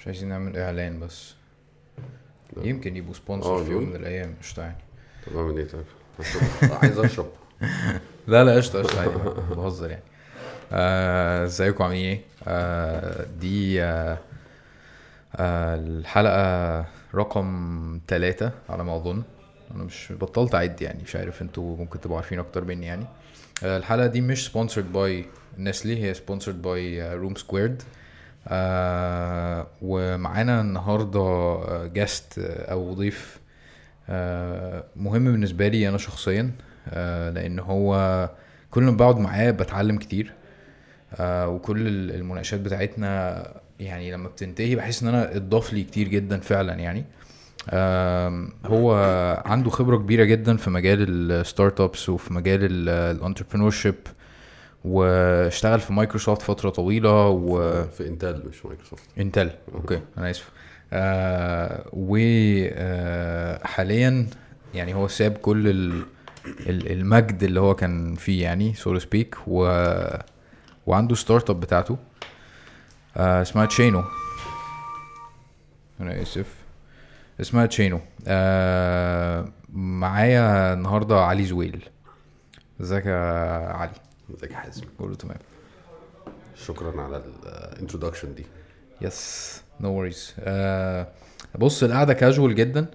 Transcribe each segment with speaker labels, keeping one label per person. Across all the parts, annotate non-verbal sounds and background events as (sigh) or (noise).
Speaker 1: مش عايزين نعمل إعلان بس. يمكن يبقوا
Speaker 2: آه،
Speaker 1: sponsor في يوم؟ من الأيام قشطه يعني
Speaker 2: طب أعمل إيه طيب؟ عايز أشرب. (laughs)
Speaker 1: لا لا قشطة قشطة عادي بهزر يعني. آه، إزيكم؟ عاملين إيه؟ آه، دي آه، آه، الحلقة رقم ثلاثة على ما أظن. أنا مش بطلت أعد يعني مش عارف أنتوا ممكن تبقوا عارفين أكتر مني يعني. آه، الحلقة دي مش sponsored by نسلي هي sponsored by Room Squared ومعانا النهاردة guest أو ضيف آه، مهم بالنسبة لي أنا شخصيا آه، لأن هو كل ما بقعد معاه بتعلم كتير آه، وكل ال- المناقشات بتاعتنا يعني لما بتنتهي بحس إن أنا اتضاف لي كتير جدا فعلا يعني. هو عنده خبرة كبيرة جدا في مجال ال startups وفي مجال ال entrepreneurship واشتغل في مايكروسوفت فترة طويلة و
Speaker 2: في إنتل مش مايكروسوفت.
Speaker 1: إنتل okay. أنا آسف. آه وحاليا يعني هو ساب كل ال ال- المجد اللي هو كان فيه يعني so to speak و وعنده startup بتاعته آه اسمها تشينو أنا آسف. اسمها تشينو آه معايا النهارده علي زويل. إزيك يا علي؟
Speaker 2: ازيك يا حازم
Speaker 1: كله تمام.
Speaker 2: شكرا على ال introduction دي.
Speaker 1: yes no worries بص القعدة كاجوال جدا.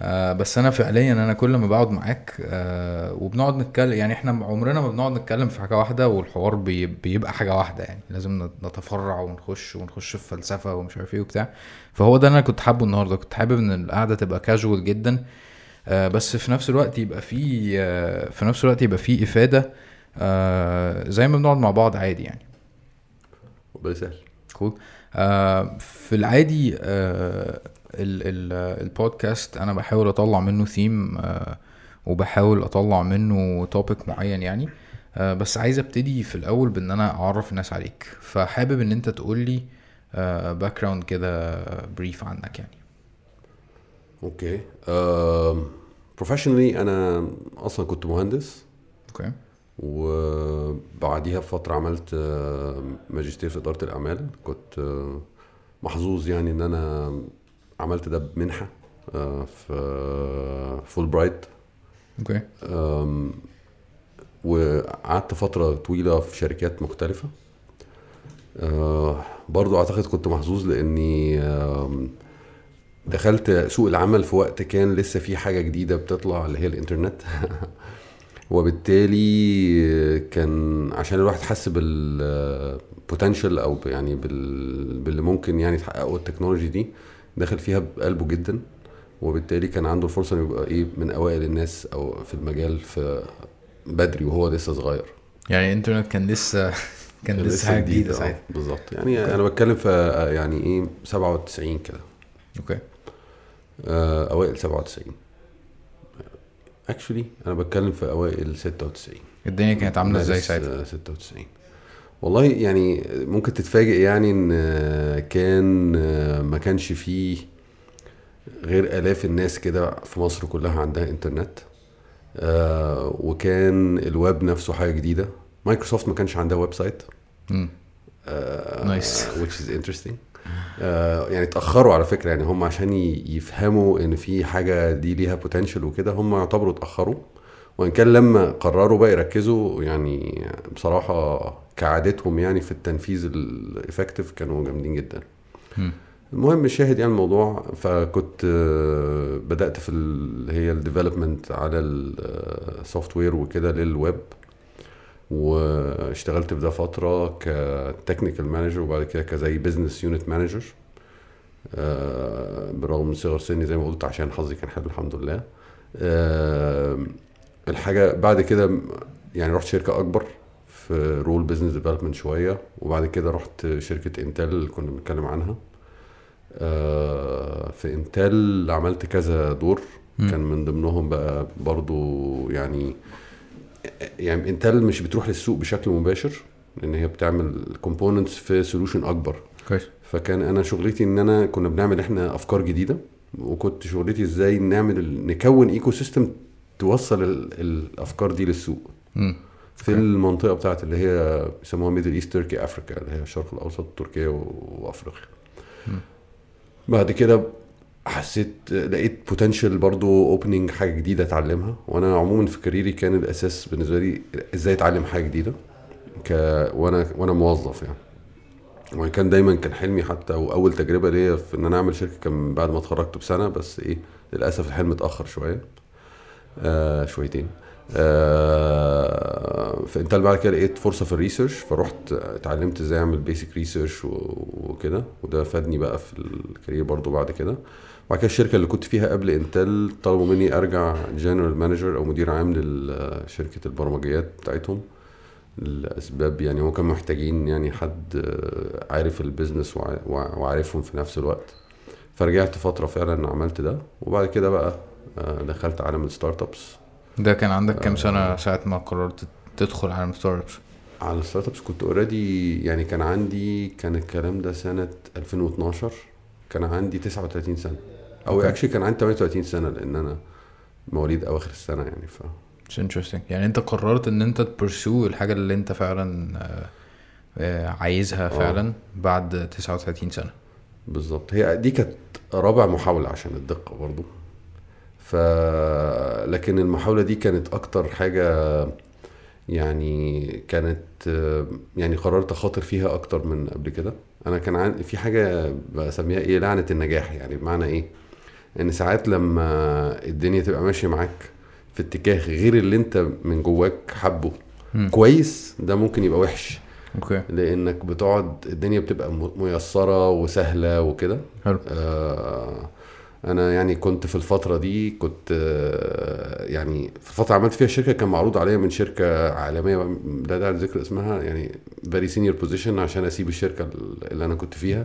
Speaker 1: آه بس أنا فعليا أنا كل ما بقعد معاك آه وبنقعد نتكلم يعني إحنا عمرنا ما بنقعد نتكلم في حاجة واحدة والحوار بي بيبقى حاجة واحدة يعني لازم نتفرع ونخش ونخش في فلسفة ومش عارف إيه وبتاع. فهو ده أنا كنت حابه النهارده. كنت حابب إن القعدة تبقى كاجوال جدا. آه بس في نفس الوقت يبقى في آه في نفس الوقت يبقى في إفادة. آه زي ما بنقعد مع بعض عادي يعني.
Speaker 2: ربنا يسهل.
Speaker 1: cool آه في العادي آه ال ال البودكاست أنا بحاول أطلع منه ثيم آه وبحاول أطلع منه topic معين يعني. آه بس عايز أبتدي في الأول بإن أنا أعرف الناس عليك. فحابب إن أنت تقول لي background كده brief عنك يعني.
Speaker 2: okay. professionally أنا أصلا كنت مهندس.
Speaker 1: okay.
Speaker 2: وبعديها بفترة عملت آه، ماجستير في إدارة الأعمال. كنت آه، محظوظ يعني إن أنا عملت ده بمنحة آه، في
Speaker 1: Fulbright
Speaker 2: okay. وقعدت فترة طويلة في شركات مختلفة. برضو أعتقد كنت محظوظ لأني دخلت سوق العمل في وقت كان لسه في حاجة جديدة بتطلع اللي هي الإنترنت. (laughs) وبالتالي كان عشان الواحد حس بال potential أو ب- يعني بال- باللي ممكن يعني تحققه التكنولوجي دي دخل فيها بقلبه جدا. وبالتالي كان عنده الفرصه إنه يبقى إيه من أوائل الناس أو في المجال في بدري وهو لسه صغير.
Speaker 1: يعني الإنترنت كان لسه (laughs) كان لسه حاجة جديدة
Speaker 2: آه،
Speaker 1: ساعتها.
Speaker 2: بالظبط. يعني أنا بتكلم في آه، يعني إيه 97 كده.
Speaker 1: okay.
Speaker 2: آه، أوائل 97 actually أنا بتكلم في أوائل 96
Speaker 1: الدنيا كانت عاملة
Speaker 2: إزاي
Speaker 1: ساعتها؟
Speaker 2: آه، 96 والله يعني ممكن تتفاجئ يعني إن كان ما كانش فيه غير آلاف الناس كده في مصر كلها عندها إنترنت. آه، وكان الويب نفسه حاجة جديدة. مايكروسوفت ما كانش عندها ويب سايت.
Speaker 1: امم
Speaker 2: آه، which is interesting. آه، يعني اتاخروا على فكرة يعني هم عشان يفهموا إن في حاجة دي ليها potential وكده هم يعتبروا اتأخروا. وإن كان لما قرروا بقى يركزوا يعني بصراحة كعادتهم يعني في التنفيذ ال effective كانوا جامدين جدا. المهم الشاهد يعني الموضوع فكنت آه، بدأت في اللي هي ال development على ال software وكده للويب واشتغلت في ده فتره ك technical manager وبعد كده كزي business unit manager بالرغم من صغر سني زي ما قلت عشان حظي كان حلو الحمد لله. آه، الحاجة بعد كده يعني رحت شركة أكبر في role business development شوية وبعد كده رحت شركة انتل اللي كنا بنتكلم عنها. آه، في انتل عملت كذا دور. كان من ضمنهم بقى برضو يعني يعني انتل مش بتروح للسوق بشكل مباشر لأن هي بتعمل components في solution أكبر.
Speaker 1: كويس.
Speaker 2: فكان أنا شغلتي إن أنا كنا بنعمل إحنا أفكار جديدة وكنت شغلتي إزاي نعمل نكون ecosystem توصل ال- الأفكار دي للسوق.
Speaker 1: امم
Speaker 2: في
Speaker 1: okay.
Speaker 2: المنطقة بتاعت اللي هي بيسموها Middle East Turkey Africa اللي هي الشرق الأوسط تركيا
Speaker 1: وأفريقيا.
Speaker 2: بعد كده حسيت لقيت potential برضو opening حاجة جديدة أتعلمها. وأنا عموما في career ي كان الأساس بالنسبة لي إزاي أتعلم حاجة جديدة ك وأنا وأنا موظف يعني. وكان دايما كان حلمي حتى وأول تجربة ليا في إن أنا أعمل شركة كان بعد ما اتخرجت بسنة بس إيه للأسف الحلم اتأخر شوية. آه شويتين. آه فأنت بعد كده لقيت فرصة في ال research فرحت اتعلمت إزاي أعمل basic research وكده. وده فادني بقى في ال career برضو بعد كده. وبعد كده الشركة اللي كنت فيها قبل انتل طلبوا مني أرجع general manager أو مدير عام لشركه البرمجيات بتاعتهم الاسباب يعني هو كانوا محتاجين يعني حد عارف ال business وعارفهم في نفس الوقت. فرجعت فترة فعلا عملت ده وبعد كده بقى آه، دخلت عالم الستارت ابس
Speaker 1: ده كان عندك كام سنة ساعة ما قررت تدخل عالم ال startups
Speaker 2: على ال startups كنت already يعني كان عندي كان الكلام ده سنة 2012 كان عندي 39 سنة. أو actually كان عندي 38 سنة لأن أنا مواليد أواخر السنة يعني ف
Speaker 1: It's interesting. يعني أنت قررت إن أنت تبرسو الحاجة اللي أنت فعلا آه، آه، عايزها
Speaker 2: آه.
Speaker 1: فعلا بعد 39 سنة.
Speaker 2: بالظبط. هي دي كانت رابع محاولة عشان الدقة برضو. ف لكن المحاولة دي كانت أكتر حاجة يعني كانت يعني قررت أخاطر فيها أكتر من قبل كده. أنا كان في حاجة بسميها إيه لعنة النجاح يعني بمعنى إيه؟ إن ساعات لما الدنيا تبقى ماشية معاك في اتجاه غير اللي أنت من جواك حبه
Speaker 1: مم.
Speaker 2: كويس ده ممكن يبقى وحش.
Speaker 1: okay.
Speaker 2: لأنك بتقعد الدنيا بتبقى م- ميسرة وسهلة وكده.
Speaker 1: حلو.
Speaker 2: آه أنا يعني كنت في الفترة دي كنت آه يعني في الفترة عملت فيها شركة كان معروض عليا من شركة عالمية لا داعي لذكر اسمها يعني very senior position عشان أسيب الشركة اللي أنا كنت فيها.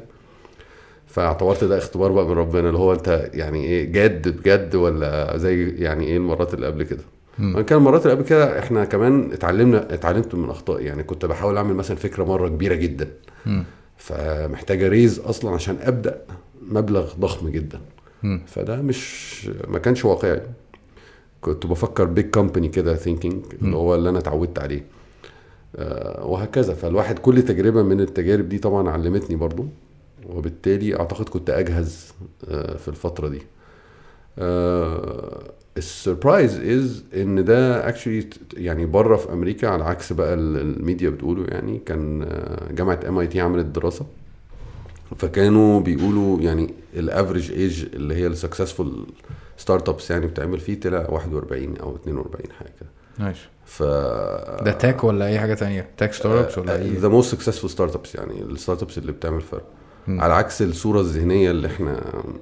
Speaker 2: فاعتبرت ده اختبار بقى من ربنا اللي هو انت يعني إيه جاد بجد ولا زي يعني إيه المرات اللي قبل كده. وان كان المرات اللي قبل كده إحنا كمان اتعلمنا اتعلمت من اخطائي يعني كنت بحاول أعمل مثلا فكرة مرة كبيرة جدا.
Speaker 1: مم.
Speaker 2: فمحتاجة raise أصلا عشان أبدأ مبلغ ضخم جدا.
Speaker 1: مم.
Speaker 2: فده مش ما كانش واقعي. كنت بفكر big company كده thinking اللي هو اللي أنا اتعودت عليه. آه، وهكذا. فالواحد كل تجربة من التجارب دي طبعا علمتني برضو. وبالتالي أعتقد كنت أجهز آه، في الفترة دي. ال surprise is إن ده actually يعني بره في أمريكا على عكس بقى ال- الميديا بتقوله يعني كان آه، جامعة MIT عملت دراسة. فكانوا بيقولوا يعني ال average age اللي هي ال successful startups يعني بتعمل فيه طلع 41 أو 42 حاجة كده.
Speaker 1: nice
Speaker 2: ف
Speaker 1: ده tech ولا أي حاجة تانية؟ tech startups ولا
Speaker 2: إيه the most successful startups يعني ال startups اللي بتعمل فرق.
Speaker 1: مم.
Speaker 2: على عكس الصورة الذهنية اللي إحنا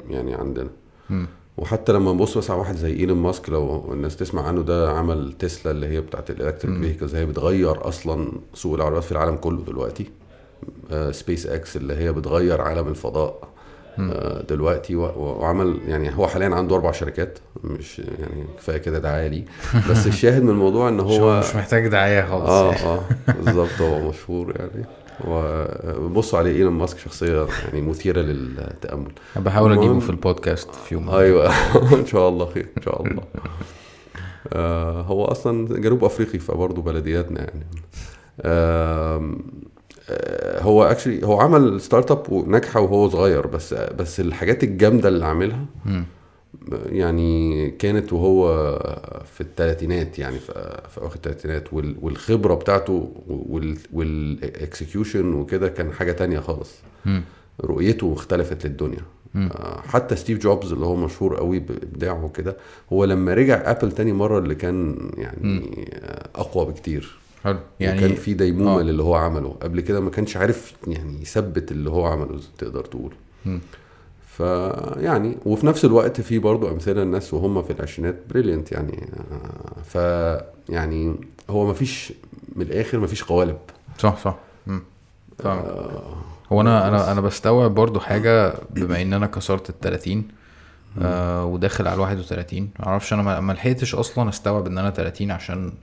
Speaker 2: يعني عندنا
Speaker 1: مم.
Speaker 2: وحتى لما نبص مثلا على واحد زي إيلون ماسك لو الناس تسمع عنه ده عمل تسلا اللي هي بتاعت ال electric
Speaker 1: مم.
Speaker 2: vehicles هي بتغير أصلا سوق العربيات في العالم كله دلوقتي سبيس إكس اللي هي بتغير عالم الفضاء. آه، دلوقتي وعمل يعني هو حاليا عنده أربع شركات مش يعني كفاية كده دعاية ليه بس الشاهد من الموضوع
Speaker 1: إن (laughs)
Speaker 2: هو
Speaker 1: مش محتاج دعاية خالص آه.
Speaker 2: آه بالظبط هو مشهور يعني وبصوا عليه إيلون ماسك شخصية يعني مثيرة للتأمل.
Speaker 1: بحاول
Speaker 2: أجيبه
Speaker 1: في البودكاست في يوم
Speaker 2: أيوه. (laughs) إن شاء الله خير إن شاء الله. آه هو أصلا جنوب أفريقي فبرضه بلدياتنا يعني. آه هو actually هو عمل startup وناجحة وهو صغير بس بس الحاجات الجامدة اللي عاملها. يعني كانت وهو في الثلاثينات يعني في أواخر الثلاثينات وال- والخبرة بتاعته وال execution وكده كان حاجة تانية خالص. رؤيته اختلفت للدنيا. آه، حتى ستيف جوبز اللي هو مشهور قوي بابداعه وكده هو لما رجع أبل تاني مرة اللي كان يعني آه، أقوى بكتير
Speaker 1: حلو
Speaker 2: يعني وكان في ديمومة
Speaker 1: آه.
Speaker 2: للي هو عمله قبل كده ما كانش عارف يعني يثبت اللي هو عمله تقدر تقول. فيعني وفي نفس الوقت في برضو أمثلة الناس وهم في العشرينات بريليانت يعني ف يعني هو ما فيش من الآخر ما فيش قوالب
Speaker 1: صح صح.
Speaker 2: آه،
Speaker 1: هو
Speaker 2: أنا.
Speaker 1: أنا أنا بستوعب برضو حاجة بما إن أنا كسرت ال 30 آه وداخل على ال 31 معرفش أنا ما لحقتش أصلا أستوعب إن أنا 30 عشان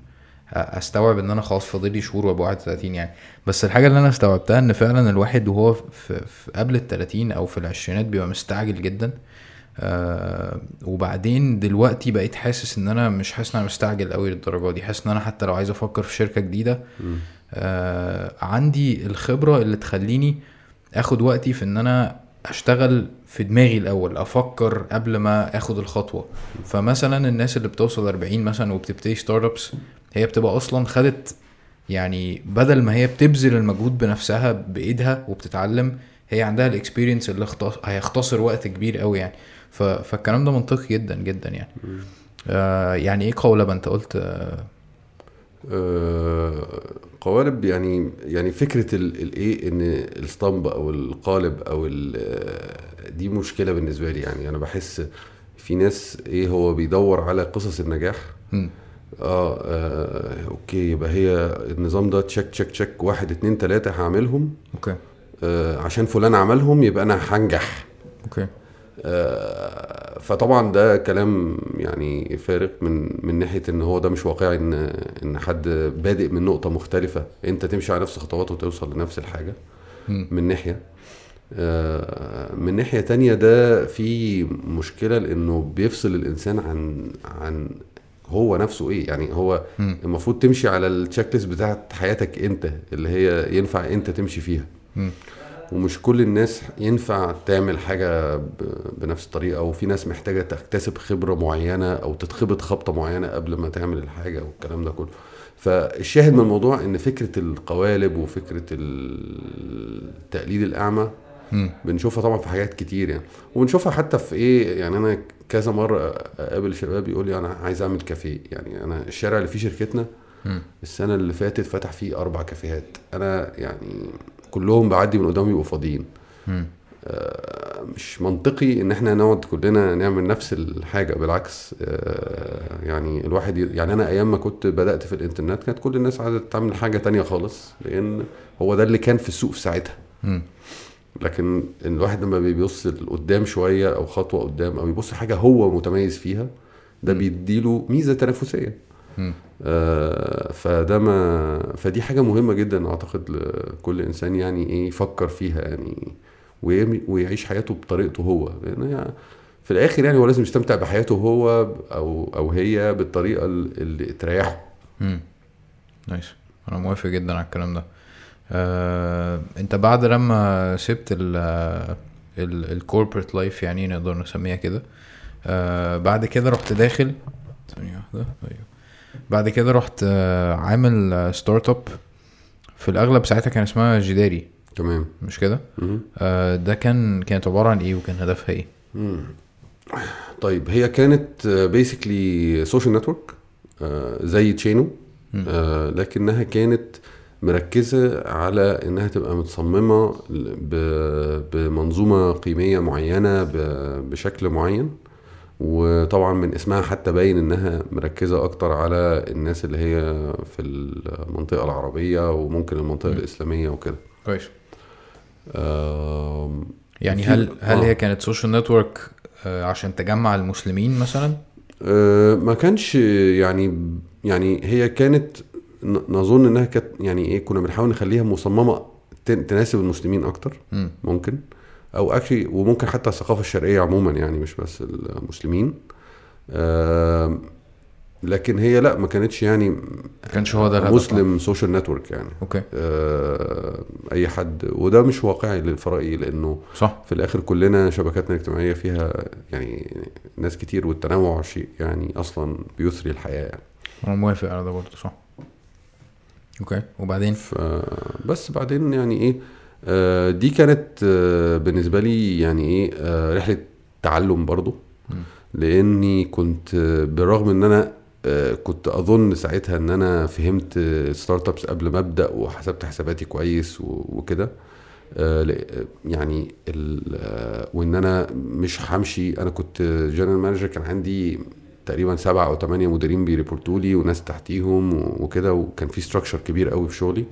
Speaker 1: استوعب إن أنا خلاص فاضل لي شهور وأبقى 31 يعني. بس الحاجة اللي أنا استوعبتها إن فعلا الواحد وهو في, في قبل ال 30 أو في العشرينات بيبقى مستعجل جدا. آه وبعدين دلوقتي بقيت حاسس إن أنا مش حاسس إن أنا مستعجل قوي للدرجة دي. حاسس إن أنا حتى لو عايز أفكر في شركة جديدة آه عندي الخبرة اللي تخليني آخد وقتي في إن أنا أشتغل في دماغي الأول أفكر قبل ما آخد الخطوة. فمثلا الناس اللي بتوصل 40 مثلا وبتبتدي ستارت ابس هي بتبقى أصلا خدت يعني بدل ما هي بتبذل المجهود بنفسها بإيدها وبتتعلم هي عندها ال experience اللي. هيختصر وقت كبير قوي يعني. ف... فالكلام ده منطقي جدا جدا يعني. آه يعني إيه قولبه أنت قلت آه
Speaker 2: آه، قوالب يعني يعني فكرة الايه إن الاسطمب أو القالب أو ال- دي مشكلة بالنسبة لي يعني. أنا بحس في ناس إيه هو بيدور على قصص النجاح.
Speaker 1: مم.
Speaker 2: آه, آه okay يبقى هي النظام ده check check check واحد اتنين تلاتة هعملهم.
Speaker 1: okay.
Speaker 2: آه عشان فلان عملهم يبقى أنا هنجح.
Speaker 1: okay.
Speaker 2: آه، فطبعا ده كلام يعني فارغ من من ناحية إن هو ده مش واقعي إن إن حد بادئ من نقطة مختلفة. أنت تمشي على نفس خطواته وتوصل لنفس الحاجة
Speaker 1: مم.
Speaker 2: من ناحية. آه، من ناحية تانية ده في مشكلة لأنه بيفصل الإنسان عن عن هو نفسه إيه يعني هو
Speaker 1: مم.
Speaker 2: المفروض تمشي على التشيك ليست بتاعت حياتك أنت اللي هي ينفع أنت تمشي فيها
Speaker 1: مم.
Speaker 2: ومش كل الناس ينفع تعمل حاجة ب- بنفس الطريقة وفي ناس محتاجة تكتسب خبرة معينة أو تتخبط خبطة معينة قبل ما تعمل الحاجة والكلام ده كله فالشاهد من الموضوع إن فكرة القوالب وفكرة التقليد الأعمى بنشوفها طبعا في حاجات كتير يعني وبنشوفها حتى في إيه يعني أنا كذا مرة أقابل شباب يقول لي أنا عايز أعمل كافيه يعني أنا الشارع اللي فيه شركتنا
Speaker 1: مم.
Speaker 2: السنة اللي فاتت فتح فيه أربع كافيهات أنا يعني كلهم بعدي من قدامهم يبقوا فاضيين. آه، مش منطقي إن إحنا نقعد كلنا نعمل نفس الحاجة بالعكس آه، يعني الواحد يعني أنا أيام ما كنت بدأت في الإنترنت كانت كل الناس عايزه تعمل حاجة تانية خالص لأن هو ده اللي كان في السوق في ساعتها. لكن الواحد لما بيبص لقدام شوية أو خطوة قدام أو يبص حاجة هو متميز فيها ده بيديله ميزة
Speaker 1: تنافسية.
Speaker 2: آه، فده ما فدي حاجة مهمة جدا أعتقد لكل إنسان يعني إيه يفكر فيها يعني ويعيش حياته بطريقته هو. لأن هي في الآخر يعني هو لازم يستمتع بحياته هو أو أو هي بالطريقة اللي تريحه.
Speaker 1: مم. nice أنا موافق جدا على الكلام ده. آه، انت بعد لما سبت ال ال corporate life يعني نقدر نسميها كده آه، بعد كده رحت داخل ثانية واحدة أيوه بعد كده رحت آه، عامل startup في الأغلب ساعتها كان اسمها جداري
Speaker 2: تمام
Speaker 1: مش كده. آه، ده كان كانت عبارة عن إيه وكان هدفها إيه
Speaker 2: مم. طيب هي كانت basically social network زي تشينو. آه، لكنها كانت مركزة على إنها تبقى متصممة بمنظومة قيمية معينة بشكل معين وطبعا من اسمها حتى باين إنها مركزة أكتر على الناس اللي هي في المنطقة العربية وممكن المنطقة
Speaker 1: مم.
Speaker 2: الإسلامية وكده
Speaker 1: كويس يعني هل هل
Speaker 2: آه.
Speaker 1: هي كانت social network عشان تجمع المسلمين مثلا
Speaker 2: آه، ما كانش يعني يعني هي كانت نظن إنها كانت يعني إيه كنا بنحاول نخليها مصممة تن- تناسب المسلمين أكتر.
Speaker 1: مم.
Speaker 2: ممكن. أو actually وممكن حتى الثقافة الشرقية عموما يعني مش بس المسلمين. لكن هي لأ ما كانتش يعني
Speaker 1: ما كانش هو ده
Speaker 2: Muslim social network يعني.
Speaker 1: okay.
Speaker 2: آه، أي حد. وده مش واقعي للفرائي لأنه
Speaker 1: صح.
Speaker 2: في الآخر كلنا شبكاتنا الاجتماعية فيها يعني ناس كتير والتنوع شيء يعني أصلا بيثري الحياة يعني.
Speaker 1: أنا موافق على ده برضه صح. okay. وبعدين؟
Speaker 2: فبس بعدين يعني إيه آه، دي كانت آه، بالنسبة لي يعني إيه آه، رحلة تعلم برضو. لأني كنت بالرغم إن أنا كنت أظن ساعتها إن أنا فهمت startups قبل ما أبدأ وحسبت حساباتي كويس وكده يعني وإن أنا مش همشي أنا كنت general manager كان عندي تقريبا سبعة أو ثمانية مديرين بي report وا لي وناس تحتيهم وكده وكان في structure كبير قوي في شغلي.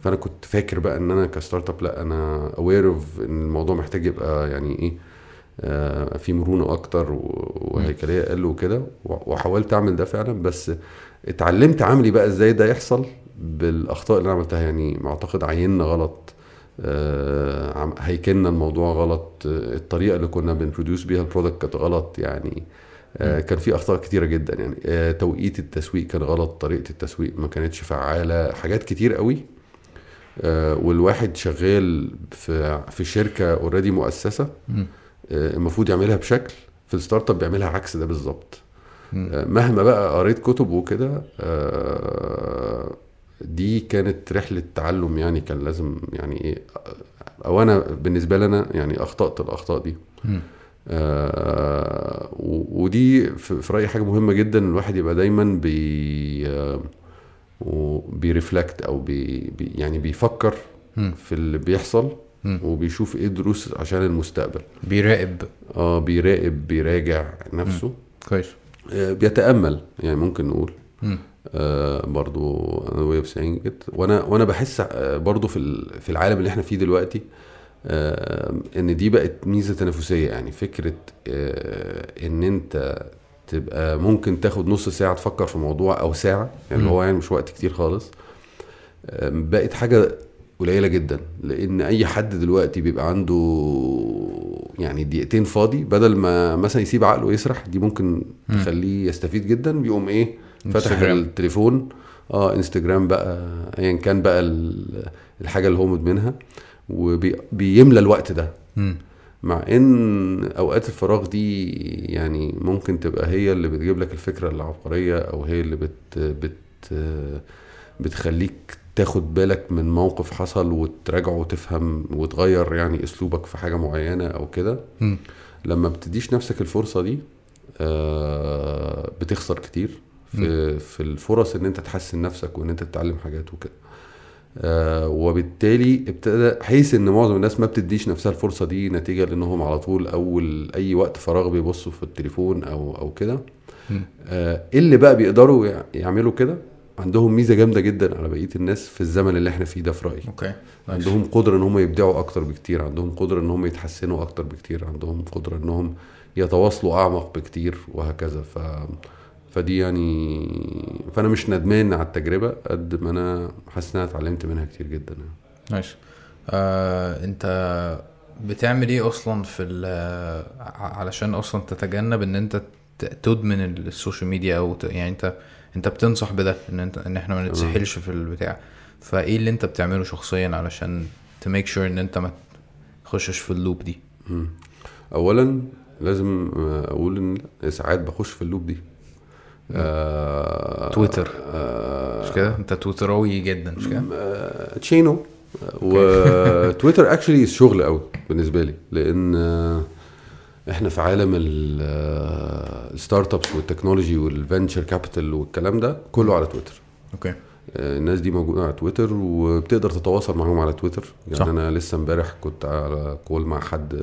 Speaker 2: فأنا كنت فاكر بقى إن أنا ك startup لأ أنا aware of إن الموضوع محتاج يبقى يعني إيه آه، في مرونة أكتر وهيكلية أقل وكده. وحاولت أعمل ده فعلا بس اتعلمت عملي بقى إزاي ده يحصل بالأخطاء اللي أنا عملتها. يعني اعتقد عيننا غلط آه، هيكلنا الموضوع غلط آه، الطريقة اللي كنا بن produce بيها ال product كانت غلط. يعني كان في أخطاء كتيرة جدا يعني آه، توقيت التسويق كان غلط طريقة التسويق ما كانتش فعالة حاجات كتير قوي آه، والواحد شغال في في شركة already
Speaker 1: مؤسسة.
Speaker 2: آه، المفروض يعملها بشكل في ال startup بيعملها عكس ده بالظبط. آه، مهما بقى قريت كتب وكده آه، دي كانت رحلة تعلم يعني كان لازم يعني إيه أو أنا بالنسبة لي أنا يعني أخطأت الأخطاء دي. آه، ودي في رأيي حاجة مهمة جدا الواحد يبقى دايما بي آه، وبي reflect أو بي يعني بيفكر
Speaker 1: مم.
Speaker 2: في اللي بيحصل
Speaker 1: مم.
Speaker 2: وبيشوف إيه دروس عشان المستقبل.
Speaker 1: بيراقب.
Speaker 2: آه بيراقب بيراجع نفسه.
Speaker 1: كويس.
Speaker 2: آه بيتأمل يعني ممكن نقول. آه برضو أنا وأنا وأنا بحس آه برضو في في العالم اللي إحنا فيه دلوقتي آه إن دي بقت ميزة تنافسية يعني فكرة آه إن أنت تبقى ممكن تاخد نص ساعة تفكر في موضوع أو ساعة يعني اللي. هو يعني مش وقت كتير خالص آه بقت حاجة قليلة جدا لأن أي حد دلوقتي بيبقى عنده يعني دقيقتين فاضي بدل ما مثلا يسيب عقله يسرح دي ممكن
Speaker 1: مم.
Speaker 2: تخليه يستفيد جدا بيقوم إيه فتح
Speaker 1: انستجرام.
Speaker 2: التليفون آه انستجرام بقى ايا كان بقى ال- الحاجة اللي هو مدمنها وبيملى الوقت ده. مع إن أوقات الفراغ دي يعني ممكن تبقى هي اللي بتجيب لك الفكرة العبقرية أو هي اللي بت بت بتخليك تاخد بالك من موقف حصل وتراجعه وتفهم وتغير يعني أسلوبك في حاجة معينة أو كده. لما بتديش نفسك الفرصة دي آه، بتخسر كتير في في الفرص إن أنت تحسن نفسك وإن أنت تتعلم حاجات وكده آه، وبالتالي ابتدى حيث إن معظم الناس ما بتديش نفسها الفرصة دي نتيجة لإنهم على طول أول أي وقت فراغ بيبصوا في التليفون أو أو كده. آه، اللي بقى بيقدروا يع- يعملوا كده عندهم ميزة جامدة جدا على بقية الناس في الزمن اللي إحنا فيه ده في
Speaker 1: رأيي okay.
Speaker 2: عندهم قدرة إن هم يبدعوا أكتر بكتير عندهم قدرة إن هم يتحسنوا أكتر بكتير عندهم قدرة إنهم يتواصلوا أعمق بكتير وهكذا ف فدي يعني فأنا مش ندمان على التجربة قد ما أنا حاسس إن أنا اتعلمت منها كتير جدا يعني.
Speaker 1: nice آه، أنت بتعمل إيه أصلا في ال- ع- علشان أصلا تتجنب إن أنت تدمن ال social media أو ت- يعني انت أنت بتنصح بده إن انت إن إحنا ما نتسحلش في البتاع. فإيه اللي أنت بتعمله شخصيا علشان ت make sure إن أنت ما تخشش في ال loop
Speaker 2: دي. اولا لازم آه، أقول إن ساعات بخش في ال loop دي. آه
Speaker 1: تويتر.
Speaker 2: آه
Speaker 1: مش كده؟ انت تويتراوي جدا مش كده؟
Speaker 2: آه، تشينو. وتويتر (laughs) actually شغل قوي بالنسبة لي لأن إحنا في عالم ال- startups وال technology وال venture capital والكلام ده كله على تويتر.
Speaker 1: okay.
Speaker 2: آه، الناس دي موجودة على تويتر وبتقدر تتواصل معاهم على تويتر. يعني
Speaker 1: صح.
Speaker 2: أنا لسه امبارح كنت على call مع حد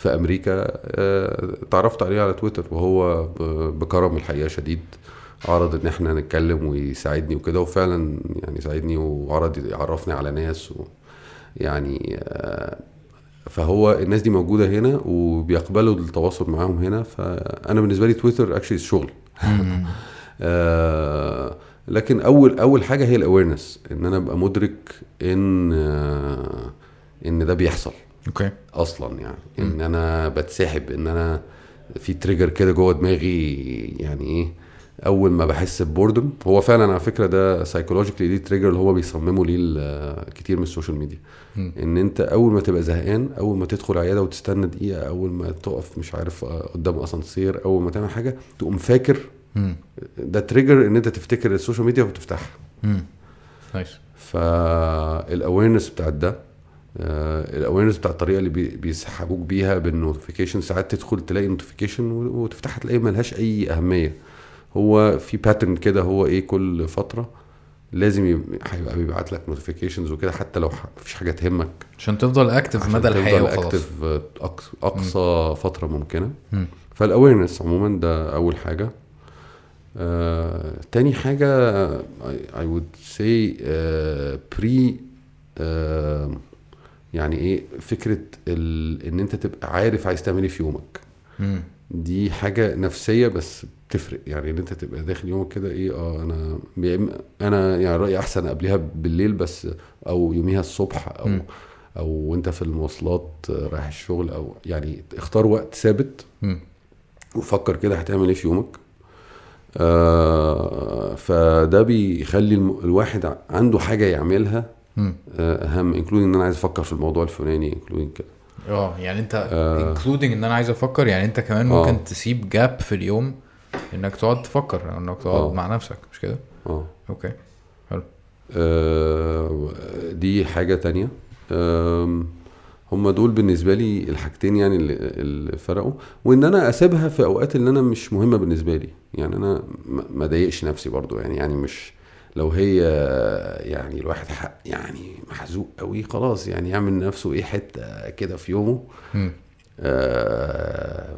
Speaker 2: في أمريكا آه، اتعرفت عليه على تويتر وهو بكرم الحقيقة شديد عرض إن إحنا نتكلم ويساعدني وكده وفعلا يعني ساعدني وعرض يعرفني على ناس و يعني آه، فهو الناس دي موجودة هنا وبيقبلوا التواصل معاهم هنا فأنا بالنسبة لي تويتر actually شغل. (laughs) آه، لكن أول أول حاجة هي ال awareness إن أنا أبقى مدرك إن إن ده بيحصل
Speaker 1: okay.
Speaker 2: أصلا يعني. إن أنا بتسحب إن أنا في trigger كده جوه دماغي يعني إيه أول ما بحس ب boredom هو فعلا على فكرة ده psychologically the trigger اللي هو بيصمموا ليه كتير من ال social media.
Speaker 1: مم.
Speaker 2: إن أنت أول ما تبقى زهقان أول ما تدخل عيادة وتستنى دقيقة أول ما تقف مش عارف قدام أسانسير أول ما تعمل حاجة تقوم فاكر
Speaker 1: مم.
Speaker 2: ده trigger إن أنت تفتكر ال social media وتفتحها.
Speaker 1: nice. فال
Speaker 2: awareness بتاعت ده ال awareness بتاع الطريقة اللي بي- بيسحبوك بيها بال notification ساعات تدخل تلاقي notification وتفتحها تلاقي ملهاش أي أهمية. هو في pattern كده هو إيه كل فترة لازم يب- هيبقى بيبعت لك notifications وكده حتى لو مفيش حاجة تهمك.
Speaker 1: عشان تفضل
Speaker 2: active
Speaker 1: مدى الحياة
Speaker 2: تفضل active أقصى, أقصى فترة ممكنة.
Speaker 1: مم.
Speaker 2: فال awareness عموما ده أول حاجة. آه، تاني would say آه pre آه يعني إيه فكرة ال, إن أنت تبقى عارف عايز تعمل إيه في يومك. دي حاجة نفسية بس بتفرق يعني إن أنت تبقى داخل يومك كده إيه آه أنا إما- أنا يعني رأيي أحسن قبلها بالليل بس أو يوميها الصبح
Speaker 1: أو.
Speaker 2: أو وأنت في المواصلات رايح الشغل أو يعني اختار وقت ثابت. وفكر كده هتعمل إيه في يومك آه فده بيخلي الواحد عنده حاجة يعملها أهم including إن أنا عايز أفكر في الموضوع الفلاني including كده.
Speaker 1: آه يعني أنت
Speaker 2: آه.
Speaker 1: including إن أنا عايز أفكر يعني أنت كمان
Speaker 2: آه.
Speaker 1: ممكن تسيب gap في اليوم إنك تقعد تفكر إنك تقعد
Speaker 2: آه.
Speaker 1: مع نفسك مش كده؟
Speaker 2: آه.
Speaker 1: أوكي.
Speaker 2: آه، دي حاجة تانية. هم دول بالنسبة لي الحاجتين يعني اللي, فرقوا. وإن أنا أسيبها في أوقات اللي أنا مش مهمة بالنسبة لي. يعني أنا ما- ما ضايقش نفسي برضو يعني يعني مش لو هي يعني الواحد حق يعني محزوق قوي خلاص يعني يعمل نفسه إيه حتة كده في يومه. آه،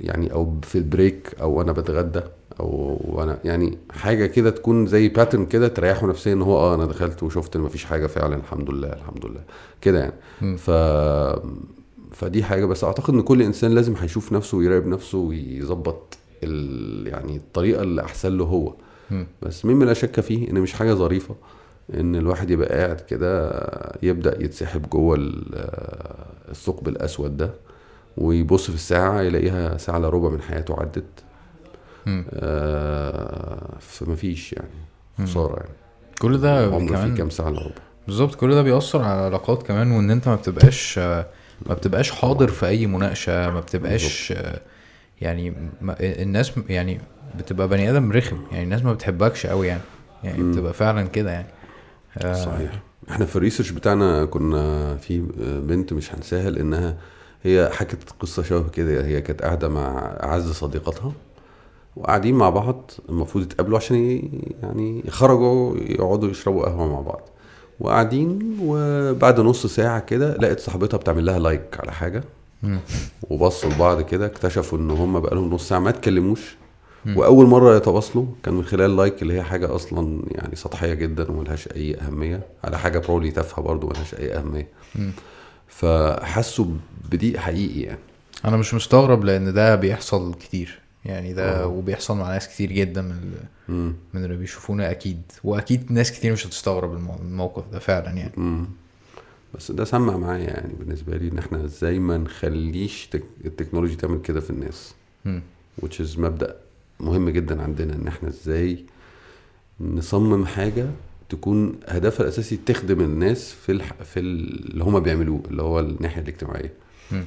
Speaker 2: يعني أو في ال break أو أنا بتغدى أو وأنا يعني حاجة كده تكون زي pattern كده تريحه نفسيا إن هو آه أنا دخلت وشفت إن مفيش حاجة فعلا الحمد لله الحمد لله كده يعني. ف فدي حاجة بس أعتقد إن كل إنسان لازم هيشوف نفسه ويراقب نفسه ويظبط ال... يعني الطريقة اللي أحسن له هو بس مما لا شك فيه؟ إن مش حاجة ظريفة. إن الواحد يبقى قاعد كده يبدأ يتسحب جوه ال- الثقب الأسود ده ويبص في الساعة يلاقيها ساعة إلا ربع من حياته عدت. آه فمفيش يعني. خسارة يعني.
Speaker 1: كل ده كمان
Speaker 2: كام ساعة إلا ربع.
Speaker 1: بالظبط كل ده بيأثر على العلاقات كمان وإن أنت ما بتبقاش ما بتبقاش حاضر في أي مناقشة ما بتبقاش يعني ما الناس يعني بتبقى بني آدم رخم يعني الناس ما بتحبكش قوي يعني يعني. بتبقى فعلا كده يعني آه،
Speaker 2: صحيح إحنا في ال research بتاعنا كنا في بنت مش هنساها لأنها هي حكت قصة شبه كده هي كانت قاعدة مع أعز صديقتها وقاعدين مع بعض المفروض يتقابلوا عشان يعني يخرجوا يقعدوا يشربوا قهوة مع بعض وقاعدين وبعد نص ساعة كده لقت صاحبتها بتعمل لها like على
Speaker 1: حاجة.
Speaker 2: وبصوا لبعض كده اكتشفوا إن هم بقالهم نص ساعة ما اتكلموش. وأول مرة يتواصلوا كان من خلال like اللي هي حاجة أصلا يعني سطحية جدا وملهاش أي أهمية على حاجة probably تافهة برضه ملهاش أي
Speaker 1: أهمية.
Speaker 2: فحسوا بضيق حقيقي يعني
Speaker 1: أنا مش مستغرب لأن ده بيحصل كتير يعني ده
Speaker 2: آه.
Speaker 1: وبيحصل مع ناس كتير جدا من ال-. من اللي بيشوفونا أكيد وأكيد ناس كتير مش هتستغرب المو- الموقف ده فعلا يعني
Speaker 2: مم. بس ده سمع معايا يعني بالنسبة لي إن إحنا إزاي ما نخليش تك... التكنولوجي تعمل كده في الناس which is مبدأ مهم جدا عندنا إن إحنا إزاي نصمم حاجة تكون هدفها الأساسي تخدم الناس في الح... في ال- اللي هما بيعملوه اللي هو
Speaker 1: مم.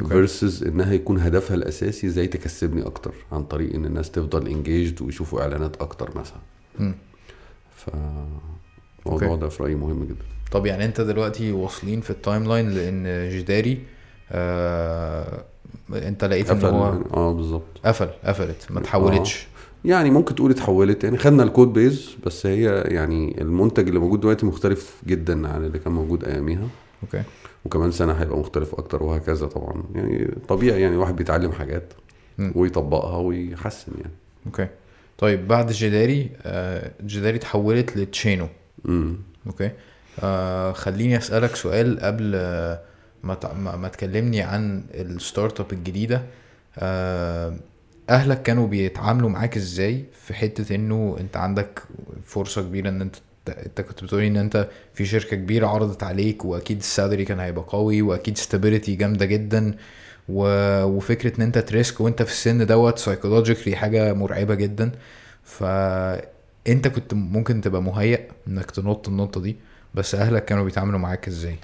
Speaker 1: okay.
Speaker 2: versus إنها يكون هدفها الأساسي إزاي تكسبني أكتر عن طريق إن الناس تفضل engaged ويشوفوا إعلانات أكتر مثلا. ف الموضوع
Speaker 1: okay.
Speaker 2: ده في رأيي مهم جدا
Speaker 1: طب يعني انت دلوقتي واصلين في ال timeline لأن جداري آه انت لقيت ان هو
Speaker 2: آه بالظبط.
Speaker 1: قفل قفلت ما اتحولتش
Speaker 2: يعني ممكن تقول اتحولت. يعني خدنا ال code base بس هي يعني المنتج اللي موجود دلوقتي مختلف جدا عن اللي كان موجود أياميها.
Speaker 1: okay.
Speaker 2: وكمان سنة هيبقى مختلف أكتر وهكذا طبعا. يعني طبيعي يعني الواحد بيتعلم حاجات
Speaker 1: مم.
Speaker 2: ويطبقها ويحسن يعني.
Speaker 1: أوكي. طيب بعد جداري آه جداري اتحولت لتشينو.
Speaker 2: امم
Speaker 1: okay. آه خليني أسألك سؤال قبل ما ما تكلمني عن ال startup الجديدة. آه أهلك كانوا بيتعاملوا معاك إزاي في حتة إنه أنت عندك فرصة كبيرة إن أنت أنت كنت بتقولي إن أنت في شركة كبيرة عرضت عليك وأكيد ال salary كان هيبقى قوي وأكيد stability جامدة جدا و... وفكرة إن أنت ت risk وأنت في السن دوت psychologically حاجة مرعبة جدا. فأنت كنت ممكن تبقى مهيأ إنك تنط النطه دي. بس أهلك كانوا بيتعاملوا معاك إزاي؟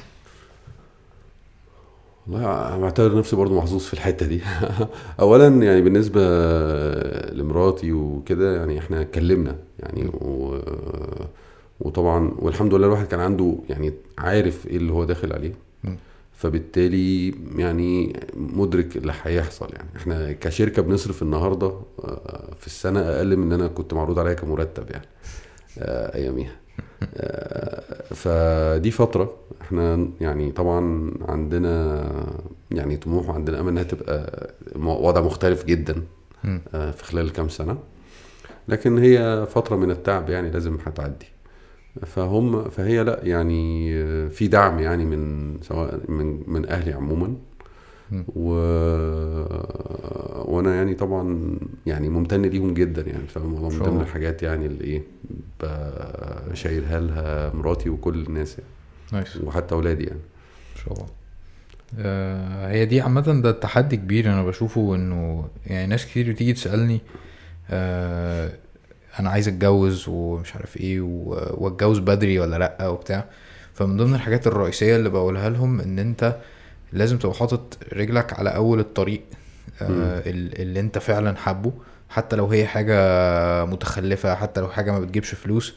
Speaker 2: والله أنا بعتبر نفسي برضو محظوظ في الحتة دي. (laughs) اولا يعني بالنسبة لمراتي وكده يعني إحنا اتكلمنا يعني و... وطبعا والحمد لله الواحد كان عنده يعني عارف إيه اللي هو داخل عليه. فبالتالي يعني مدرك اللي هيحصل يعني. إحنا كشركة بنصرف النهارده آه، في السنة أقل من إن أنا كنت معروض عليا كمرتب يعني آه، أياميها. فدي فترة إحنا يعني طبعا عندنا يعني طموح وعندنا أمل إنها تبقى وضع مختلف جدا. آه، في خلال كام سنة لكن هي فترة من التعب يعني لازم هتعدي فهم فهي لأ يعني آه، في دعم يعني من سواء من من أهلي عموما. و... وأنا يعني طبعا يعني ممتن ليهم جدا يعني فاهم والله من ضمن. الحاجات يعني اللي إيه شايلها لها مراتي وكل الناس يعني.
Speaker 1: نايس.
Speaker 2: وحتى أولادي يعني.
Speaker 1: إن شاء الله. آه هي دي عامة ده تحدي كبير أنا بشوفه إنه يعني ناس كتير بتيجي تسألني آه أنا عايز أتجوز ومش عارف إيه وأتجوز بدري ولا لأ وبتاع. فمن ضمن الحاجات الرئيسية اللي بقولها لهم إن أنت لازم تبقى حاطط رجلك على أول الطريق آه اللي أنت فعلا حابه حتى لو هي حاجة متخلفة حتى لو حاجة ما بتجيبش فلوس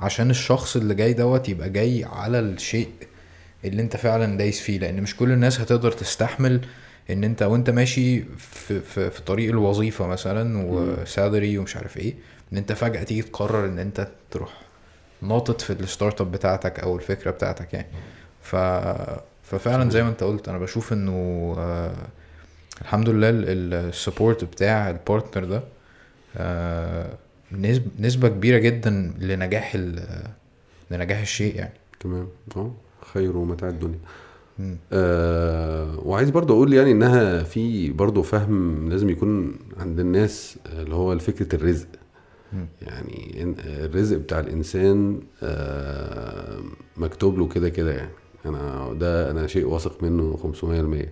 Speaker 1: عشان الشخص اللي جاي دوت يبقى جاي على الشيء اللي أنت فعلا دايس فيه. لأن مش كل الناس هتقدر تستحمل إن أنت وأنت ماشي في في, في طريق الوظيفة مثلا و salary ومش عارف إيه إن أنت فجأة تيجي تقرر إن أنت تروح ناطط في ال startup بتاعتك أو الفكرة بتاعتك يعني. ف ففعلا زي ما انت قلت أنا بشوف إنه آه الحمد لله ال support بتاع ال partner ده آه نسبة كبيرة جدا لنجاح لنجاح الشيء يعني.
Speaker 2: تمام. آه خير متاع الدنيا. آه وعايز برضو أقول يعني إنها في برضو فهم لازم يكون عند الناس اللي هو فكرة الرزق.
Speaker 1: مم.
Speaker 2: يعني الرزق بتاع الإنسان آه مكتوب له كده كده يعني. أنا ده أنا شيء واثق منه 500%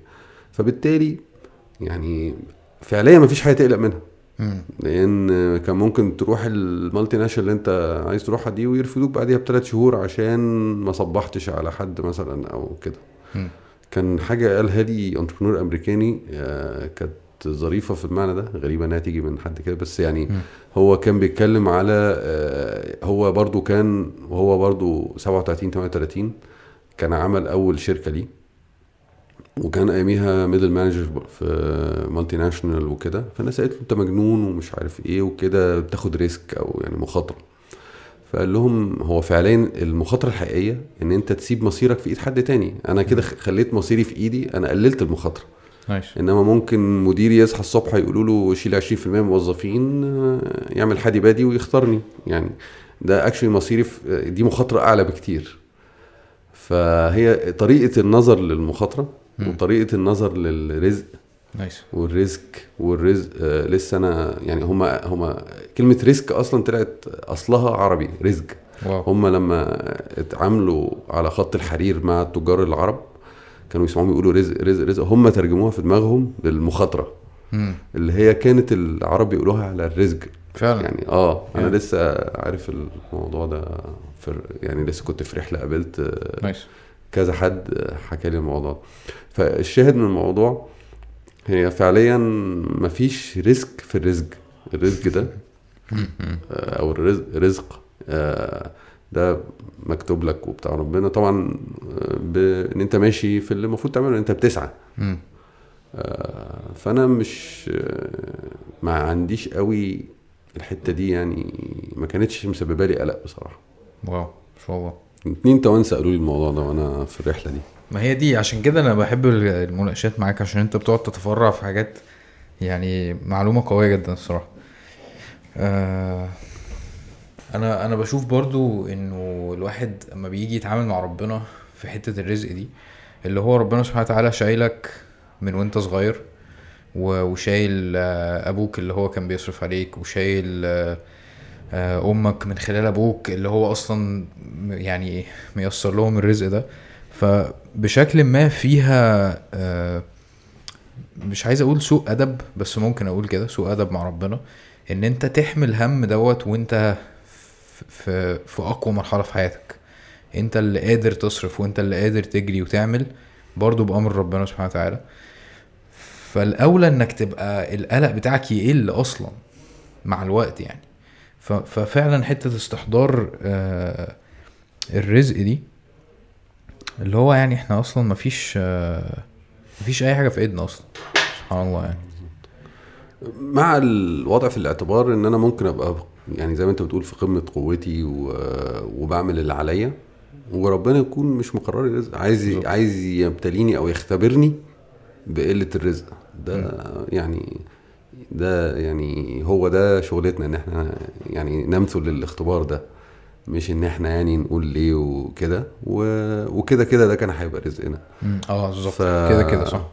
Speaker 2: فبالتالي يعني فعليا ما فيش حاجة تقلق منها. لأن كان ممكن تروح ال multinational اللي أنت عايز تروحها دي ويرفضوك بعديها بثلاث شهور عشان ما صبحتش على حد مثلا أو كده. كان حاجة قالها لي entrepreneur أمريكاني آه، كانت ظريفة في المعنى ده غريبة إنها تيجي من حد كده بس يعني
Speaker 1: مم.
Speaker 2: هو كان بيتكلم على آه، هو برضو كان وهو برضو 37 38 كان عمل أول شركة ليه وكان أياميها middle manager في multinational وكده. فالناس قالت له أنت مجنون ومش عارف إيه وكده بتاخد risk أو يعني مخاطرة. فقال لهم هو فعليا المخاطرة الحقيقية إن أنت تسيب مصيرك في إيد حد تاني. أنا كده خليت مصيري في إيدي أنا قللت المخاطرة.
Speaker 1: nice
Speaker 2: إنما ممكن مديري يصحى الصبح يقولوا له شيل 20% من الموظفين آه، يعمل حادي بادي ويختارني. يعني ده actually مصيري في دي مخاطرة أعلى بكتير. فهي طريقة النظر
Speaker 1: للمخاطرة.
Speaker 2: وطريقة النظر للرزق
Speaker 1: nice.
Speaker 2: وال risk والرزق آه، لسه أنا يعني هما هما كلمة risk أصلا طلعت أصلها عربي رزق.
Speaker 1: wow.
Speaker 2: هما لما اتعاملوا على خط الحرير مع التجار العرب كانوا يسمعوهم يقولوا رزق رزق رزق. هم ترجموها في دماغهم للمخاطره
Speaker 1: مم.
Speaker 2: اللي هي كانت العرب يقولوها على الرزق.
Speaker 1: فعلا.
Speaker 2: يعني آه أنا
Speaker 1: يعني.
Speaker 2: لسه عارف الموضوع ده. في يعني لسه كنت في رحلة قابلت آه،
Speaker 1: nice
Speaker 2: كذا حد حكى لي الموضوع. فالشاهد من الموضوع هي فعليا مفيش risk في الرزق الرزق ده. (laughs) آه، أو الرزق رزق آه، ده مكتوب لك وبتاع ربنا طبعا آه، بما إن أنت ماشي في اللي المفروض تعمله أنت بتسعى. آه، فأنا مش آه، ما عنديش قوي الحتة دي يعني ما كانتش مسببة لي قلق بصراحة
Speaker 1: واو ما شاء الله.
Speaker 2: اتنين توانسه قالوا لي الموضوع ده وأنا في الرحلة دي.
Speaker 1: ما هي دي عشان كده أنا بحب المناقشات معاك عشان أنت بتقعد تتفرع في حاجات يعني معلومة قوية جدا الصراحة. آه أنا أنا بشوف برضو إنه الواحد أما بيجي يتعامل مع ربنا في حتة الرزق دي اللي هو ربنا سبحانه وتعالى شايلك من وأنت صغير وشايل آه، أبوك اللي هو كان بيصرف عليك وشايل آه، أمك من خلال أبوك اللي هو أصلا يعني ميسر لهم الرزق ده. فبشكل ما فيها آه، مش عايز أقول سوء أدب بس ممكن أقول كده سوء أدب مع ربنا إن أنت تحمل هم دوت وأنت في- في أقوى مرحلة في حياتك. أنت اللي قادر تصرف وأنت اللي قادر تجري وتعمل برضو بأمر ربنا سبحانه وتعالى. فالأولى إنك تبقى القلق بتاعك يقل أصلا مع الوقت يعني. ففعلا حتة استحضار آه، الرزق دي اللي هو يعني إحنا أصلا مفيش آه، مفيش أي حاجة في إيدنا أصلا سبحان الله يعني
Speaker 2: مع الوضع في الاعتبار إن أنا ممكن أبقى يعني زي ما أنت بتقول في قمة قوتي. وبعمل اللي عليا وربنا يكون مش مقرر لي رزق عايز. عايز يبتليني أو يختبرني بقلة الرزق ده يعني ده يعني هو ده شغلتنا إن إحنا يعني نمثل للاختبار ده مش إن إحنا يعني نقول ليه وكده. و... وكده كده ده كان هيبقى رزقنا.
Speaker 1: مم، آه بالظبط.
Speaker 2: ف-
Speaker 1: كده كده صح.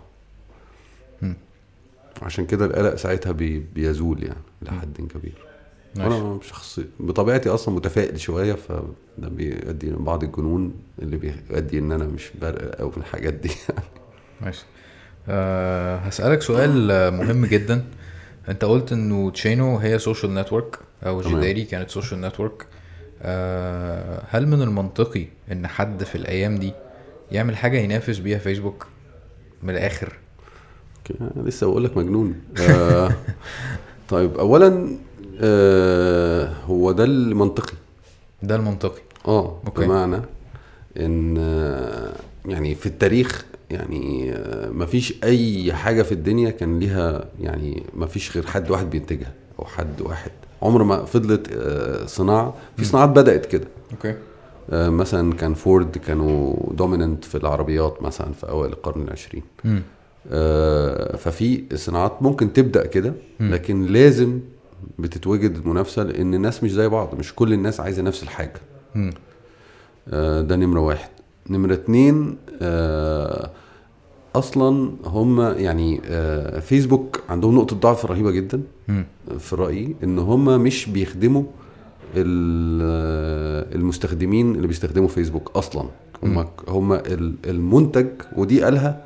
Speaker 2: عشان كده القلق ساعتها بي... بيزول يعني لحد كبير.
Speaker 1: ماشي.
Speaker 2: وأنا شخص بطبيعتي أصلا متفائل شوية فده بيؤدي لبعض الجنون اللي بيؤدي إن أنا مش بقلق قوي في الحاجات دي
Speaker 1: ماشي. أه هسألك سؤال مهم جدا. انت قلت انه تشينو هي social network
Speaker 2: أو.
Speaker 1: جداري كانت social network أه هل من المنطقي ان حد في الأيام دي يعمل حاجة ينافس بيها فيسبوك من
Speaker 2: الآخر؟ okay لسه بقول لك مجنون. آه (laughs) طيب اولا آه هو ده المنطقي.
Speaker 1: ده المنطقي. آه.
Speaker 2: بمعنى إن آه، يعني في التاريخ يعني آه، مفيش أي حاجة في الدنيا كان ليها يعني مفيش غير حد واحد بينتجها أو حد واحد. عمر ما فضلت آه، صناعة. في صناعات بدأت كده.
Speaker 1: okay.
Speaker 2: آه، مثلا كان فورد كانوا دوميننت في العربيات مثلا في أوائل القرن العشرين. ففي صناعات ممكن تبدأ كده. لكن لازم بتتوجد منافسة لأن الناس مش زي بعض. مش كل الناس عايزة نفس الحاجة. ده نمرة واحد. نمرة اتنين أصلا هم يعني آه، فيسبوك عندهم نقطة ضعف رهيبة جدا. في رأيي إن هم مش بيخدموا ال- المستخدمين اللي بيستخدموا فيسبوك أصلا هم هم ال- المنتج ودي قالها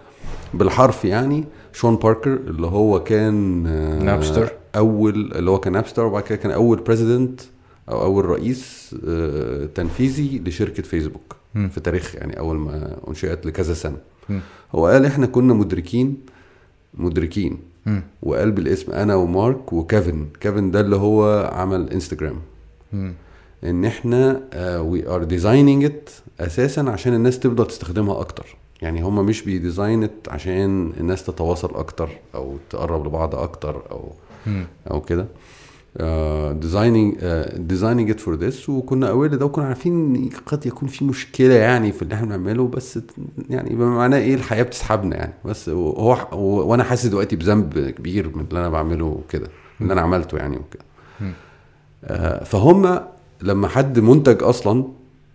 Speaker 2: بالحرف يعني شون باركر اللي هو كان آه،
Speaker 1: نابستر.
Speaker 2: أول اللي هو كان نابستر وبعد كده كان أول president أو أول رئيس آه، تنفيذي لشركة فيسبوك في تاريخ يعني أول ما أنشئت لكذا سنة
Speaker 1: مم.
Speaker 2: هو قال إحنا كنا مدركين مدركين
Speaker 1: مم.
Speaker 2: وقال بالاسم أنا ومارك وكيفن كيفن ده اللي هو عمل انستجرام. إن إحنا we are designing it أساسا عشان الناس تفضل تستخدمها أكتر يعني هم مش بي designed عشان الناس تتواصل أكتر أو تقرب لبعض أكتر أو
Speaker 1: مم.
Speaker 2: أو كده designing designing it for this وكنا aware ده وكنا عارفين ان قد يكون في مشكلة يعني في اللي إحنا بنعمله بس يعني بما معناه إيه الحياة بتسحبنا يعني. بس هو وأنا حاسس دلوقتي بذنب كبير من اللي أنا بعمله كده اللي أنا عملته يعني وكده. آه، فهم لما حد منتج أصلا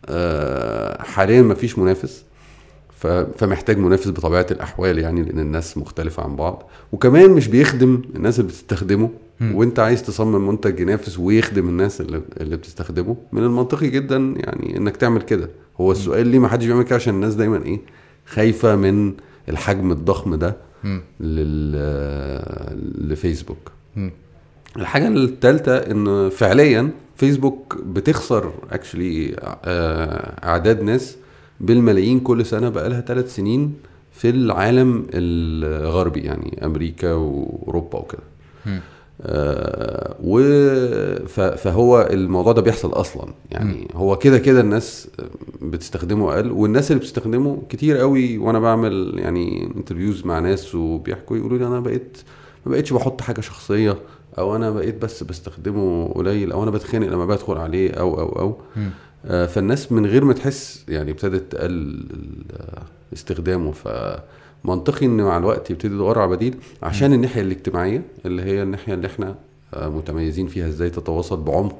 Speaker 2: آه، حاليا ما فيش منافس. فمحتاج منافس بطبيعة الأحوال يعني لأن الناس مختلفة عن بعض. وكمان مش بيخدم الناس اللي بتستخدمه.
Speaker 1: مم.
Speaker 2: وانت عايز تصمم منتج ينافس ويخدم الناس اللي, اللي بتستخدمه. من المنطقي جدا يعني إنك تعمل كده. هو السؤال ليه ما حدش بيعمل كده؟ عشان الناس دايما إيه؟ خايفة من الحجم الضخم ده. لل لفيسبوك.
Speaker 1: مم.
Speaker 2: الحاجة الثالثة إن فعليا فيسبوك بتخسر اكشلي أعداد ناس بالملايين كل سنة بقالها ثلاث سنين في العالم الغربي يعني أمريكا وأوروبا وكده. آه و فهو الموضوع ده بيحصل أصلا يعني هو كده كده الناس بتستخدمه أقل والناس اللي بتستخدمه كتير قوي وأنا بعمل يعني انترفيوز مع ناس وبيحكوا يقولوا لي أنا بقيت ما بقيتش بحط حاجة شخصية أو أنا بقيت بس بستخدمه قليل أو أنا بتخانق لما بدخل عليه أو أو أو
Speaker 1: مم.
Speaker 2: آه، فالناس من غير ما تحس يعني ابتدت تقلل ال- استخدامه فمنطقي إن مع الوقت يبتدي يدور على بديل عشان الناحية الاجتماعية اللي هي الناحية اللي إحنا آه، متميزين فيها إزاي تتواصل بعمق.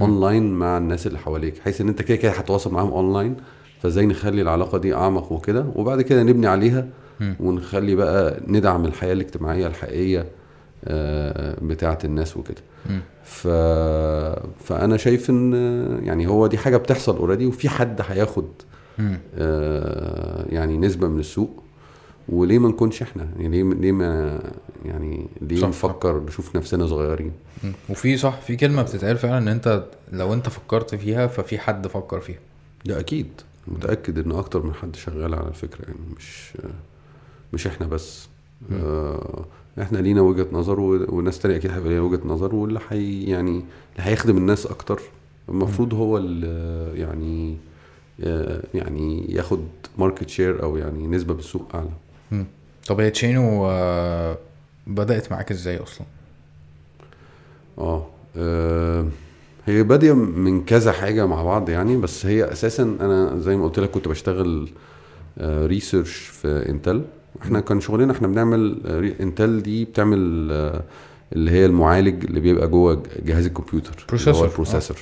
Speaker 2: اونلاين مع الناس اللي حواليك حيث إن انت كده كده هتتواصل معاهم اونلاين فازاي نخلي العلاقة دي أعمق وكده وبعد كده نبني عليها. ونخلي بقى ندعم الحياة الاجتماعية الحقيقية آه، بتاعة الناس وكده. ف... فأنا شايف إن يعني هو دي حاجة بتحصل already وفي حد هياخد. آه، يعني نسبة من السوق وليه ما نكونش إحنا يعني ليه ليه ما يعني ليه
Speaker 1: صح.
Speaker 2: نفكر نشوف نفسنا صغيرين.
Speaker 1: وفي صح في كلمة بتتقال فعلا إن أنت لو أنت فكرت فيها ففي حد فكر فيها
Speaker 2: ده أكيد متأكد إن أكتر من حد شغال على الفكرة يعني مش مش إحنا بس. آه إحنا لينا وجهة نظر والناس تانية أكيد هيبقى ليها وجهة نظر واللي حي يعني اللي هيخدم الناس أكتر. المفروض هو اللي يعني آه، يعني ياخد market share أو يعني نسبة بالسوق أعلى.
Speaker 1: مم. طب هي تشينو آه، بدأت معاك إزاي أصلا؟
Speaker 2: آه آه، هي بادية من كذا حاجة مع بعض يعني بس هي أساسا أنا زي ما قلت لك كنت بشتغل research في انتل إحنا كان شغلنا إحنا بنعمل انتل دي بتعمل آه، اللي هي المعالج اللي بيبقى جوه جهاز الكمبيوتر اللي هو
Speaker 1: processor.
Speaker 2: ال
Speaker 1: processor.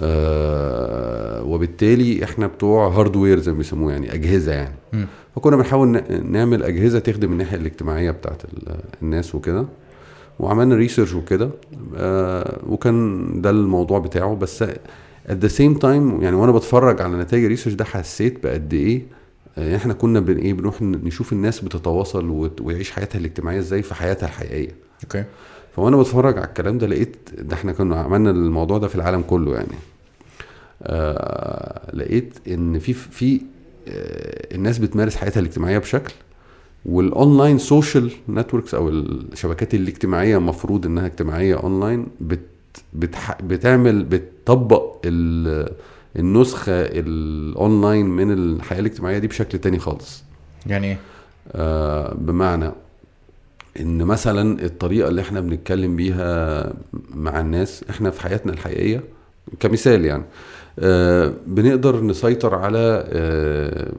Speaker 2: آه وبالتالي إحنا بتوع hardware زي ما بيسموه يعني أجهزة يعني
Speaker 1: مم.
Speaker 2: فكنا بنحاول نعمل أجهزة تخدم الناحية الاجتماعية بتاعت ال- الناس وكده وعملنا research وكده آه وكان ده الموضوع بتاعه بس at the same time يعني وأنا بتفرج على نتائج ال research ده حسيت بقد إيه آه، إحنا كنا بن إيه بنروح نشوف الناس بتتواصل ويعيش حياتها الاجتماعية إزاي في حياتها الحقيقية.
Speaker 1: okay.
Speaker 2: فوانا بتفرج على الكلام ده لقيت ده إحنا كنا عملنا الموضوع ده في العالم كله يعني. آه لقيت ان في في آه، الناس بتمارس حياتها الاجتماعية بشكل وال online social networks أو الشبكات الاجتماعية المفروض إنها اجتماعية اونلاين بت بتح بتعمل بتطبق ال- النسخة الاونلاين من الحياة الاجتماعية دي بشكل تاني خالص.
Speaker 1: يعني إيه؟
Speaker 2: آه، بمعنى إن مثلا الطريقة اللي إحنا بنتكلم بيها مع الناس إحنا في حياتنا الحقيقية كمثال يعني آه، بنقدر نسيطر على آه،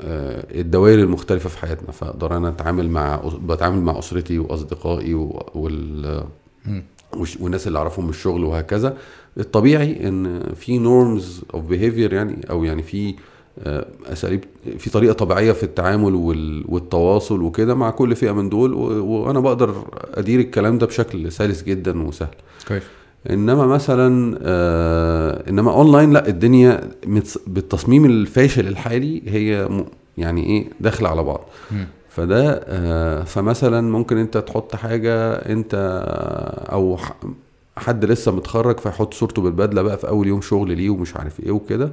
Speaker 2: آه، الدوائر المختلفة في حياتنا. فأقدر أنا أتعامل مع بتعامل مع أسرتي وأصدقائي و- وال والناس اللي أعرفهم من الشغل وهكذا. الطبيعي إن في norms of behavior يعني أو يعني في آه، أساليب في طريقة طبيعية في التعامل وال- والتواصل وكده مع كل فئة من دول وأنا بقدر أدير الكلام ده بشكل سلس جدا وسهل.
Speaker 1: كويس.
Speaker 2: إنما مثلا آه إنما اونلاين لا الدنيا بالتصميم الفاشل الحالي هي م- يعني إيه داخلة على بعض.
Speaker 1: مم.
Speaker 2: فده آه فمثلا ممكن أنت تحط حاجة أنت أو حد لسه متخرج فيحط صورته بالبدلة بقى في أول يوم شغل ليه ومش عارف إيه وكده.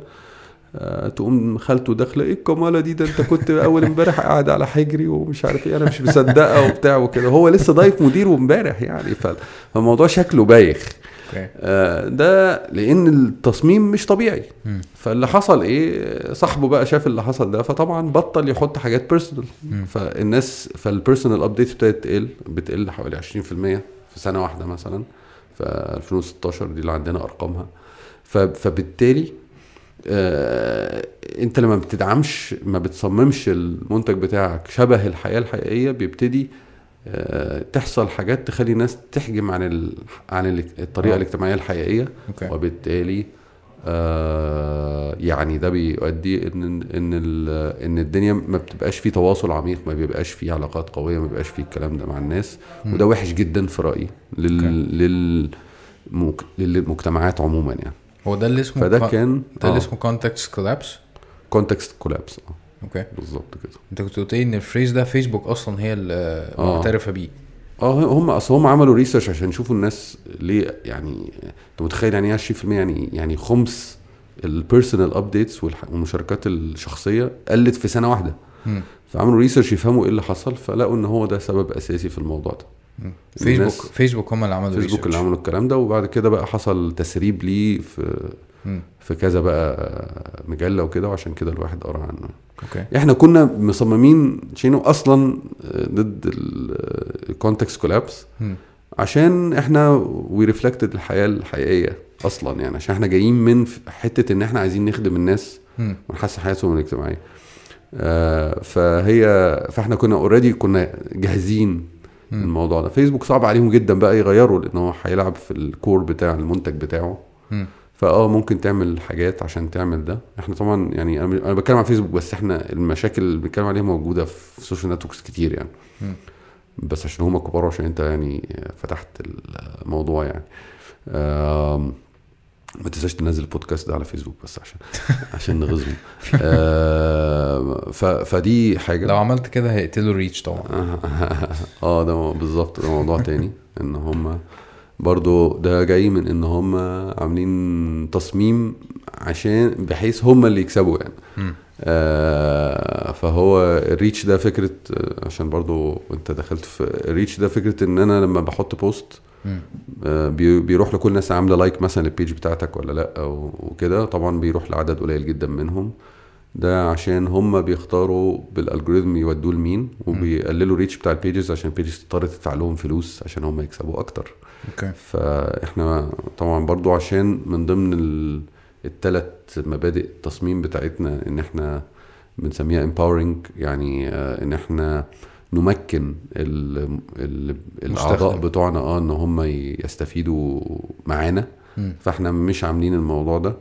Speaker 2: آه تقوم خالته داخلة إيه الكمالة دي؟ ده أنت كنت أول امبارح قاعد على حجري ومش عارف إيه أنا مش مصدقة وبتاع وكده. هو لسه ضايف مدير وامبارح يعني فالموضوع شكله بايخ. آه، ده لأن التصميم مش طبيعي. فاللي حصل إيه؟ صاحبه بقى شاف اللي حصل ده فطبعا بطل يحط حاجات
Speaker 1: personal.
Speaker 2: فالناس فال personal update ابتدت تقل بتقل حوالي 20% في سنة واحدة مثلا. في 2016 دي اللي عندنا أرقامها. ف- فبالتالي آه انت لما بتدعمش ما بتصممش المنتج بتاعك شبه الحياة الحقيقية بيبتدي آه تحصل حاجات تخلي الناس تحجم عن ال... عن ال- الطريقة
Speaker 1: آه.
Speaker 2: الاجتماعية الحقيقية.
Speaker 1: okay.
Speaker 2: وبالتالي آه يعني ده بيؤدي إن إن إن الدنيا ما بتبقاش فيه تواصل عميق ما بيبقاش فيه علاقات قوية ما بيبقاش فيه الكلام ده مع الناس. وده وحش جدا في رأيي لل لل مك- للمجتمعات عموما يعني.
Speaker 1: هو ده اللي اسمه
Speaker 2: فده
Speaker 1: كون-
Speaker 2: كان
Speaker 1: ده اللي اسمه context collapse
Speaker 2: context collapse
Speaker 1: okay.
Speaker 2: بالظبط كده.
Speaker 1: أنت كنت قلت لي إن ال phrase ده فيسبوك أصلا هي اللي
Speaker 2: آه.
Speaker 1: معترفة بيه.
Speaker 2: آه هم أصل هم عملوا research عشان يشوفوا الناس ليه يعني أنت متخيل يعني إيه 20% يعني يعني خمس ال personal updates والمشاركات الشخصية قلت في سنة واحدة
Speaker 1: مم.
Speaker 2: فعملوا research يفهموا إيه اللي حصل فلقوا إن هو ده سبب أساسي في الموضوع ده.
Speaker 1: فيسبوك فيسبوك هم اللي عملوا
Speaker 2: فيسبوك اللي. عملوا الكلام ده وبعد كده بقى حصل تسريب ليه في. في كذا بقى مجلة وكده وعشان كده الواحد قرأ عنه
Speaker 1: okay
Speaker 2: إحنا كنا مصممين تشينو أصلا ضد ال context
Speaker 1: collapse.
Speaker 2: عشان إحنا we reflected الحياة الحقيقية أصلا يعني عشان إحنا جايين من حتة إن إحنا عايزين نخدم الناس. ونحسن حياتهم الاجتماعية آه فهي فإحنا كنا already كنا جاهزين. الموضوع ده فيسبوك صعب عليهم جدا بقى يغيروا لأن هو هيلعب في ال core بتاع المنتج بتاعه. فآه ممكن تعمل حاجات عشان تعمل ده. إحنا طبعا يعني أنا بتكلم عن فيسبوك بس إحنا المشاكل اللي بنتكلم عليها موجودة في ال social networks كتير يعني. بس عشان هما كبار عشان أنت يعني فتحت الموضوع يعني. ما تنساش تنزل البودكاست ده على فيسبوك بس عشان (laughs) عشان نغزهم. فدي حاجة.
Speaker 1: لو عملت كده هيقتلوا reach طبعا. (laughs)
Speaker 2: آه ده بالظبط ده موضوع تاني. إن هم برضو ده جاي من إن هم عاملين تصميم عشان بحيث هم اللي يكسبوا يعني. آه فهو ال reach ده فكرة عشان برضو أنت دخلت في ال reach ده فكرة إن أنا لما بحط
Speaker 1: post.
Speaker 2: آه، بي- بيروح لكل الناس عاملة like مثلا لل page بتاعتك ولا لأ وكده طبعا بيروح لعدد قليل جدا منهم ده عشان هم بيختاروا بال algorithm يودوه لمين وبيقللوا ال reach بتاع ال pages عشان ال pages تضطر تدفع لهم فلوس عشان هم يكسبوا أكتر
Speaker 1: okay
Speaker 2: فإحنا طبعا برضو عشان من ضمن ال- التلات مبادئ التصميم بتاعتنا إن إحنا بنسميها empowering يعني آه، إن إحنا نمكن ال ال
Speaker 1: الأعضاء.
Speaker 2: بتوعنا آه إن هم يستفيدوا معانا. فإحنا مش عاملين الموضوع ده.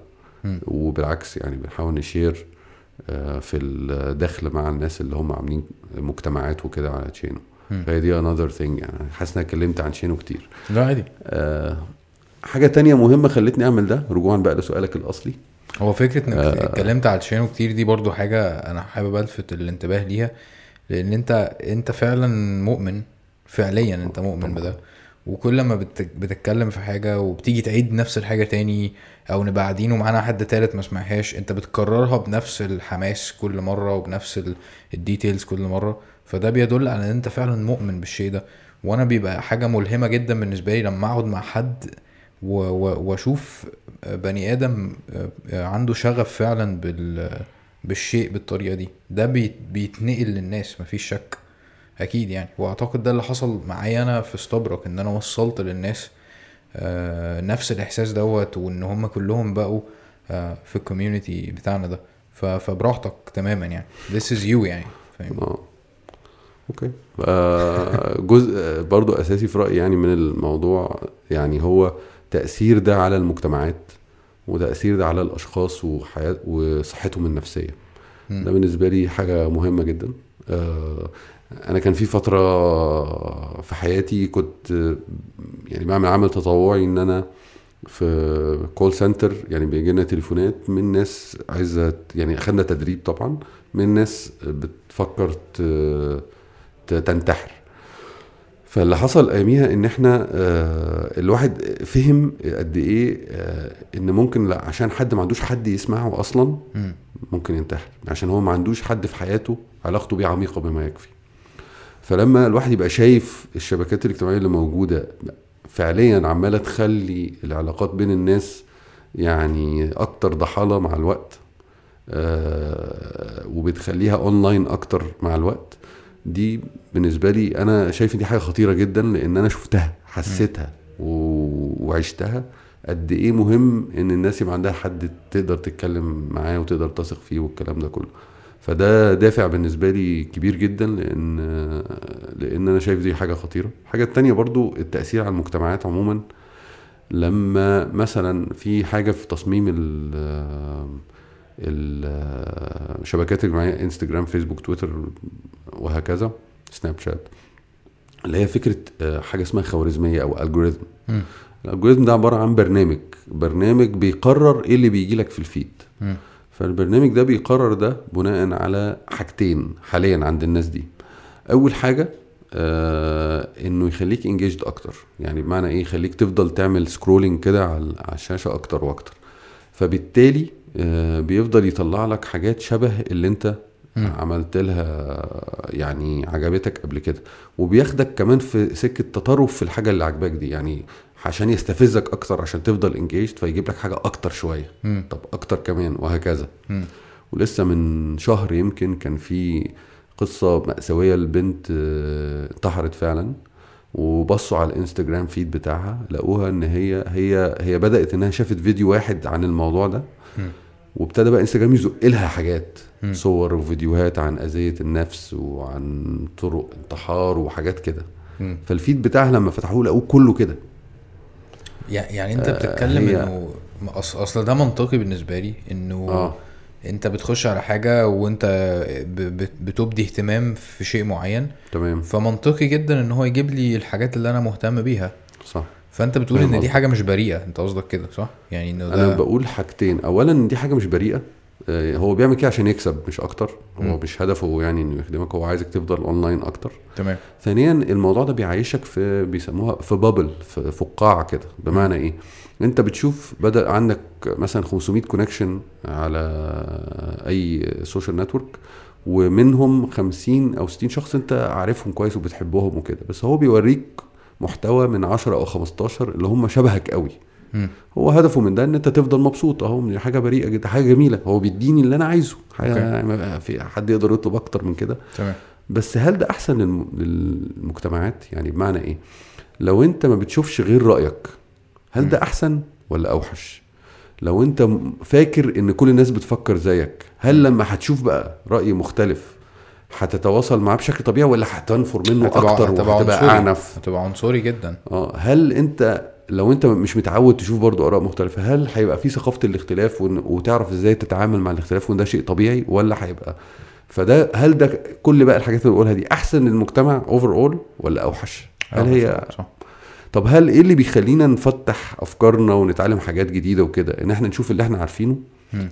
Speaker 2: وبالعكس يعني بنحاول نشير آه، في الدخل مع الناس اللي هم عاملين مجتمعات وكده على تشينو. فهي دي another thing يعني. حاسس ان أنا اتكلمت عن شينو كتير.
Speaker 1: لا عادي.
Speaker 2: آه، حاجة تانية مهمة خلتني أعمل ده رجوعا بقى لسؤالك الأصلي.
Speaker 1: هو فكرة إنك
Speaker 2: آه.
Speaker 1: اتكلمت على الشينو كتير دي برضو حاجة أنا حابب ألفت الانتباه ليها لأن أنت أنت فعلا مؤمن فعليا أنت مؤمن بده. وكل ما بت- بتتكلم في حاجة وبتيجي تعيد نفس الحاجة تاني أو نبقى قاعدين ومعانا حد تالت ما سمعهاش أنت بتكررها بنفس الحماس كل مرة وبنفس ال- ال details كل مرة. فده بيدل على إن أنت فعلا مؤمن بالشيء ده. وأنا بيبقى حاجة ملهمة جدا بالنسبة لي لما أقعد مع حد وأشوف بني آدم عنده شغف فعلا بال بالشيء بالطريقة دي. ده بيت- بيتنقل للناس مفيش شك. أكيد يعني. وأعتقد ده اللي حصل معايا أنا في استبرك إن أنا وصلت للناس آه، نفس الإحساس دوت وإن هم كلهم بقوا آه، في ال community بتاعنا ده. فبراحتك تماما يعني. This is you يعني. فاهم؟
Speaker 2: آه. okay. آه، جزء برضو أساسي في رأيي يعني من الموضوع يعني هو تأثير ده على المجتمعات وتأثير ده على الأشخاص وحياه وصحتهم
Speaker 1: النفسية.
Speaker 2: ده بالنسبة لي حاجة مهمة جدا. آه، أنا كان في فترة في حياتي كنت يعني بعمل عمل تطوعي إن أنا في كول سنتر يعني بيجي لنا تليفونات من ناس عايزة يعني أخدنا تدريب طبعا من ناس بتفكر تنتحر. فاللي حصل أياميها إن إحنا آه، الواحد فهم قد إيه آه، إن ممكن لا عشان حد ما عندوش حد يسمعه أصلا
Speaker 1: مم.
Speaker 2: ممكن ينتحر. عشان هو ما عندوش حد في حياته علاقته بيه عميقة بما يكفي. فلما الواحد يبقى شايف الشبكات الاجتماعية اللي موجودة فعليا عمالة تخلي العلاقات بين الناس يعني أكتر ضحالة مع الوقت آه وبتخليها اونلاين أكتر مع الوقت دي بالنسبة لي أنا شايف إن دي حاجة خطيرة جدا لأن أنا شفتها حسيتها وعشتها قد إيه مهم إن الناس يبقى عندها حد تقدر تتكلم معاه وتقدر تثق فيه والكلام ده كله. فده دافع بالنسبة لي كبير جدا لأن لأن أنا شايف دي حاجة خطيرة. الحاجة التانية برضو التأثير على المجتمعات عموما. لما مثلا في حاجة في تصميم الشبكات الاجتماعيه انستجرام فيسبوك تويتر وهكذا سناب شات اللي هي فكرة آه، حاجة اسمها خوارزمية أو الجوريزم. الالجوريزم ده عبارة عن برنامج. برنامج بيقرر إيه اللي بيجي لك في الفيد. فالبرنامج ده بيقرر ده بناء على حاجتين حاليا عند الناس دي. أول حاجة آه إنه يخليك انجيجد أكتر. يعني بمعنى إيه؟ يخليك تفضل تعمل سكرولينج كده على الشاشة أكتر وأكتر. فبالتالي بيفضل يطلع لك حاجات شبه اللي انت. عملت لها يعني عجبتك قبل كده وبياخدك كمان في سكة تطرف في الحاجة اللي عجباك دي يعني عشان يستفزك أكتر عشان تفضل انجيجد فيجيب لك حاجة أكتر
Speaker 1: شوية.
Speaker 2: طب أكتر كمان وهكذا. ولسه من شهر يمكن كان في قصة مأساوية لبنت آه، انتحرت فعلا وبصوا على الإنستجرام فيد بتاعها لقوها إن هي هي هي بدأت إنها شافت فيديو واحد عن الموضوع ده
Speaker 1: مم.
Speaker 2: وابتدى بقى انستجرام يزق لها حاجات
Speaker 1: مم.
Speaker 2: صور وفيديوهات عن أذية النفس وعن طرق انتحار وحاجات كده. فالفيد بتاعها لما فتحوه لقوه كله كده.
Speaker 1: يع- يعني أنت بتتكلم
Speaker 2: هي-
Speaker 1: إنه أص- أصل ده منطقي بالنسبة لي إنه
Speaker 2: آه.
Speaker 1: أنت بتخش على حاجة وأنت بتبدي اهتمام في شيء معين.
Speaker 2: تمام.
Speaker 1: فمنطقي جدا إن هو يجيب لي الحاجات اللي أنا مهتم بيها.
Speaker 2: صح.
Speaker 1: فأنت بتقول إن دي. حاجة مش بريئة. أنت قصدك كده صح؟ يعني انه
Speaker 2: أنا
Speaker 1: ده
Speaker 2: بقول حاجتين. اولا إن دي حاجة مش بريئة. آه، هو بيعمل كده عشان يكسب مش أكتر. هو. مش هدفه يعني إنه يخدمك. هو عايزك تفضل أونلاين أكتر.
Speaker 1: تمام.
Speaker 2: ثانيا الموضوع ده بيعيشك في بيسموها في bubble في فقاعة كده. بمعنى إيه؟ أنت بتشوف بدأ عندك مثلا 500 connection على أي social network ومنهم 50 أو 60 شخص أنت عارفهم كويس وبتحبهم وكده. بس هو بيوريك محتوى من 10 أو 15 اللي هم شبهك قوي.
Speaker 1: مم.
Speaker 2: هو هدفه من ده إن أنت تفضل مبسوط. أهو دي حاجة بريئة جدا حاجة جميلة. هو بيديني اللي أنا عايزه.
Speaker 1: حاجة.
Speaker 2: يعني ما في حد يقدر يطلب أكتر من كده.
Speaker 1: تمام.
Speaker 2: بس هل ده أحسن للم- للمجتمعات؟ يعني بمعنى إيه؟ لو أنت ما بتشوفش غير رأيك هل ده أحسن ولا أوحش؟ لو أنت فاكر إن كل الناس بتفكر زيك هل لما هتشوف بقى رأي مختلف هتتواصل معاه بشكل طبيعي ولا هتنفر منه
Speaker 1: هتبقى-
Speaker 2: أكتر
Speaker 1: هتبقى
Speaker 2: وهتبقى. أعنف؟
Speaker 1: هتبقى عنصري جدا.
Speaker 2: آه هل أنت لو أنت مش متعود تشوف برضو آراء مختلفة هل هيبقى في ثقافة الاختلاف وتعرف إزاي تتعامل مع الاختلاف وإن ده شيء طبيعي ولا هيبقى؟ فده هل ده كل بقى الحاجات اللي بقولها دي أحسن للمجتمع overall ولا أوحش؟ هل هي
Speaker 1: صح.
Speaker 2: طب هل إيه اللي بيخلينا نفتح أفكارنا ونتعلم حاجات جديدة وكده؟ إن إحنا نشوف اللي إحنا عارفينه.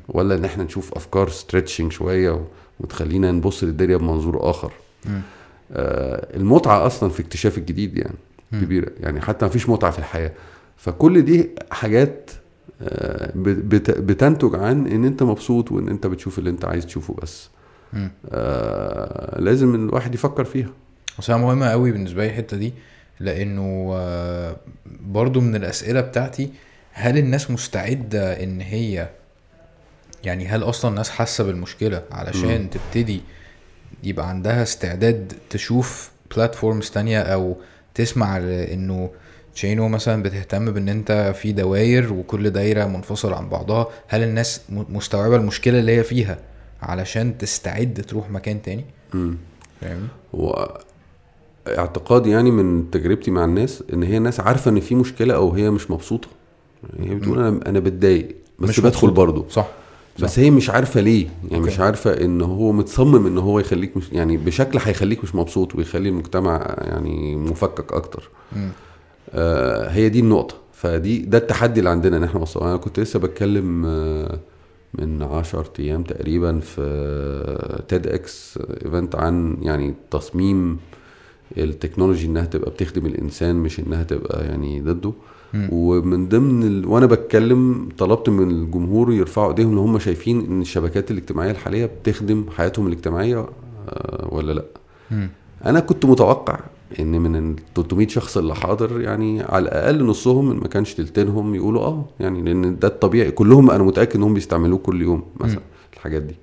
Speaker 2: ولا إن إحنا نشوف أفكار stretching شوية وتخلينا نبص للدنيا بمنظور
Speaker 1: آخر.
Speaker 2: آه، المتعة أصلا في اكتشاف الجديد يعني
Speaker 1: مم.
Speaker 2: كبيرة يعني حتى ما فيش متعة في الحياة فكل دي حاجات آه، بت- بتنتج عن إن أنت مبسوط وإن أنت بتشوف اللي أنت عايز تشوفه بس. آه لازم الواحد يفكر فيها
Speaker 1: بس هي مهمة قوي بالنسبة لي الحتة دي لأنه آه، برضو من الأسئلة بتاعتي هل الناس مستعدة إن هي يعني هل أصلا الناس حاسة بالمشكلة علشان
Speaker 2: مم.
Speaker 1: تبتدي يبقى عندها استعداد تشوف platforms تانية أو تسمع إنه تشينو مثلا بتهتم بإن أنت في دواير وكل دايرة منفصلة عن بعضها هل الناس م- مستوعبة المشكلة اللي هي فيها علشان تستعد تروح مكان تاني
Speaker 2: مم.
Speaker 1: فاهمني؟
Speaker 2: هو اعتقادي يعني من تجربتي مع الناس إن هي ناس عارفة إن في مشكلة أو هي مش مبسوطة يعني هي بتقول أنا أنا بتضايق بس
Speaker 1: مش
Speaker 2: بدخل. برضه
Speaker 1: صح
Speaker 2: بس هي مش عارفة ليه. يعني
Speaker 1: أوكي.
Speaker 2: مش عارفة إن هو متصمم إن هو يخليك مش يعني بشكل هيخليك مش مبسوط ويخلي المجتمع يعني مفكك
Speaker 1: أكتر.
Speaker 2: آه هي دي النقطة. فدي ده التحدي اللي عندنا إن إحنا وصلنا أنا كنت لسه بتكلم آه من 10 أيام تقريبا في تيد إكس event عن يعني تصميم التكنولوجي إنها تبقى بتخدم الإنسان مش إنها تبقى يعني ضده.
Speaker 1: مم.
Speaker 2: ومن ضمن ال... وأنا بتكلم طلبت من الجمهور يرفعوا إيديهم إن هم شايفين إن الشبكات الاجتماعية الحالية بتخدم حياتهم الاجتماعية آه، ولا لأ
Speaker 1: مم.
Speaker 2: أنا كنت متوقع إن من ال 300 شخص اللي حاضر يعني على الأقل نصهم ما كانش تلتينهم يقولوا آه يعني لأن ده الطبيعي كلهم أنا متأكد إنهم بيستعملوه كل يوم مثلا
Speaker 1: مم.
Speaker 2: الحاجات دي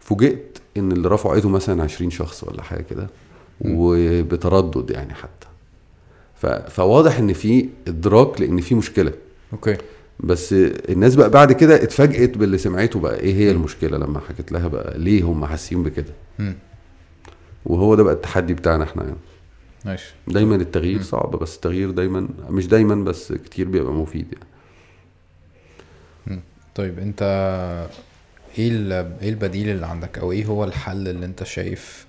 Speaker 2: فوجئت إن اللي رفعوا ايدهم مثلا 20 شخص ولا حاجة كده. وبتردد يعني حتى. فواضح إن في إدراك لإن في مشكلة.
Speaker 1: أوكي.
Speaker 2: بس الناس بقى بعد كده اتفاجئت باللي سمعته بقى إيه هي
Speaker 1: مم.
Speaker 2: المشكلة لما حكيت لها بقى؟ ليه هم حاسين بكده. وهو ده بقى التحدي بتاعنا إحنا يعني.
Speaker 1: ماشي.
Speaker 2: دايما التغيير
Speaker 1: مم.
Speaker 2: صعب بس التغيير دايما مش دايما بس كتير بيبقى مفيد يعني.
Speaker 1: طيب أنت إيه إيه البديل اللي عندك؟ أو إيه هو الحل اللي أنت شايف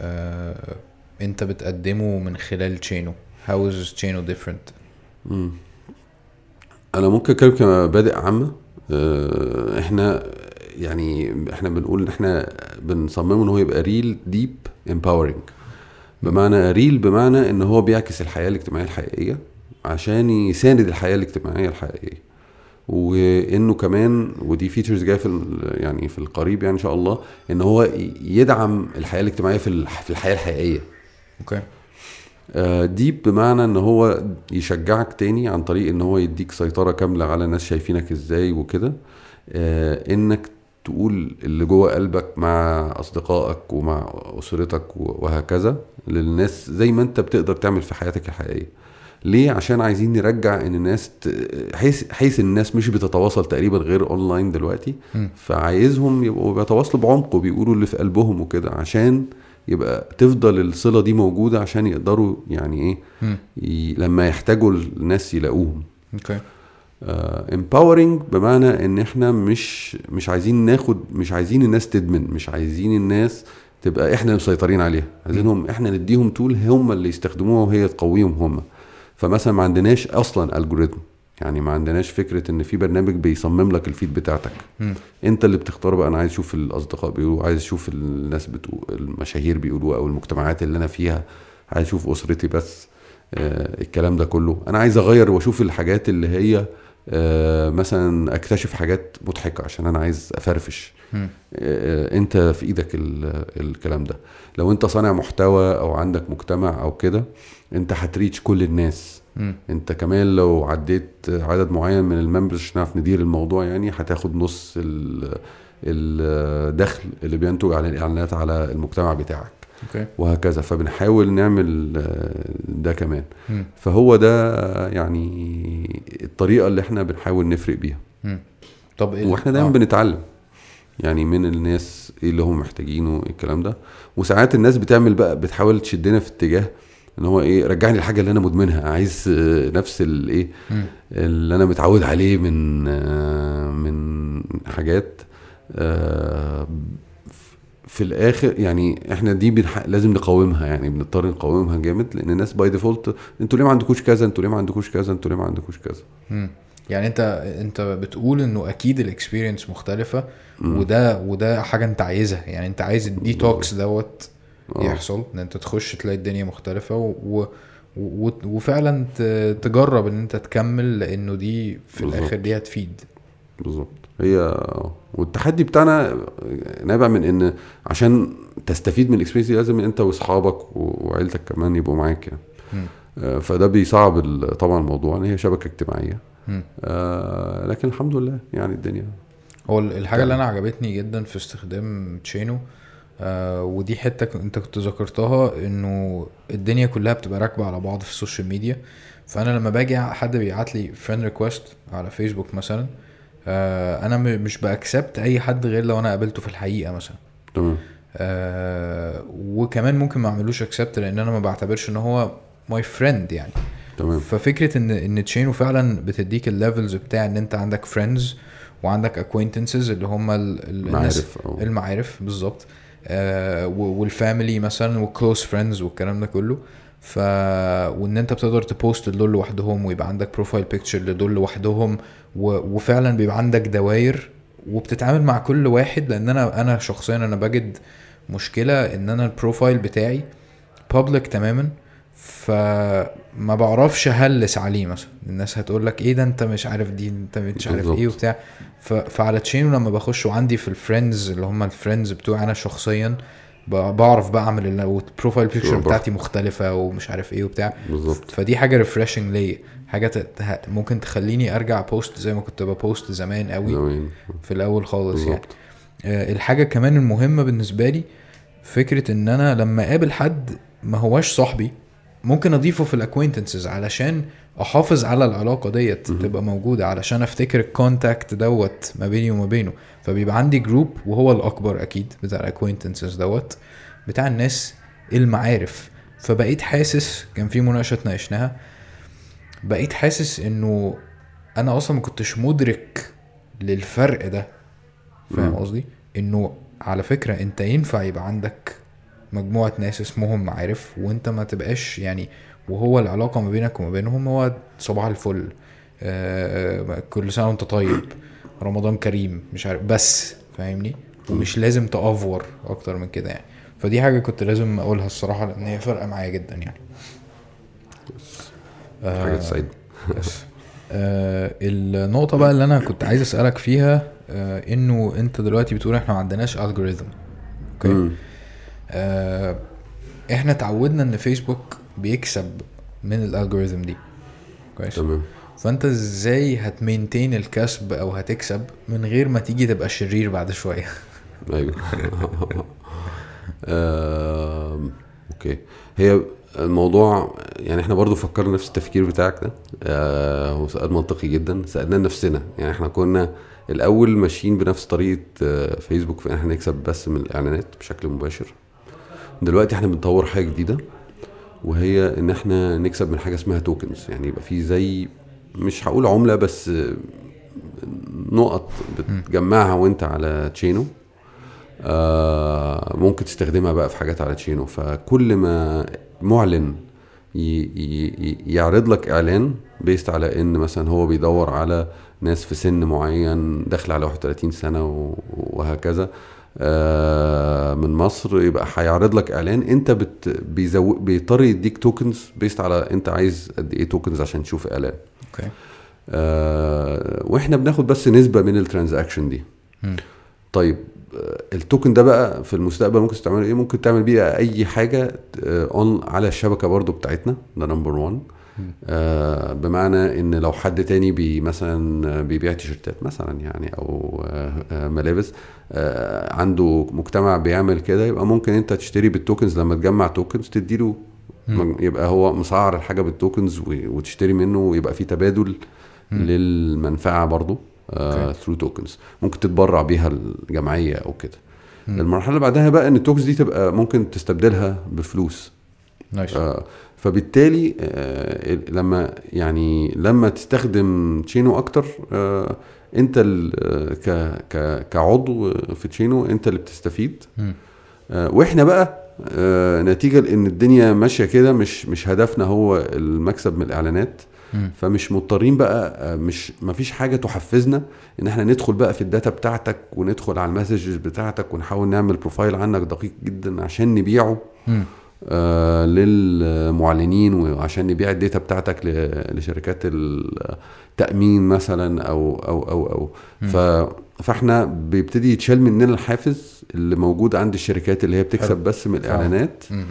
Speaker 1: آه أنت بتقدمه من خلال تشينو how is تشينو different?
Speaker 2: مم. أنا ممكن أتكلم كمبادئ عامة. آه، إحنا يعني إحنا بنقول إن إحنا بنصممه إن هو يبقى real deep empowering بمعنى real بمعنى إن هو بيعكس الحياة الاجتماعية الحقيقية عشان يساند الحياة الاجتماعية الحقيقية. وإنه كمان ودي features جاية في يعني في القريب يعني إن شاء الله إن هو يدعم الحياة الاجتماعية في في الحياة الحقيقية.
Speaker 1: okay
Speaker 2: آه، deep بمعنى إن هو يشجعك تاني عن طريق إن هو يديك سيطرة كاملة على الناس شايفينك إزاي وكده. آه، إنك تقول اللي جوه قلبك مع أصدقائك ومع أسرتك وهكذا للناس زي ما أنت بتقدر تعمل في حياتك الحقيقية. ليه؟ عشان عايزين نرجع إن الناس ت... حيث حيث الناس مش بتتواصل تقريبا غير اونلاين دلوقتي. فعايزهم يبقوا بيتواصلوا بعمق وبيقولوا اللي في قلبهم وكده عشان يبقى تفضل الصلة دي موجودة عشان يقدروا يعني
Speaker 1: إيه.
Speaker 2: ي... لما يحتاجوا الناس يلاقوهم.
Speaker 1: أوكي.
Speaker 2: empowering بمعنى إن إحنا مش مش عايزين ناخد مش عايزين الناس تدمن مش عايزين الناس تبقى إحنا مسيطرين عليها. عايزينهم إحنا نديهم تول هم اللي يستخدموها وهي تقويهم هم. فمثلا ما عندناش أصلا الجوريزم يعني ما عندناش فكرة إن في برنامج بيصمم لك الفيد بتاعتك.
Speaker 1: مم.
Speaker 2: أنت اللي بتختار بقى. أنا عايز أشوف الأصدقاء بيقولوا عايز أشوف الناس بتقول المشاهير بيقولوا أو المجتمعات اللي أنا فيها. عايز أشوف أسرتي بس. آه الكلام ده كله. أنا عايز أغير وأشوف الحاجات اللي هي آه مثلا أكتشف حاجات مضحكة عشان أنا عايز
Speaker 1: أفرفش.
Speaker 2: آه أنت في إيدك ال- الكلام ده. لو أنت صانع محتوى أو عندك مجتمع أو كده أنت هتريتش كل الناس.
Speaker 1: مم.
Speaker 2: انت كمان لو عديت عدد معين من الممبرز عشان نعرف ندير الموضوع يعني هتاخد نص ال- الدخل اللي بينتج عن الاعلانات على المجتمع بتاعك
Speaker 1: أوكي
Speaker 2: وهكذا فبنحاول نعمل ده كمان
Speaker 1: مم.
Speaker 2: فهو ده يعني الطريقة اللي إحنا بنحاول نفرق بيها
Speaker 1: مم. طب إيه
Speaker 2: وإحنا دايما
Speaker 1: آه.
Speaker 2: بنتعلم يعني من الناس إيه اللي هم محتاجينه إيه الكلام ده وساعات الناس بتعمل بقى بتحاول تشدنا في اتجاه ان هو إيه رجعني الحاجة اللي أنا مدمنها عايز آه، نفس الايه. اللي أنا متعود عليه من آه، من حاجات آه، في الآخر يعني إحنا دي بنح... لازم نقاومها يعني بنضطر نقاومها جامد لأن الناس by default أنتوا ليه ما عندكوش كذا أنتوا ليه ما عندكوش كذا أنتوا ليه ما عندكوش كذا
Speaker 1: مم. يعني انت انت بتقول انه أكيد ال experience مختلفة
Speaker 2: مم.
Speaker 1: وده وده حاجة انت عايزها يعني انت عايز الديتوكس دوت
Speaker 2: آه.
Speaker 1: يحصل إن أنت تخش تلاقي الدنيا مختلفة و... و... وفعلا تجرب إن أنت تكمل لأنه دي في
Speaker 2: بالظبط.
Speaker 1: الآخر دي هتفيد
Speaker 2: بالظبط هي والتحدي بتاعنا نابع من إن عشان تستفيد من ال experience دي لازم أنت وأصحابك وعيلتك كمان يبقوا معاك يعني. آه، فده بيصعب طبعا الموضوع ان هي شبكة
Speaker 1: اجتماعية.
Speaker 2: آه، لكن الحمد لله يعني الدنيا
Speaker 1: هو ال- الحاجة اللي أنا عجبتني جدا في استخدام تشينو آه ودي حتة ك- أنت كنت ذكرتها إنه الدنيا كلها بتبقى راكبة على بعض في ال social media. فأنا لما باجي حد بيبعت لي friend request على فيسبوك مثلا آه أنا م- مش ب accept أي حد غير لو أنا قابلته في الحقيقة مثلا.
Speaker 2: تمام.
Speaker 1: آه وكمان ممكن ما أعملوش accept لأن أنا ما بعتبرش إن هو my friend يعني.
Speaker 2: تمام.
Speaker 1: ففكرة ان إن تشينو فعلا بتديك ال levels بتاع إن أنت عندك friends وعندك acquaintances اللي هم ال- ال- الناس
Speaker 2: معارف أو-
Speaker 1: المعارف بالظبط. آه وال family مثلا وال close friends والكلام ده كله. ف وإن أنت بتقدر ت post لدول لوحدهم ويبقى عندك profile picture لدول لوحدهم و... وفعلا بيبقى عندك دواير وبتتعامل مع كل واحد. لأن أنا أنا شخصيا أنا بجد مشكلة إن أنا ال profile بتاعي public تماما. فما بعرفش اهلس عليه مثلا. الناس هتقول لك إيه ده أنت مش عارف دي أنت مش عارف. إيه وبتاع. فعلى تشينو لما بخش وعندي في ال friends اللي هم ال friends بتوعي أنا شخصيا ب- بعرف بقى اعمل ال- وال profile
Speaker 2: picture.
Speaker 1: بتاعتي مختلفة ومش عارف إيه وبتاع.
Speaker 2: بالظبط.
Speaker 1: فدي حاجة refreshing ليا. حاجة ممكن تخليني أرجع post زي ما كنت ب post زمان قوي. في الأول خالص يعني.
Speaker 2: بالظبط.
Speaker 1: آه، الحاجة كمان المهمة بالنسبة لي فكرة إن أنا لما أقابل حد ما هواش صاحبي. ممكن أضيفه في ال acquaintances علشان أحافظ على العلاقة ديت. تبقى موجودة علشان أفتكر ال contact دوت ما بيني وما بينه فبيبقى عندي group وهو الأكبر أكيد بتاع ال acquaintances دوت بتاع الناس المعارف فبقيت حاسس كان في مناقشة ناقشناها بقيت حاسس إنه أنا أصلا ما كنتش مدرك للفرق ده فاهم. قصدي إنه على فكرة أنت ينفع يبقى عندك مجموعة ناس اسمهم معارف وانت ما تبقاش يعني وهو العلاقة ما بينك وما بينهم هو صباح الفل. آه كل سنة وانت طيب. رمضان كريم مش عارف بس فاهمني؟ ومش لازم تأفور أكتر من كده يعني. فدي حاجة كنت لازم أقولها الصراحة لأن هي فارقة معايا جدا يعني.
Speaker 2: حاجة تسعد
Speaker 1: بس. آه النقطة بقى اللي أنا كنت عايز أسألك فيها آه إنه أنت دلوقتي بتقول إحنا ما عندناش ألجوريزم أوكي؟
Speaker 2: مم.
Speaker 1: آه إحنا اتعودنا إن فيسبوك بيكسب من الألجوريزم دي. كويس.
Speaker 2: تمام.
Speaker 1: فأنت إزاي هتمينتين الكسب أو هتكسب من غير ما تيجي تبقى شرير بعد شوية؟ (laughs)
Speaker 2: أيوه. (laughs) آم، okay. هي الموضوع يعني إحنا برضو فكرنا نفس التفكير بتاعك ده. آه، هو سؤال منطقي جدا. سألناه لنفسنا. يعني إحنا كنا الأول ماشيين بنفس طريقة آه، فيسبوك في إن إحنا نكسب بس من الإعلانات بشكل مباشر. دلوقتي إحنا بنطور حاجة جديدة وهي ان إحنا نكسب من حاجة اسمها tokens يعني يبقى في زي مش هقول عملة بس نقط بتجمعها وانت على تشينو آه ممكن تستخدمها بقى في حاجات على تشينو فكل ما معلن يعرض لك إعلان based على إن مثلا هو بيدور على ناس في سن معين داخل على 31 سنة وهكذا من مصر يبقى هيعرض لك إعلان. أنت بت بيزو بيضطر يديك tokens based على أنت عايز قد إيه tokens عشان تشوف إعلان.
Speaker 1: okay.
Speaker 2: آه وإحنا بناخد بس نسبة من ال transaction دي.
Speaker 1: مم.
Speaker 2: طيب آه، ال token ده بقى في المستقبل ممكن تستعمله إيه؟ ممكن تعمل بيه أي حاجة on على الشبكة برضو بتاعتنا ده number 1 آه بمعنى إن لو حد تاني بي مثلا بيبيع تيشرتات مثلا يعني أو آه آه ملابس آه عنده مجتمع بيعمل كده يبقى ممكن أنت تشتري بال tokens لما تجمع tokens تديله
Speaker 1: مم.
Speaker 2: يبقى هو مسعر الحاجة بال tokens وتشتري منه ويبقى في تبادل
Speaker 1: مم.
Speaker 2: للمنفعة برضو
Speaker 1: okay.
Speaker 2: through tokens ممكن تتبرع بيها الجمعية أو كده. المرحلة اللي بعدها بقى إن ال tokens دي تبقى ممكن تستبدلها بفلوس
Speaker 1: nice
Speaker 2: آه، فبالتالي آه، لما يعني لما تستخدم تشينو أكتر آه، أنت آه، ك كعضو في تشينو أنت اللي بتستفيد وإحنا بقى نتيجة لإن الدنيا ماشية كده مش مش هدفنا هو المكسب من
Speaker 1: الإعلانات.
Speaker 2: فمش مضطرين بقى مش مفيش حاجة تحفزنا إن إحنا ندخل بقى في ال data بتاعتك وندخل على ال messages بتاعتك ونحاول نعمل profile عنك دقيق جدا عشان نبيعه. آه للمعلنين وعشان نبيع ال data بتاعتك لشركات التأمين مثلا أو أو أو
Speaker 1: أو.
Speaker 2: ف فاحنا بيبتدي يتشال مننا الحافز اللي موجود عند الشركات اللي هي بتكسب
Speaker 1: حلو.
Speaker 2: بس من الإعلانات
Speaker 1: م-.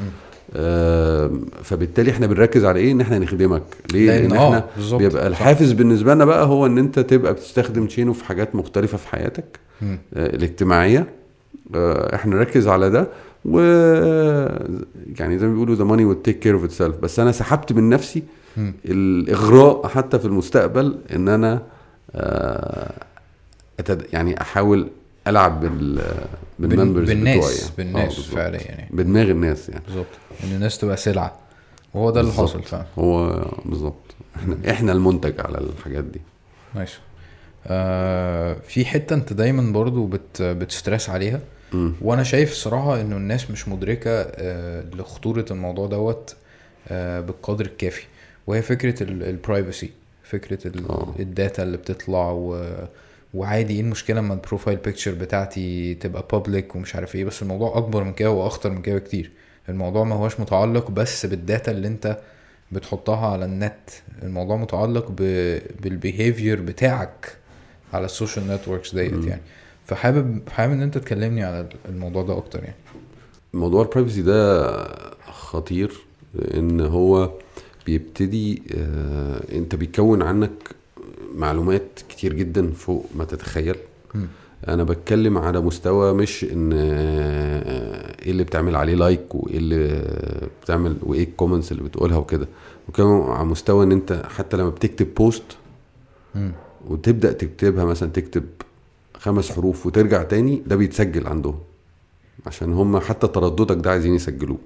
Speaker 2: آه فبالتالي إحنا بنركز على إيه إن إحنا نخدمك ليه لأن
Speaker 1: لأن
Speaker 2: آه
Speaker 1: إحنا
Speaker 2: بيبقى
Speaker 1: صح.
Speaker 2: الحافز بالنسبة لنا بقى هو إن أنت تبقى بتستخدم تشينو في حاجات مختلفة في حياتك. آه، الاجتماعية آه، إحنا نركز على ده و يعني زي ما بيقولوا the money will take care of itself. بس أنا سحبت من نفسي
Speaker 1: م.
Speaker 2: الإغراء حتى في المستقبل إن أنا آه، أتد... يعني أحاول ألعب بال
Speaker 1: بال-
Speaker 2: بال members
Speaker 1: بالناس
Speaker 2: بتوعي. يعني. آه،
Speaker 1: بالناس
Speaker 2: بالظبط.
Speaker 1: فعليا يعني.
Speaker 2: بدماغ الناس يعني.
Speaker 1: بالظبط. إن الناس تبقى سلعة. وهو ده اللي. حاصل فعلا.
Speaker 2: هو بالظبط. إحنا إحنا المنتج على الحاجات دي.
Speaker 1: nice آه في حتة أنت دايما برضو بت بت stress
Speaker 2: عليها.
Speaker 1: وأنا شايف الصراحه انه الناس مش مدركة آه لخطورة الموضوع دوت آه بالقدر الكافي. وهي فكرة ال privacy فكرة
Speaker 2: آه.
Speaker 1: ال data اللي بتطلع و وعادي إيه المشكلة لما ال profile picture بتاعتي تبقى public ومش عارف إيه بس الموضوع اكبر من كده واخطر من كده بكتير. الموضوع ما هوش متعلق بس بال data اللي انت بتحطها على النت. الموضوع متعلق ب... بال behavior بتاعك على ال social networks
Speaker 2: ديت.
Speaker 1: يعني. فحابب حابب إن أنت تكلمني على الموضوع ده أكتر يعني
Speaker 2: موضوع ال privacy ده خطير لأن هو بيبتدي آه أنت بيكون عنك معلومات كتير جدا فوق ما تتخيل
Speaker 1: مم.
Speaker 2: أنا بتكلم على مستوى مش إن آه، إيه اللي بتعمل عليه like وإيه اللي بتعمل وإيه ال comments اللي بتقولها وكده بتكلم على مستوى إن أنت حتى لما بتكتب post
Speaker 1: مم.
Speaker 2: وتبدأ تكتبها مثلا تكتب خمس حروف وترجع تاني ده بيتسجل عندهم. عشان هم حتى ترددك ده عايزين يسجلوه.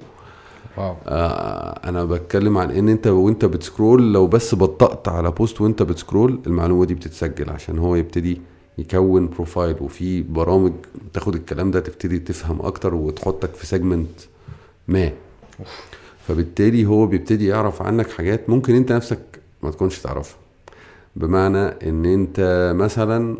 Speaker 1: wow.
Speaker 2: آه أنا بتكلم عن إن أنت وأنت بت scroll لو بس بطأت على post وأنت بت scroll المعلومة دي بتتسجل عشان هو يبتدي يكون profile وفي برامج تاخد الكلام ده تبتدي تفهم أكتر وتحطك في segment ما. فبالتالي هو بيبتدي يعرف عنك حاجات ممكن أنت نفسك ما تكونش تعرفها. بمعنى إن أنت مثلا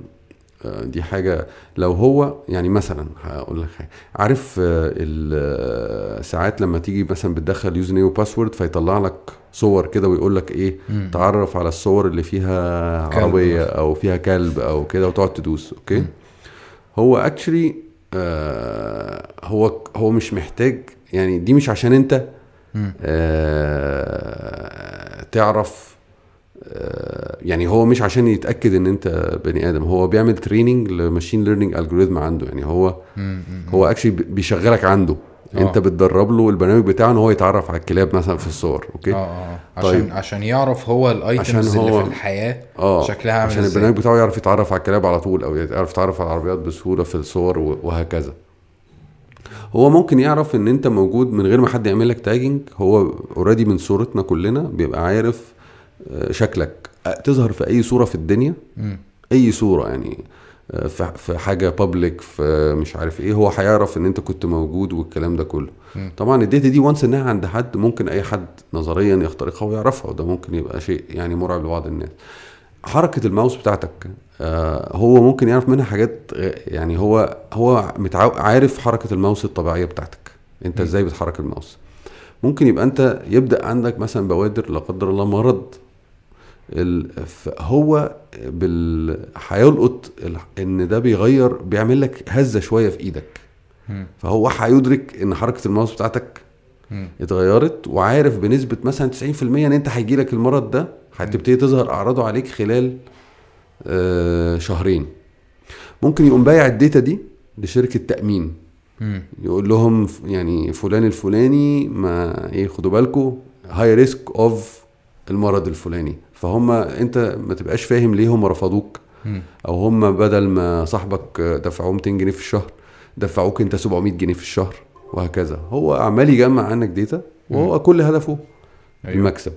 Speaker 2: دي حاجة لو هو يعني مثلا هقول لك حاجة عارف آه، آه، ساعات لما تيجي مثلا بتدخل username و password فيطلع لك صور كده ويقول لك إيه
Speaker 1: مم.
Speaker 2: تعرف على الصور اللي فيها
Speaker 1: عربية.
Speaker 2: أو فيها كلب أو كده وتقعد تدوس okay
Speaker 1: مم.
Speaker 2: هو actually هو هو مش محتاج يعني دي مش عشان
Speaker 1: أنت.
Speaker 2: آه، تعرف آه، يعني هو مش عشان يتأكد إن أنت بني آدم هو بيعمل training ل machine learning algorithm عنده. يعني هو. هو actually بيشغلك عنده.
Speaker 1: آه.
Speaker 2: أنت بتدرب له البرنامج بتاعه إن هو يتعرف على الكلاب مثلا في الصور okay؟
Speaker 1: آه آه. عشان
Speaker 2: طيب.
Speaker 1: عشان يعرف هو ال
Speaker 2: items
Speaker 1: اللي
Speaker 2: هو-
Speaker 1: في الحياة
Speaker 2: آه.
Speaker 1: شكلها عامل
Speaker 2: عشان البرنامج بتاعه يعرف يتعرف على الكلاب على طول أو يعرف يتعرف على العربيات بسهولة في الصور وهكذا. هو ممكن يعرف إن أنت موجود من غير ما حد يعمل لك tagging هو already من صورتنا كلنا بيبقى عارف آه، شكلك تظهر في أي صورة في الدنيا. أي صورة يعني آه، في حاجة public في مش عارف إيه هو هيعرف إن أنت كنت موجود والكلام ده كله
Speaker 1: مم.
Speaker 2: طبعا ال data دي once إنها عند حد ممكن أي حد نظريا يخترقها ويعرفها وده ممكن يبقى شيء يعني مرعب لبعض الناس حركة الماوس بتاعتك آه هو ممكن يعرف منها حاجات يعني هو هو متعو... عارف حركة الماوس الطبيعية بتاعتك أنت
Speaker 1: م.
Speaker 2: إزاي بتحرك الماوس ممكن يبقى أنت يبدأ عندك مثلا بوادر لا قدر الله مرض. هو بال... هيلقط. إن ده بيغير بيعمل لك هزة شوية في إيدك
Speaker 1: مم.
Speaker 2: فهو هيدرك إن حركة الماوس بتاعتك
Speaker 1: مم.
Speaker 2: اتغيرت وعارف بنسبة مثلا 90% إن أنت هيجي لك المرض ده هتبتدي تظهر أعراضه عليك خلال آه شهرين ممكن يقوم بايع ال data دي لشركة
Speaker 1: تأمين.
Speaker 2: يقول لهم يعني فلان الفلاني ما إيه خدوا بالكم high risk of المرض الفلاني فهم انت ما تبقاش فاهم ليه هم رفضوك. أو هم بدل ما صاحبك دفعوه 200 جنيه في الشهر دفعوك انت 700 جنيه في الشهر وهكذا. هو عمال يجمع عنك data وهو كل هدفه
Speaker 1: أيوه.
Speaker 2: المكسب.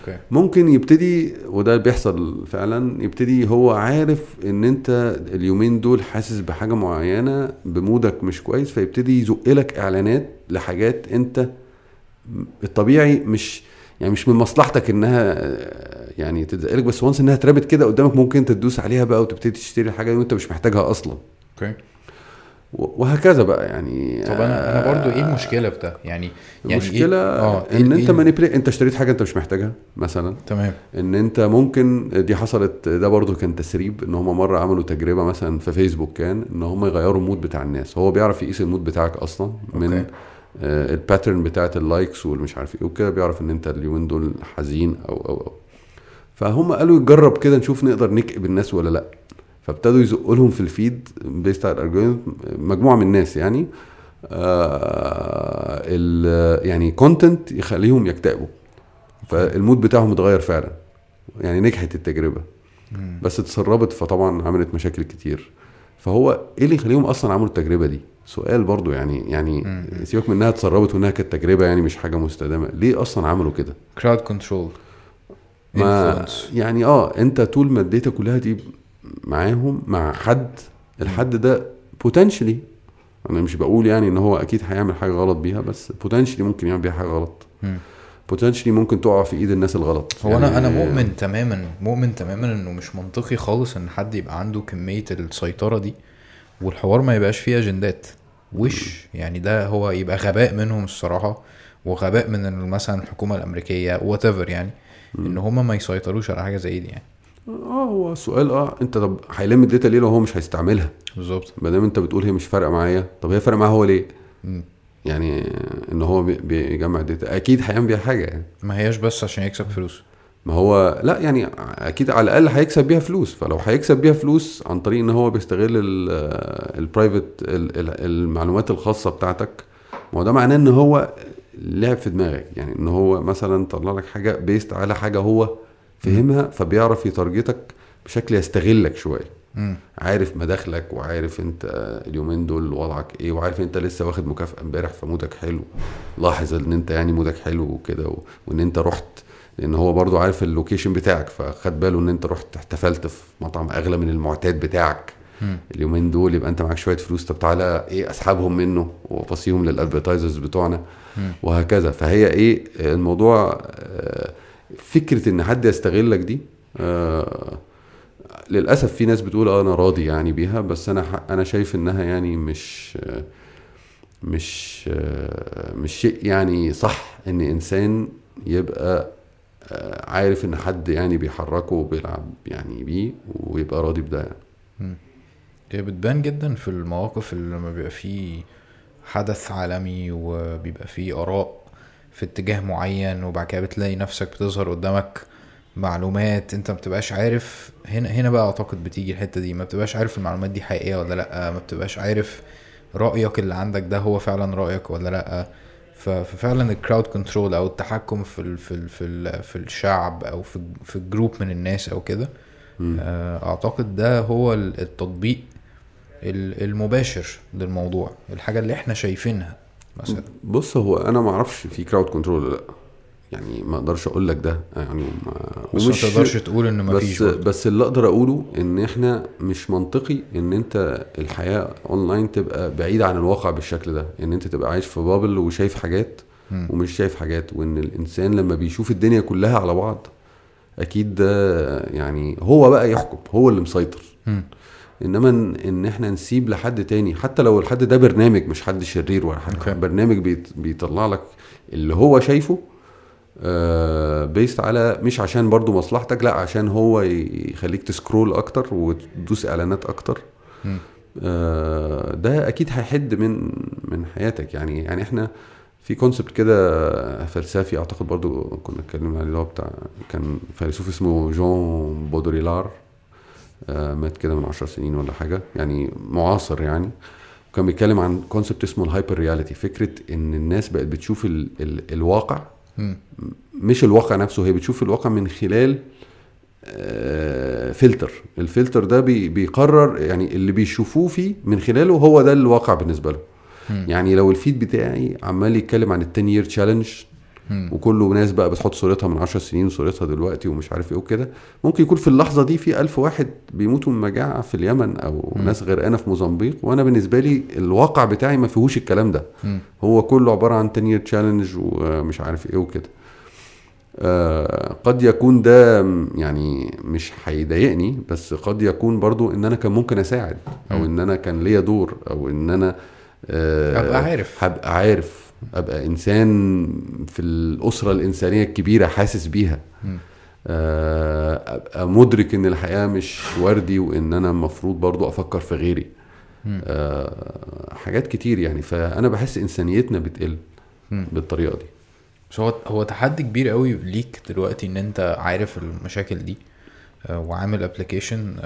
Speaker 1: okay.
Speaker 2: ممكن يبتدي وده بيحصل فعلا يبتدي هو عارف إن أنت اليومين دول حاسس بحاجة معينة ب mood ك مش كويس فيبتدي يزق لك إعلانات لحاجات أنت الطبيعي مش يعني مش من مصلحتك إنها آه، يعني تتزق لك بس once إنها اتربت كده قدامك ممكن تدوس عليها بقى وتبتدي تشتري الحاجة دي وأنت مش محتاجها
Speaker 1: أصلا.
Speaker 2: okay. وهكذا بقى يعني
Speaker 1: طب أنا أنا برضو إيه
Speaker 2: آه،
Speaker 1: المشكلة في ده؟ يعني يعني
Speaker 2: المشكلة
Speaker 1: إيه؟ آه
Speaker 2: إن
Speaker 1: إيه-
Speaker 2: أنت
Speaker 1: إيه-
Speaker 2: manipulate أنت اشتريت حاجة أنت مش محتاجها مثلا.
Speaker 1: تمام.
Speaker 2: إن أنت ممكن دي حصلت ده برضو كان تسريب إن هم مرة عملوا تجربة مثلا في فيسبوك كان إن هم يغيروا ال mood بتاع الناس. هو بيعرف يقيس ال mood بتاعك أصلا من
Speaker 1: okay.
Speaker 2: آه ال pattern بتاعت ال likes والمش عارف إيه وكده بيعرف ان انت اليومين دول حزين أو أو أو. فهم قالوا يجرب كده نشوف نقدر نكئب الناس ولا لأ. فابتدوا يزقوا لهم في ال feed based على ال algorithm مجموعة من الناس يعني آه ال- يعني content يخليهم يكتئبوا. فال mood بتاعهم اتغير فعلا. يعني نجحت
Speaker 1: التجربة.
Speaker 2: بس اتسربت فطبعا عملت مشاكل كتير. فهو إيه اللي يخليهم أصلا عملوا التجربة دي؟ سؤال برضو يعني يعني
Speaker 1: مم.
Speaker 2: سيبك من إنها اتسربت وإنها كانت تجربة يعني مش حاجة مستدامة ليه أصلا عملوا كده؟
Speaker 1: crowd control
Speaker 2: ما يعني آه أنت طول ما ال data كلها دي معاهم مع حد الحد ده potentially أنا مش بقول يعني إن هو أكيد هيعمل حاجة غلط بيها بس potentially ممكن يعمل بيها حاجة غلط. potentially ممكن تقع في إيد الناس الغلط.
Speaker 1: هو أنا
Speaker 2: يعني
Speaker 1: أنا مؤمن تماما مؤمن تماما إنه مش منطقي خالص إن حد يبقى عنده كمية السيطرة دي والحوار ما يبقاش فيه أجندات. وش؟ يعني ده هو يبقى غباء منهم الصراحة وغباء من مثلا الحكومة الأمريكية what يعني إن هما ما يسيطروش على حاجة زي دي يعني.
Speaker 2: آه هو السؤال آه أنت طب هيلم ال data ليه لو هو مش هيستعملها؟
Speaker 1: بالظبط.
Speaker 2: ما دام أنت بتقول هي مش فارقة معايا طب هي فارقة معاه هو ليه. يعني إن هو بي- بيجمع data أكيد هيعمل بيها حاجة يعني.
Speaker 1: ما هياش بس عشان يكسب فلوس.
Speaker 2: ما هو لا يعني أكيد على الأقل هيكسب بيها فلوس. فلو هيكسب بيها فلوس عن طريق إن هو بيستغل ال private المعلومات الخاصة بتاعتك ما هو ده معناه إن هو لعب في دماغك. يعني إن هو مثلا طلع لك حاجة based على حاجة هو فهمها فبيعرف يـ target ك بشكل يستغلك شوية.
Speaker 1: مم.
Speaker 2: عارف مداخلك وعارف انت اليومين دول وضعك إيه وعارف انت لسه واخد مكافأة امبارح فمودك حلو لاحظ ان انت يعني مودك حلو وكده و- وان انت رحت لأن هو برضو عارف ال location بتاعك فخد باله ان انت رحت احتفلت في مطعم اغلى من المعتاد بتاعك
Speaker 1: مم.
Speaker 2: اليومين دول يبقى انت معاك شوية فلوس طب تعالى إيه اسحبهم منه وابصيهم للادفرتايزرز بتوعنا
Speaker 1: مم.
Speaker 2: وهكذا فهي إيه الموضوع آه، فكرة ان حد يستغلك دي آه، للأسف في ناس بتقول آه أنا راضي يعني بيها بس أنا أنا شايف إنها يعني مش مش مش شيء يعني صح إن إنسان يبقى آه، عارف إن حد يعني بيحركه وبيلعب يعني بيه ويبقى راضي بده يعني.
Speaker 1: هي بتبان جدا في المواقف اللي لما بيبقى فيه حدث عالمي وبيبقى فيه آراء في اتجاه معين وبعد كده بتلاقي نفسك بتظهر قدامك معلومات انت ما بتبقاش عارف. هنا هنا بقى اعتقد بتيجي الحتة دي ما بتبقاش عارف المعلومات دي حقيقية ولا لأ ما بتبقاش عارف رأيك اللي عندك ده هو فعلا رأيك ولا لأ. ففعلا ال crowd control أو التحكم في ال في ال في, ال في الشعب أو في في الجروب من الناس أو كده. آه، أعتقد ده هو ال- التطبيق ال- المباشر للموضوع الحاجة اللي إحنا شايفينها مثلا.
Speaker 2: بص هو أنا ما أعرفش في crowd control ولا لأ. يعني ما أقدرش أقول لك ده يعني ما
Speaker 1: بس ما تقدرش تقول إن مفيش
Speaker 2: بس
Speaker 1: برضه.
Speaker 2: بس اللي أقدر اقوله إن إحنا مش منطقي إن أنت الحياة اونلاين تبقى بعيدة عن الواقع بالشكل ده إن أنت تبقى عايش في bubble وشايف حاجات
Speaker 1: مم.
Speaker 2: ومش شايف حاجات وإن الإنسان لما بيشوف الدنيا كلها على بعض أكيد ده يعني هو بقى يحكم هو اللي مسيطر
Speaker 1: مم.
Speaker 2: إنما إن, إحنا نسيب لحد تاني حتى لو الحد ده برنامج مش حد شرير ولا حاجة
Speaker 1: okay.
Speaker 2: برنامج بيطلع لك اللي هو شايفه based على مش عشان برضو مصلحتك لا عشان هو يخليك ت scroll أكتر وتدوس إعلانات
Speaker 1: أكتر.
Speaker 2: آه ده أكيد هيحد من من حياتك. يعني يعني إحنا في concept كده فلسفي أعتقد برضو كنا اتكلمنا عليه اللي هو بتاع كان فيلسوف اسمه جون بودريلار. آه مات كده من عشر سنين ولا حاجة. يعني معاصر يعني. وكان بيتكلم عن concept اسمه ال hyperreality فكرة إن الناس بقت بتشوف ال ال الواقع
Speaker 1: مم.
Speaker 2: مش الواقع نفسه هي بتشوف الواقع من خلال آه، filter ال filter ده بي- بيقرر يعني اللي بيشوفوه فيه من خلاله هو ده الواقع بالنسبة له. يعني لو ال feed بتاعي عمال يتكلم عن ال 10 year
Speaker 1: challenge.
Speaker 2: وكله ناس بقى بتحط صورتها من 10 سنين وصورتها دلوقتي ومش عارف إيه وكده ممكن يكون في اللحظة دي في ألف واحد بيموتوا من مجاعة في اليمن أو
Speaker 1: مم.
Speaker 2: ناس غرقانه في موزمبيق وأنا بالنسبة لي الواقع بتاعي ما فيهوش الكلام ده
Speaker 1: مم.
Speaker 2: هو كله عبارة عن 10 year challenge ومش عارف إيه وكده آه قد يكون ده م- يعني مش هيضايقني بس قد يكون برضو إن أنا كان ممكن أساعد
Speaker 1: أو.
Speaker 2: إن أنا كان ليا دور أو إن أنا آه
Speaker 1: عارف
Speaker 2: هبقى عارف أبقى إنسان في الأسرة الإنسانية الكبيرة حاسس بيها. آه، أبقى مدرك إن الحياة مش وردي وإن أنا المفروض برضو أفكر في غيري. آه، حاجات كتير يعني فأنا بحس إنسانيتنا بتقل. بالطريقة دي
Speaker 1: بس هو هو تحدي كبير قوي ليك دلوقتي إن أنت عارف المشاكل دي آه، وعامل application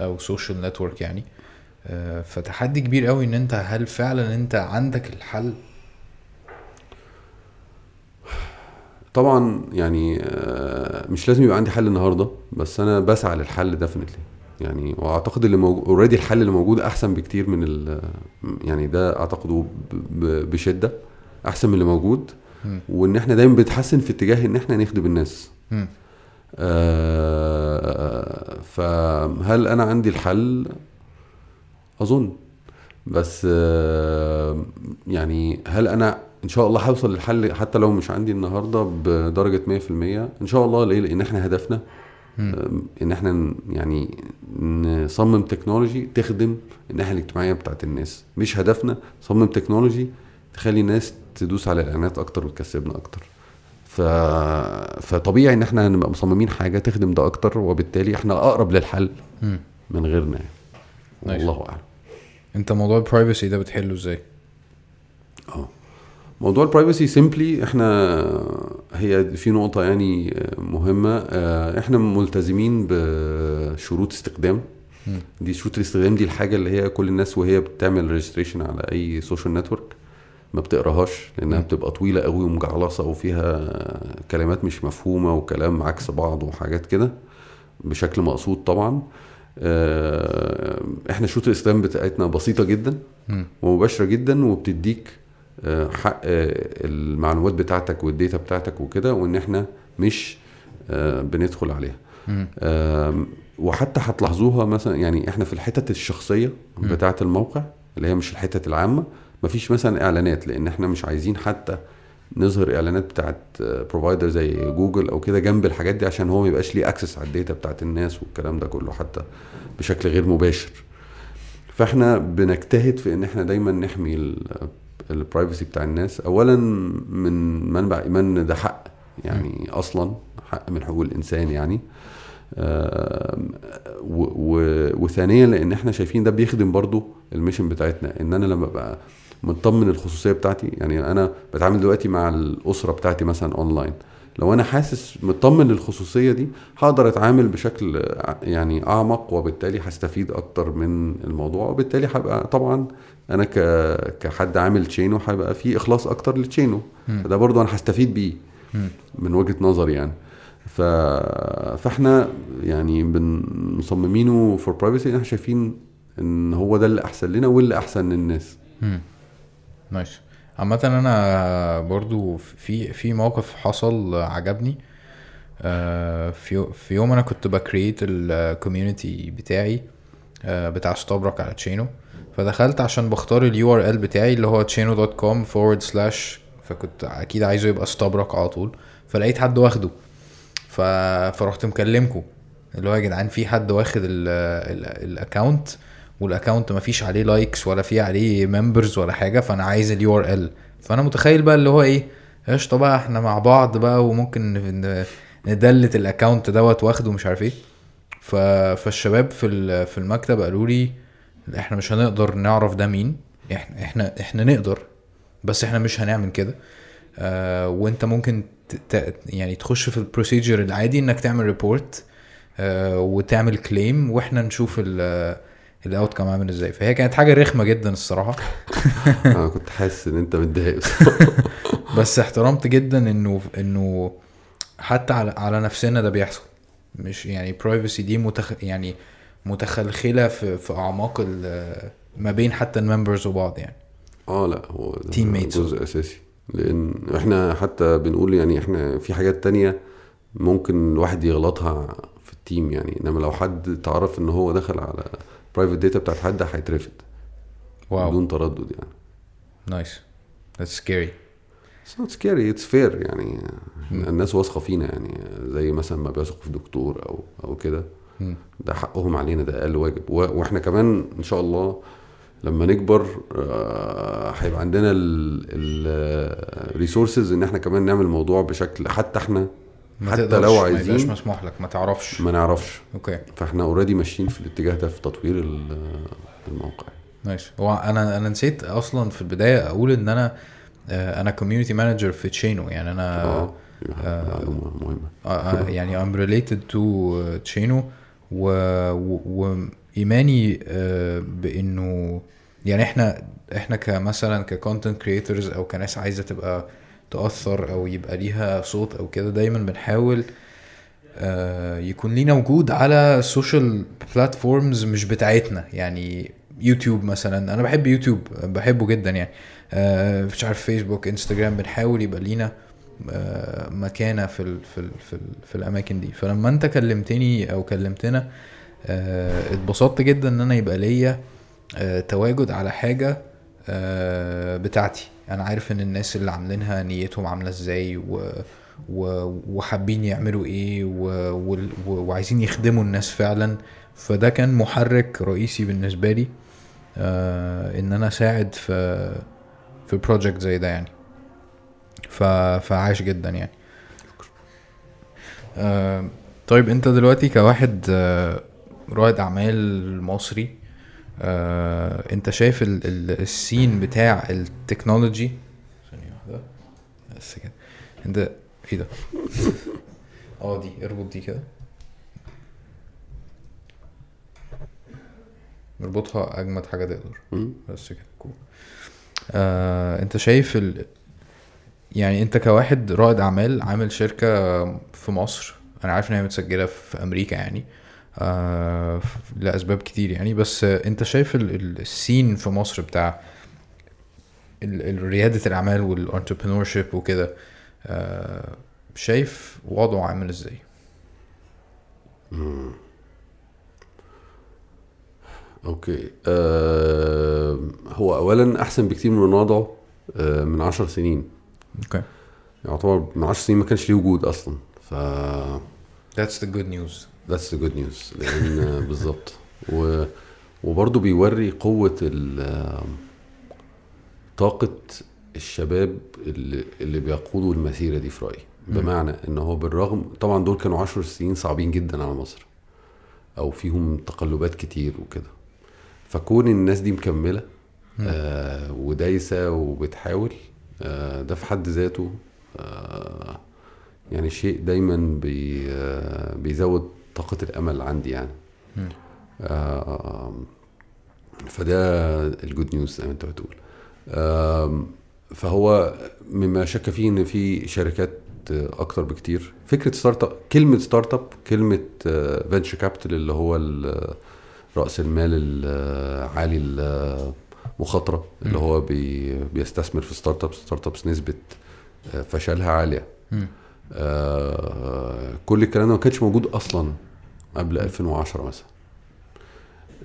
Speaker 1: أو social network يعني فتحدي كبير قوي إن أنت هل فعلا أنت عندك الحل
Speaker 2: طبعا يعني آه، مش لازم يبقى عندي حل النهارده بس أنا بسعى للحل definitely يعني وأعتقد اللي موجود already الحل اللي موجود أحسن بكتير من ال يعني ده أعتقده بشدة أحسن من اللي موجود. وإن إحنا دايما بنتحسن في اتجاه إن إحنا نخدم الناس. آه، فهل أنا عندي الحل؟ أظن. بس آه، يعني هل أنا إن شاء الله هوصل للحل حتى لو مش عندي النهارده بدرجة 100% إن شاء الله ليه؟ لأن إحنا هدفنا إن إحنا يعني نصمم تكنولوجي تخدم الناحية الاجتماعية بتاعت الناس. مش هدفنا نصمم technology تخلي الناس تدوس على الإعلانات أكتر وتكسبنا أكتر. ف... فطبيعي إن إحنا نبقى مصممين حاجة تخدم ده أكتر وبالتالي إحنا أقرب للحل. من غيرنا يعني. والله أعلم.
Speaker 1: أنت موضوع ال privacy ده بتحله إزاي؟
Speaker 2: آه. موضوع ال privacy simply إحنا هي في نقطة يعني مهمة آه، إحنا ملتزمين بشروط استخدام. دي شروط الاستخدام دي الحاجة اللي هي كل الناس وهي بتعمل registration على أي social network ما بتقراهاش
Speaker 1: لأنها.
Speaker 2: بتبقى طويلة قوي ومجعلصة وفيها كلمات مش مفهومة وكلام عكس بعض وحاجات كده بشكل مقصود طبعا آه، إحنا شروط الاستخدام بتاعتنا بسيطة جدا. ومباشرة جدا وبتديك آه، حق آه، المعلومات بتاعتك وال data بتاعتك وكده وإن إحنا مش آه، بندخل عليها. وحتى هتلاحظوها مثلا يعني إحنا في الحتت
Speaker 1: الشخصية.
Speaker 2: بتاعه الموقع اللي هي مش الحتت العامة مفيش مثلا إعلانات لإن إحنا مش عايزين حتى نظهر إعلانات بتاعت provider زي جوجل أو كده جنب الحاجات دي عشان هو ما يبقاش ليه access على ال data بتاعت الناس والكلام ده كله حتى بشكل غير مباشر. فإحنا بنجتهد في إن إحنا دايما نحمي ال privacy بتاع الناس. اولا من منبع إيمان إن ده حق يعني أصلا حق من حقوق الإنسان يعني. وثانيا لأن إحنا شايفين ده بيخدم برضو ال mission بتاعتنا. إن أنا لما أبقى مطمن الخصوصية بتاعتي يعني أنا بتعامل دلوقتي مع الأسرة بتاعتي مثلا أونلاين. لو أنا حاسس مطمن للخصوصيه دي هقدر أتعامل بشكل يعني أعمق وبالتالي هستفيد أكتر من الموضوع وبالتالي هبقى طبعا أنا ك... كحد عامل تشينو هيبقى في إخلاص أكتر للتشينو
Speaker 1: مم.
Speaker 2: فده برضو أنا هستفيد بيه. من وجهة نظري يعني. ف... فإحنا يعني مصممينه for privacy إحنا شايفين إن هو ده اللي أحسن لنا واللي أحسن للناس.
Speaker 1: nice عامة أنا برضو في في موقف حصل عجبني. آه، في في يوم أنا كنت ب create ال community بتاعي آه، بتاع ستابرك على تشينو فدخلت عشان بختار ال URL بتاعي اللي هو chino.com forward slash فكنت أكيد عايزه يبقى ستابرك على طول. فلقيت حد واخده. ف... فرحت مكلمكم. اللي هو يا جدعان في حد واخد ال account وال account ما فيش عليه likes ولا فيه عليه members ولا حاجة فأنا عايز ال URL فأنا متخيل بقى اللي هو إيه قشطة بقى إحنا مع بعض بقى وممكن ن delete ال account دوت واخده مش عارف إيه. ف... فالشباب في في المكتب قالوا لي إحنا مش هنقدر نعرف ده مين. إحنا إحنا إحنا نقدر بس إحنا مش هنعمل كده. آه وانت ممكن ت... يعني تخش في ال procedure العادي انك تعمل report آه وتعمل claim وإحنا نشوف ال ال outcome عامل إزاي. فهي كانت حاجة رخمة جدا الصراحة. (laughs)
Speaker 2: أنا كنت حاسس ان انت متضايق. (laughs)
Speaker 1: بس احترمت جدا انه انه حتى على على نفسنا ده بيحصل. مش يعني privacy دي متغ يعني متغلغلة في في أعماق ال- ما بين حتى ال members وبعض يعني.
Speaker 2: آه لا هو ده
Speaker 1: Teammates.
Speaker 2: جزء أساسي. لأن إحنا حتى بنقول يعني إحنا في حاجات تانية ممكن الواحد يغلطها في ال team يعني. إنما لو حد تعرف إن هو دخل على private data بتاعت حد هيترفد.
Speaker 1: Wow.
Speaker 2: بدون تردد يعني.
Speaker 1: Nice that's scary
Speaker 2: It's not scary it's fair يعني.
Speaker 1: مم.
Speaker 2: الناس واثقة فينا يعني زي مثلا ما بيثقوا في دكتور أو أو كده. ده حقهم علينا ده أقل واجب. وإحنا كمان إن شاء الله لما نكبر آه، هيبقى عندنا ال resources إن إحنا كمان نعمل الموضوع بشكل حتى إحنا
Speaker 1: ما
Speaker 2: حتى لو
Speaker 1: ما
Speaker 2: عايزين.
Speaker 1: مسموح لك ما تعرفش.
Speaker 2: ما نعرفش.
Speaker 1: Okay.
Speaker 2: فإحنا already ماشيين في الاتجاه ده في تطوير ال- الموقع.
Speaker 1: ماشي. هو أنا أنا نسيت أصلا في البداية أقول إن أنا آه، أنا community manager في تشينو يعني أنا
Speaker 2: آه
Speaker 1: آه.
Speaker 2: معلومة مهمة.
Speaker 1: آه، يعني I'm related to تشينو و... و... وإيماني آه، بإنه يعني إحنا إحنا كمثلا ك content creators أو كناس عايزة تبقى تأثر أو يبقى ليها صوت أو كده دايما بنحاول آه، يكون لينا وجود على ال social بلاتفورمز مش بتاعتنا. يعني يوتيوب مثلا أنا بحب يوتيوب بحبه جدا يعني آه، مش عارف فيسبوك انستجرام بنحاول يبقى لينا مكانة في في في, في الأماكن دي. فلما أنت كلمتني أو كلمتنا آه، اتبسطت جدا إن أنا يبقى ليا آه، تواجد على حاجة آه، بتاعتي. أنا عارف إن الناس اللي عاملينها نيتهم عاملة إزاي و. وحابين يعملوا إيه و... وعايزين يخدموا الناس فعلا. فده كان محرك رئيسي بالنسبة لي آه إن أنا أساعد في في project زي ده يعني. ف... فعاش جدا يعني. آه طيب انت دلوقتي كواحد آه رائد أعمال مصري آه انت شايف ال... ال... ال scene بتاع ال technology ثانية واحدة. بس كده. انت إيه ده؟ آه دي اربط دي كده. اربطها أجمد حاجة تقدر. بس كده. Cool آه، انت شايف ال... يعني انت كواحد رائد اعمال عامل شركة في مصر أنا عارف ان هي متسجلة في أمريكا يعني آه لأسباب كتير يعني بس انت شايف ال- ال- ال scene في مصر بتاع ريادة الأعمال وال entrepreneurship وكده آه شايف وضعه عامل
Speaker 2: إزاي. Okay آه هو اولا أحسن بكتير من وضعه آه من عشر سنين
Speaker 1: okay
Speaker 2: يعتبر من عشر سنين ما كانش ليه وجود أصلا ف
Speaker 1: that's the good news.
Speaker 2: That's the good news لأن (laughs) بالظبط. و وبرضه بيوري قوة ال- طاقة الشباب اللي, اللي بيقودوا المسيرة دي في رأيي.
Speaker 1: مم.
Speaker 2: بمعنى إن هو بالرغم طبعا دول كانوا عشر سنين صعبين جدا على مصر أو فيهم تقلبات كتير وكده. فكون الناس دي مكملة
Speaker 1: مم.
Speaker 2: آه ودايسة وبتحاول ده في حد ذاته آه يعني شيء دايما بي آه بيزود طاقة الأمل عندي يعني. آه فده ال good news زي ما انت بتقول. فهو مما شك فيه إن في شركات أكتر بكتير. فكرة startup كلمة startup كلمه venture capital اللي هو رأس المال العالي المخاطره اللي. هو بي بيستثمر في startups startups نسبة آه، فشلها
Speaker 1: عالية.
Speaker 2: آه، كل الكلام ده ما كانش موجود أصلا قبل 2010 مثلا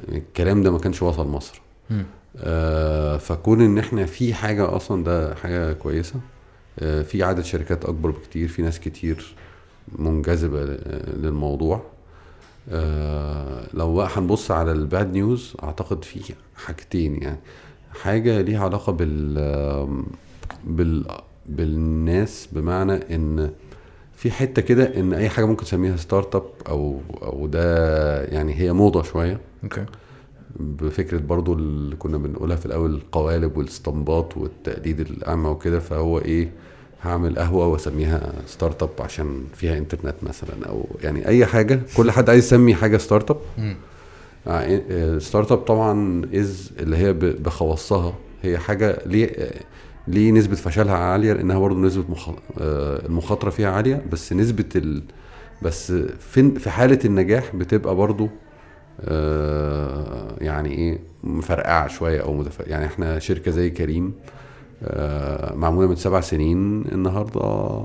Speaker 2: الكلام ده ما كانش وصل مصر. آه، فكون إن إحنا في حاجة أصلا ده حاجة كويسة آه، في عدد شركات أكبر بكتير في ناس كتير منجذبة للموضوع آه، لو بقى هنبص على الباد نيوز أعتقد في حاجتين يعني. حاجة ليها علاقة بال بال بالناس بمعنى إن في حتة كده إن أي حاجة ممكن تسميها startup أو أو ده يعني هي موضة شوية.
Speaker 1: Okay.
Speaker 2: بفكرة برضو اللي كنا بنقولها في الأول القوالب والاستنباط والتقليد الأعمى وكده. فهو إيه؟ هعمل قهوة واسميها startup عشان فيها انترنت مثلا أو يعني أي حاجة. كل حد عايز يسمي حاجة startup
Speaker 1: مم.
Speaker 2: startup طبعا is اللي هي بخواصها هي حاجة ليه آه، ليه نسبة فشلها عالية؟ لأنها برضو نسبة مخ... آه، المخاطرة فيها عالية. بس نسبة ال... بس في في حالة النجاح بتبقى برضو آه، يعني إيه مفرقعة شوية أو متف... يعني إحنا شركة زي كريم آه، معمولة من سبع سنين النهارده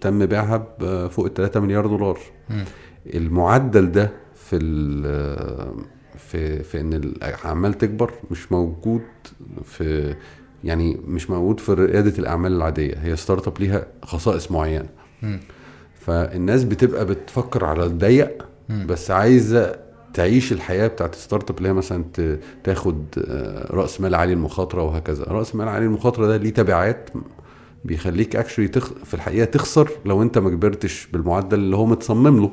Speaker 2: تم بيعها بفوق ال 3 مليار دولار
Speaker 1: مم.
Speaker 2: المعدل ده في في في إن الاعمال تكبر مش موجود في يعني مش موجود في ريادة الأعمال العادية هي startup ليها خصائص معينة
Speaker 1: مم.
Speaker 2: فالناس بتبقى بتفكر على الضيق. بس عايزة تعيش الحياة بتاعت ال startup اللي هي مثلا تاخد آه، رأس مال عالي المخاطرة وهكذا رأس مال عالي المخاطرة ده ليه تبعات بيخليك actually تخ... في الحقيقة تخسر لو أنت ما كبرتش بالمعدل اللي هو متصمم له.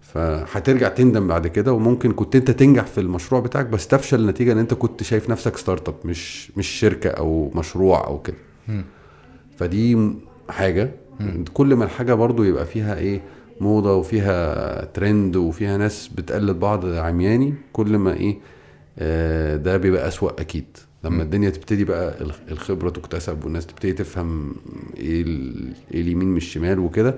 Speaker 2: فهترجع تندم بعد كده وممكن كنت أنت تنجح في المشروع بتاعك بس تفشل نتيجة إن أنت كنت شايف نفسك startup مش مش شركة أو مشروع أو كده. فدي
Speaker 1: حاجة.
Speaker 2: كل ما الحاجة برضو يبقى فيها إيه موضة وفيها ترند وفيها ناس بتقلد بعض عمياني كل ما إيه آه ده بيبقى أسوأ أكيد. لما. الدنيا تبتدي بقى الخ- الخبرة تكتسب والناس تبتدي تفهم إيه إيه اليمين من الشمال وكده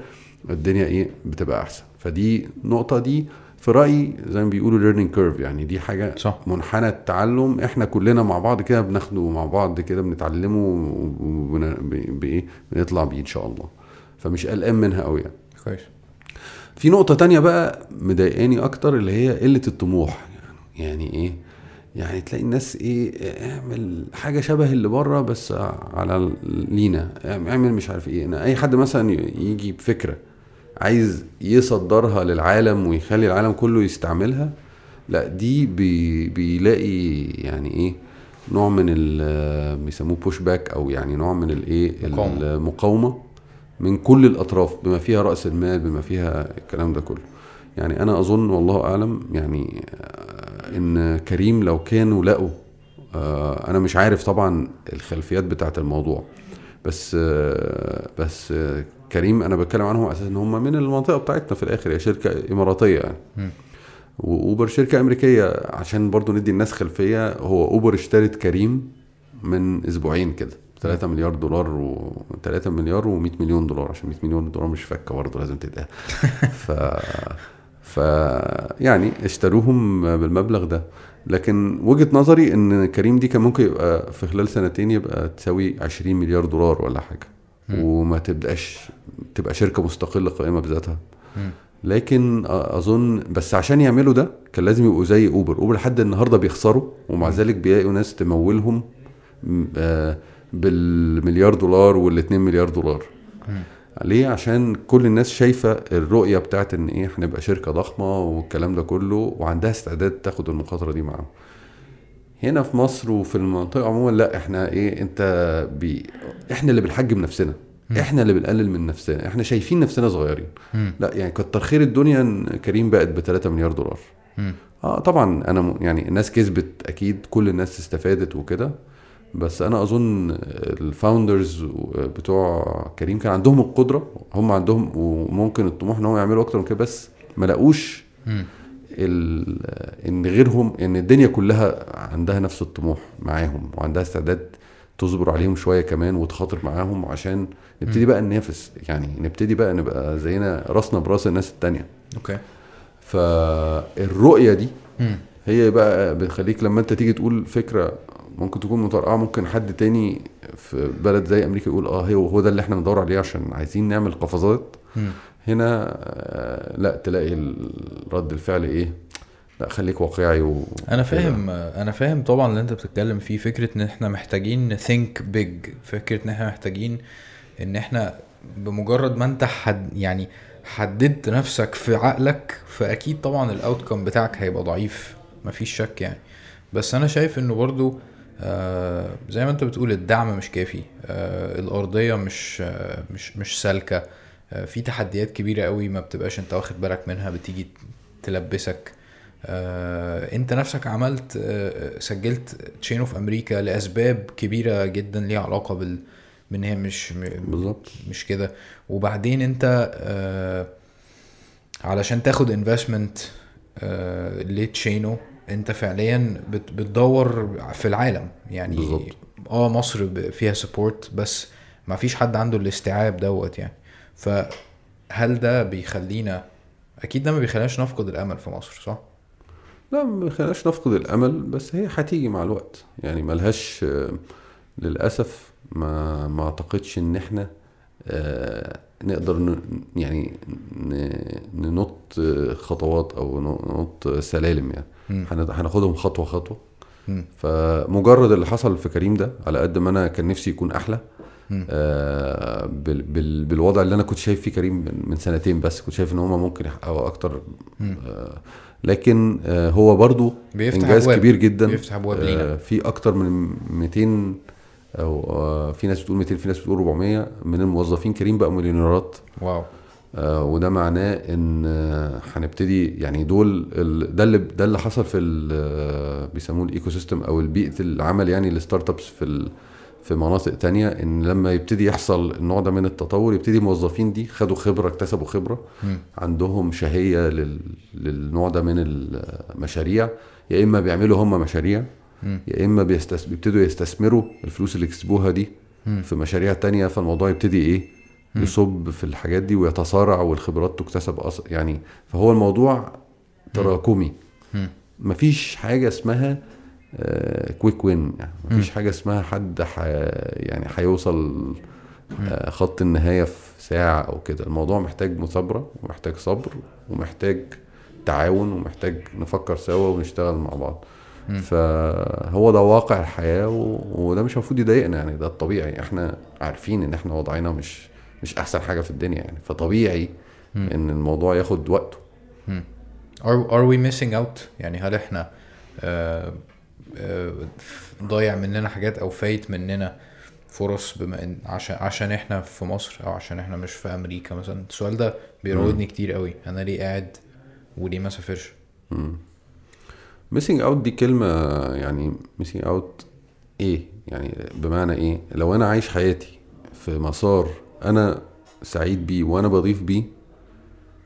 Speaker 2: الدنيا إيه بتبقى أحسن. فدي نقطة دي في رأيي زي ما بيقولوا learning curve يعني دي حاجة
Speaker 1: صح.
Speaker 2: منحنى التعلم. إحنا كلنا مع بعض كده بناخده مع بعض كده بنتعلمه وبايه بنطلع بيه إن شاء الله. فمش قلقان منها قوي يعني.
Speaker 1: كويس.
Speaker 2: في نقطة تانية بقى مضايقاني أكتر اللي هي قلة الطموح يعني, يعني إيه؟ يعني تلاقي الناس إيه اعمل حاجة شبه اللي بره بس على لينا اعمل مش عارف إيه أنا أي حد مثلا يجي بفكرة عايز يصدرها للعالم ويخلي العالم كله يستعملها لا دي بي بيلاقي يعني إيه نوع من ال بيسموه بوش باك أو يعني نوع من الايه. المقاومة من كل الأطراف بما فيها رأس المال بما فيها الكلام ده كله. يعني أنا أظن والله أعلم يعني آه، إن كريم لو كانوا لقوا آه، أنا مش عارف طبعا الخلفيات بتاعت الموضوع. بس آه، بس كريم أنا بتكلم عنهم على أساس إن هم من المنطقة بتاعتنا في الآخر هي شركة إماراتية يعني. وأوبر شركة أمريكية عشان برضو ندي الناس خلفية هو أوبر اشترت كريم من أسبوعين كده. 3 مليار دولار و 3 مليار و100 مليون دولار عشان 100 مليون دولار مش فكة برضه لازم تتقال. (laughs) ف ف يعني اشتروهم بالمبلغ ده. لكن وجهة نظري إن كريم دي كان ممكن يبقى في خلال سنتين يبقى تساوي 20 مليار دولار ولا
Speaker 1: حاجة.
Speaker 2: وما تبقاش تبقى شركة مستقلة قائمة بذاتها. لكن أظن بس عشان يعملوا ده كان لازم يبقوا زي Uber Uber لحد النهارده بيخسروا ومع ذلك بيلاقوا ناس تمولهم آه، بالمليار دولار والاتنين مليار دولار. ليه عشان كل الناس شايفة الرؤية بتاعت إن إيه هنبقى شركة ضخمة والكلام ده كله وعندها استعداد تاخد المخاطرة دي معاهم هنا في مصر وفي المنطقة عموما لا إحنا إيه أنت بي إحنا اللي بنحجم نفسنا. إحنا اللي بنقلل من نفسنا إحنا شايفين نفسنا صغيرين. لا يعني كتر خير الدنيا كريم بقت ب 3 مليار دولار. آه طبعا أنا يعني الناس كسبت أكيد كل الناس استفادت وكده بس أنا أظن ال founders بتوع كريم كان عندهم القدرة هم عندهم وممكن الطموح إن هم يعملوا أكتر من كده بس ما لاقوش إن غيرهم إن الدنيا كلها عندها نفس الطموح معاهم وعندها استعداد تصبر عليهم شوية كمان وتخاطر معاهم عشان نبتدي. بقى ننافس يعني نبتدي بقى نبقى زينا راسنا براس الناس التانية
Speaker 1: أوكي
Speaker 2: فالرؤية دي. هي بقى بتخليك لما أنت تيجي تقول فكرة ممكن تكون مترقعه ممكن حد تاني في بلد زي أمريكا يقول آه هو هو ده اللي إحنا بندور عليه عشان عايزين نعمل قفزات. هنا آه، لا تلاقي رد الفعل إيه؟ لا خليك واقعي و
Speaker 1: أنا فاهم أنا فاهم طبعا اللي أنت بتتكلم فيه فكرة إن إحنا محتاجين think big فكرة إن إحنا محتاجين إن إحنا بمجرد ما أنت حد يعني حددت نفسك في عقلك فأكيد طبعا الاوتكم بتاعك هيبقى ضعيف مفيش شك يعني. بس أنا شايف إنه برضو آه زي ما انت بتقول الدعم مش كافي. آه الأرضية مش آه مش مش سالكة. آه في تحديات كبيرة قوي ما بتبقاش انت واخد بالك منها بتيجي تلبسك. آه، انت نفسك عملت آه، سجلت تشينو في أمريكا لأسباب كبيرة جدا ليها علاقة بال بإن هي مش
Speaker 2: بالظبط.
Speaker 1: مش كده. وبعدين انت آه، علشان تاخد investment لتشينو انت فعليا بت- بتدور في العالم يعني
Speaker 2: بالظبط.
Speaker 1: آه مصر فيها support بس ما فيش حد عنده الاستيعاب دوت يعني فهل ده بيخلينا أكيد ده ما بيخليناش نفقد الأمل في مصر صح؟
Speaker 2: لا ما خليناش نفقد الأمل بس هي هتيجي مع الوقت يعني ملهاش آه، للأسف ما ما أعتقدش إن إحنا آه، نقدر ن- يعني ن- ننط خطوات أو ننط سلالم يعني هناخدهم خطوة
Speaker 1: خطوة.
Speaker 2: فمجرد اللي حصل في كريم ده على قد ما أنا كان نفسي يكون
Speaker 1: أحلى.
Speaker 2: آه بال بال بالوضع اللي أنا كنت شايف فيه كريم من, من سنتين بس كنت شايف إن هم ممكن يحققوا
Speaker 1: أكتر.
Speaker 2: آه لكن آه هو برضو
Speaker 1: بيفتح
Speaker 2: إنجاز
Speaker 1: أبواب.
Speaker 2: كبير جدا
Speaker 1: بيفتح أبواب
Speaker 2: آه في أكتر من 200 أو آه في ناس بتقول 200 في ناس بتقول 400 من الموظفين كريم بقوا مليونيرات.
Speaker 1: واو.
Speaker 2: آه، وده معناه إن آه، هنبتدي يعني دول ده اللي ده اللي حصل في بيسموه ال ecosystem أو البيئة العمل يعني ال startups في في مناطق تانية. إن لما يبتدي يحصل النوع ده من التطور يبتدي الموظفين دي خدوا خبرة اكتسبوا خبرة.
Speaker 1: مم.
Speaker 2: عندهم شهية لل... للنوع ده من المشاريع. يا إما بيعملوا هم مشاريع. يا إما بيستس... بيبتدوا يستثمروا الفلوس اللي كسبوها دي
Speaker 1: مم.
Speaker 2: في مشاريع تانية فالموضوع يبتدي إيه؟
Speaker 1: مم.
Speaker 2: يصب في الحاجات دي ويتصارع والخبرات تكتسب أص... يعني فهو الموضوع تراكمي. مفيش حاجة اسمها كويك وين يعني مفيش حاجة اسمها حد ح... يعني هيوصل آه، خط النهاية في ساعة أو كده. الموضوع محتاج مثابرة ومحتاج صبر ومحتاج تعاون ومحتاج نفكر سوا ونشتغل مع بعض. فهو ده واقع الحياة و... وده مش المفروض يضايقنا يعني ده الطبيعي. إحنا عارفين ان إحنا وضعنا مش مش احسن حاجة في الدنيا يعني فطبيعي
Speaker 1: مم.
Speaker 2: ان الموضوع ياخد وقته.
Speaker 1: are, are we missing out يعني هل إحنا آه آه ضايع مننا حاجات أو فايت مننا فرص بما إن عشان عشان إحنا في مصر أو عشان إحنا مش في أمريكا مثلا؟ السؤال ده بيراودني كتير قوي. أنا ليه قاعد وليه ما سافرش؟
Speaker 2: missing out دي كلمة يعني missing out إيه يعني بمعنى إيه لو أنا عايش حياتي في مسار أنا سعيد بيه وأنا بضيف بيه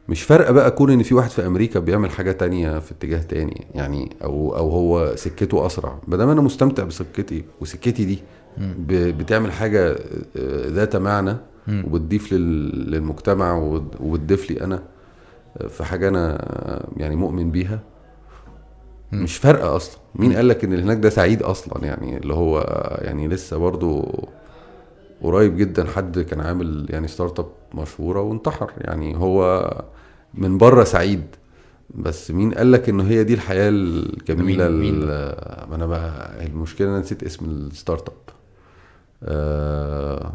Speaker 2: مش فارقة بقى كون إن في واحد في أمريكا بيعمل حاجة تانية في اتجاه تاني يعني أو أو هو سكته أسرع بدل أنا مستمتع بسكتي وسكتي دي بتعمل حاجة آه، ذات معنى. وبتضيف لل- للمجتمع وبت- وبتضيف لي أنا في حاجة أنا آه، يعني مؤمن بيها. مش فارقة أصلا. مين قال لك إن اللي هناك ده سعيد أصلا؟ يعني اللي هو يعني لسه برضو قريب جدا حد كان عامل يعني startup مشهورة وانتحر. يعني هو من بره سعيد. بس مين قال لك ان هي دي الحياة الجميلة
Speaker 1: مين-
Speaker 2: ما أنا بقى المشكلة أنا نسيت اسم ال startup آه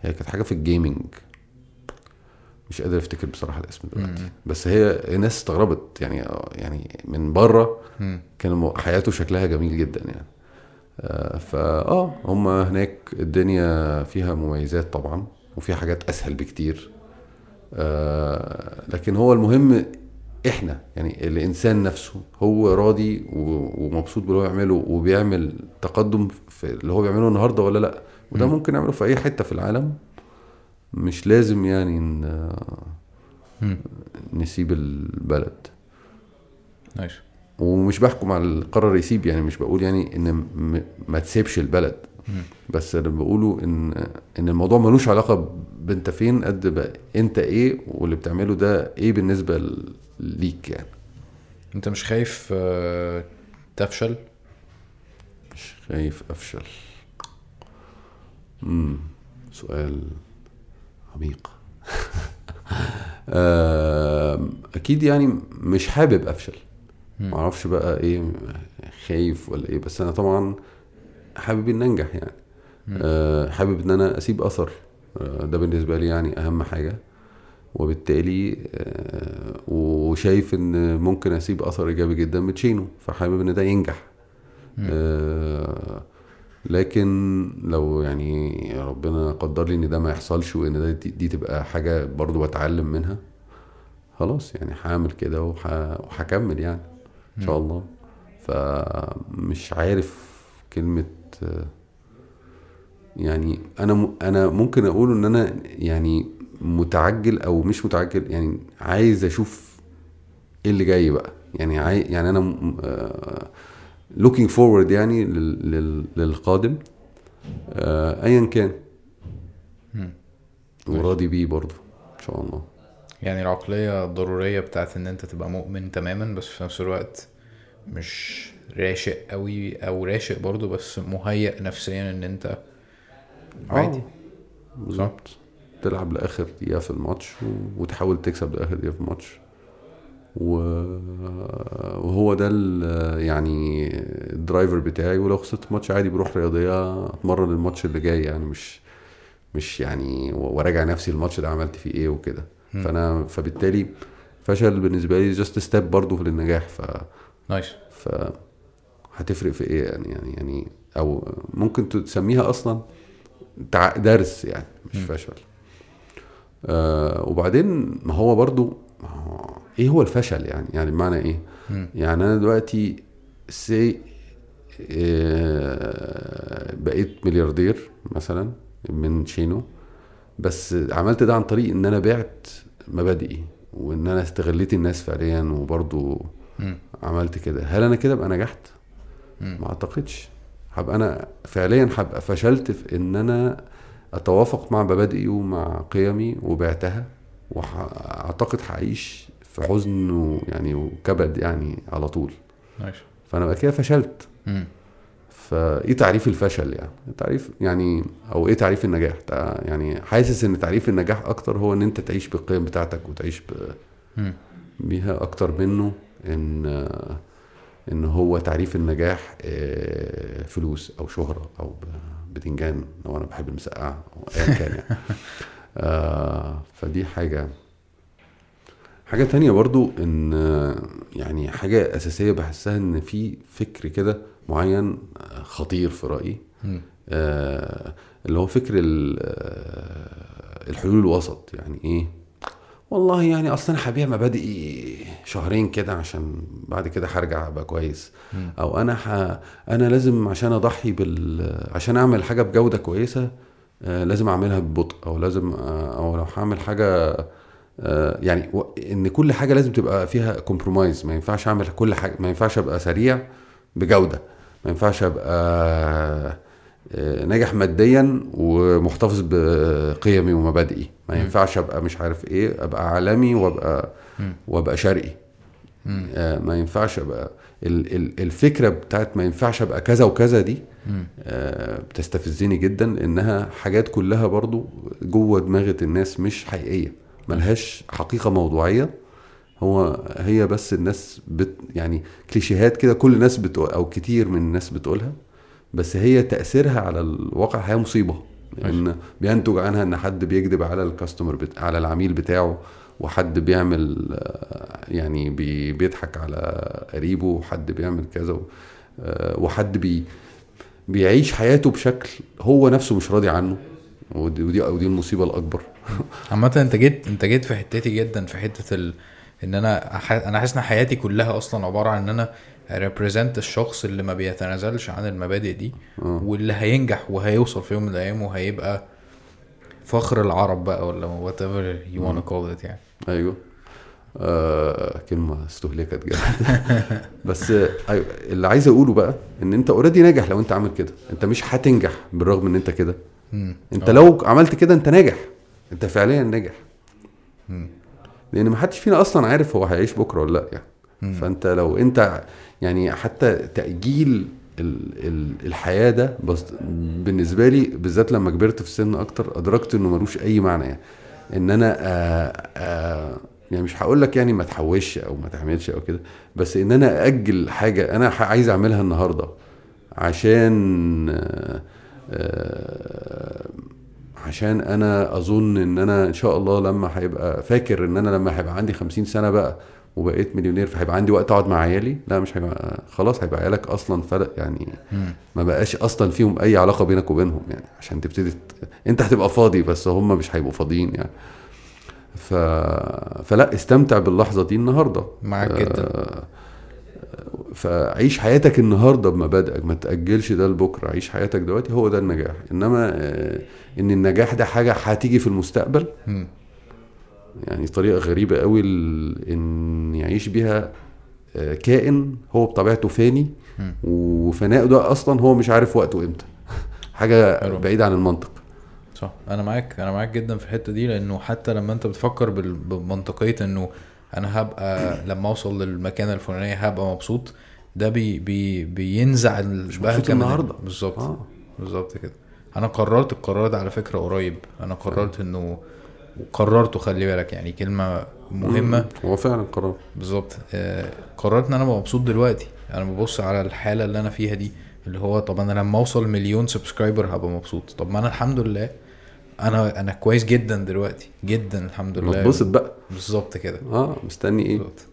Speaker 2: هي كانت حاجة في ال gaming. مش قادر افتكر بصراحة الاسم دلوقتي. بس هي الناس استغربت يعني يعني من بره. كان حياته شكلها جميل جدا يعني آه، فاه هم هناك الدنيا فيها مميزات طبعا وفيها حاجات أسهل بكتير آه، لكن هو المهم إحنا يعني الإنسان نفسه هو راضي ومبسوط باللي هو يعمله وبيعمل تقدم في اللي هو بيعمله النهارده ولا لأ وده
Speaker 1: مم.
Speaker 2: ممكن نعمله في أي حتة في العالم مش لازم يعني ن-. نسيب البلد.
Speaker 1: نايس
Speaker 2: ومش بحكم على اللي قرر يسيب يعني مش بقول يعني إن م- ما تسيبش البلد.
Speaker 1: مم.
Speaker 2: بس اللي بقوله إن إن الموضوع ملوش علاقة بأنت فين قد بقى أنت إيه واللي بتعمله ده إيه بالنسبة ليك يعني.
Speaker 1: أنت مش خايف آه، تفشل؟
Speaker 2: مش خايف أفشل. امم سؤال عميق. أكيد يعني مش حابب
Speaker 1: أفشل.
Speaker 2: معرفش بقى إيه خايف ولا إيه بس أنا طبعا حابب إن أنجح يعني. آه، حابب إن أنا أسيب أثر. آه، ده بالنسبة لي يعني أهم حاجة. وبالتالي آه، وشايف إن ممكن أسيب أثر إيجابي جدا بتشينو فحابب إن ده ينجح. لكن لو يعني ربنا قدر لي إن ده ما يحصلش وإن ده دي, تبقى حاجة برضو بتعلم منها خلاص يعني هعمل كده وح- وهكمل يعني إن شاء الله. فمش عارف كلمة يعني أنا م- أنا ممكن أقول إن أنا يعني متعجل أو مش متعجل يعني عايز أشوف إيه اللي جاي بقى. يعني عاي يعني أنا آه، looking forward يعني لل- لل- للقادم. آه، ايا كان. وراضي بيه برضه إن شاء الله.
Speaker 1: يعني العقلية الضرورية بتاعت إن أنت تبقى مؤمن تماما بس في نفس الوقت مش راشق قوي أو راشق برضو بس مهيأ نفسيا إن أنت عادي.
Speaker 2: بالظبط. تلعب لآخر دقيقة في الماتش وتحاول تكسب لآخر دقيقة في الماتش. وهو ده يعني ال driver بتاعي. ولو خسرت ماتش عادي بروح رياضية أتمرن الماتش اللي جاي يعني. مش مش يعني وراجع نفسي الماتش ده عملت فيه إيه وكده. فأنا فبالتالي فشل بالنسبة لي just step برضه للنجاح. ف
Speaker 1: nice.
Speaker 2: ف هتفرق في إيه يعني يعني يعني أو ممكن تسميها أصلا درس يعني مش
Speaker 1: مم.
Speaker 2: فشل. آه وبعدين ما هو برضو هو إيه هو الفشل يعني يعني بمعنى إيه
Speaker 1: مم.
Speaker 2: يعني أنا دلوقتي سي آه بقيت ملياردير مثلا من شينو بس عملت ده عن طريق إن أنا بعت مبادئي وإن أنا استغليت الناس فعليا وبرضو
Speaker 1: مم.
Speaker 2: عملت كده هل أنا كده ابقى نجحت
Speaker 1: مم.
Speaker 2: ما أعتقدش هبقى أنا فعليا هبقى فشلت في إن أنا أتوافق مع مبادئي ومع قيمي وبعتها وأعتقد هعيش في حزن ويعني وكبد يعني على طول.
Speaker 1: نايس
Speaker 2: فأنا بقى كده فشلت.
Speaker 1: مم.
Speaker 2: فايه تعريف الفشل يعني؟ تعريف يعني أو إيه تعريف النجاح؟ يعني حاسس إن تعريف النجاح أكتر هو إن أنت تعيش بالقيم بتاعتك وتعيش ب... بيها أكتر منه إن إن هو تعريف النجاح آه، فلوس أو شهرة أو بتنجان لو أنا بحب المسقعة أو ايا كان يعني. (laughs) آه، فدي حاجة. حاجة تانية برضو إن يعني حاجة أساسية بحسها إن في فكر كده معين آه، خطير في رأيي.
Speaker 1: مم.
Speaker 2: آه، اللي هو فكر آه، الحلول الوسط. يعني إيه؟ والله يعني أصلا أنا هبيع مبادئي شهرين كده عشان بعد كده هرجع أبقى كويس. أو أنا ح... أنا لازم عشان أضحي بال عشان أعمل حاجة بجودة كويسة لازم أعملها ببطء أو لازم آه، أو لو هعمل حاجة آه، يعني إن كل حاجة لازم تبقى فيها كومبرومايز ما ينفعش أعمل كل حاجة ما ينفعش أبقى سريع بجودة ما ينفعش أبقى آه، ناجح ماديا ومحتفظ بقيمي ومبادئي ما. ينفعش أبقى مش عارف إيه أبقى عالمي
Speaker 1: وأبقى.
Speaker 2: وأبقى شرقي. آه، ما ينفعش أبقى الفكرة بتاعت ما ينفعش أبقى كذا وكذا دي. آه، بتستفزني جدا لانها حاجات كلها برضو جوه دماغة الناس مش حقيقية ملهاش حقيقة موضوعية. هو هي بس الناس بت يعني كليشيهات كده كل الناس بتقول أو كتير من الناس بتقولها بس هي تأثيرها على الواقع هي مصيبة. لأن بينتج عنها إن حد بيكذب على الكاستمر بت... على العميل بتاعه وحد بيعمل يعني بي... بيضحك على قريبه وحد بيعمل كذا. آه، وحد بي... بيعيش حياته بشكل هو نفسه مش راضي عنه ودي ودي, ودي المصيبة الأكبر (laughs)
Speaker 1: عامة انت جيت انت جيت في حتتي جدا في حتة ال... ان أنا أح... أنا حاسس ان حياتي كلها أصلا عبارة عن إن أنا represent الشخص اللي ما بيتنازلش عن المبادئ دي
Speaker 2: آه.
Speaker 1: واللي هينجح وهيوصل في يوم من الأيام وهيبقى فخر العرب بقى ولا whatever you wanna call it يعني
Speaker 2: أيوه آه كلمة استهلكت جدا (laughs) بس آه، أيوه اللي عايز أقوله بقى إن أنت اوريدي ناجح لو أنت عامل كده أنت مش هتنجح بالرغم إن أنت كده. أنت
Speaker 1: آه.
Speaker 2: لو عملت كده أنت ناجح أنت فعليا ناجح. لأن ما حدش فينا أصلا عارف هو هيعيش بكرة ولا لأ يعني. فأنت لو أنت يعني حتى تأجيل ال ال الحياة ده بالنسبة لي بالذات لما كبرت في السن أكتر أدركت إنه ملوش أي معنى يعني ان أنا آآ آآ يعني مش هقول لك يعني ما تحوش أو ما تعملش أو كده بس ان أنا أجل حاجة أنا عايز اعملها النهارده عشان آه، آه، عشان أنا اظن ان أنا ان شاء الله لما هيبقى فاكر ان أنا لما هيبقى عندي خمسين سنة بقى وبقيت مليونير فهيبقى عندي وقت أقعد مع عيالي؟ لا مش هيبقى خلاص هيبقى عيالك أصلا فرق يعني. ما بقاش أصلا فيهم أي علاقة بينك وبينهم يعني عشان تبتدي ت... أنت هتبقى فاضي بس هم مش هيبقوا فاضيين يعني. ف... فلا استمتع باللحظة دي النهارده.
Speaker 1: معاك جدا.
Speaker 2: آه، فعيش حياتك النهارده بمبادئك ما تأجلش ده لبكرة عيش حياتك دلوقتي هو ده النجاح. إنما آه، إن النجاح ده حاجة هتيجي في المستقبل. يعني طريقة غريبة قوي إن يعيش بيها آه، كائن هو بطبيعته فاني. وفنائه ده أصلا هو مش عارف وقته إمتى. (laughs)
Speaker 1: حاجة.
Speaker 2: بعيدة عن المنطق.
Speaker 1: صح. أنا معاك أنا معاك جدا في الحتة دي لأنه حتى لما أنت بتفكر بمنطقية إنه أنا هبقى (clears throat) لما أوصل للمكانة الفلانية هبقى مبسوط ده بي بي بينزع البهجه
Speaker 2: النهاردة.
Speaker 1: بالظبط.
Speaker 2: آه.
Speaker 1: بالظبط كده. أنا قررت القرار ده على فكرة قريب. أنا قررت إنه وقررته خلي بالك يعني كلمة
Speaker 2: مهمة. هو فعلا قرار.
Speaker 1: بالظبط. آه، قررت إن أنا مبسوط دلوقتي. أنا ببص على الحالة اللي أنا فيها دي اللي هو طب أنا لما أوصل مليون سبسكرايبر هبقى مبسوط. طب ما أنا الحمد لله أنا أنا كويس جدا دلوقتي. جدا الحمد لله.
Speaker 2: تبسط بقى.
Speaker 1: بالظبط كده.
Speaker 2: آه مستني إيه؟
Speaker 1: بالظبط.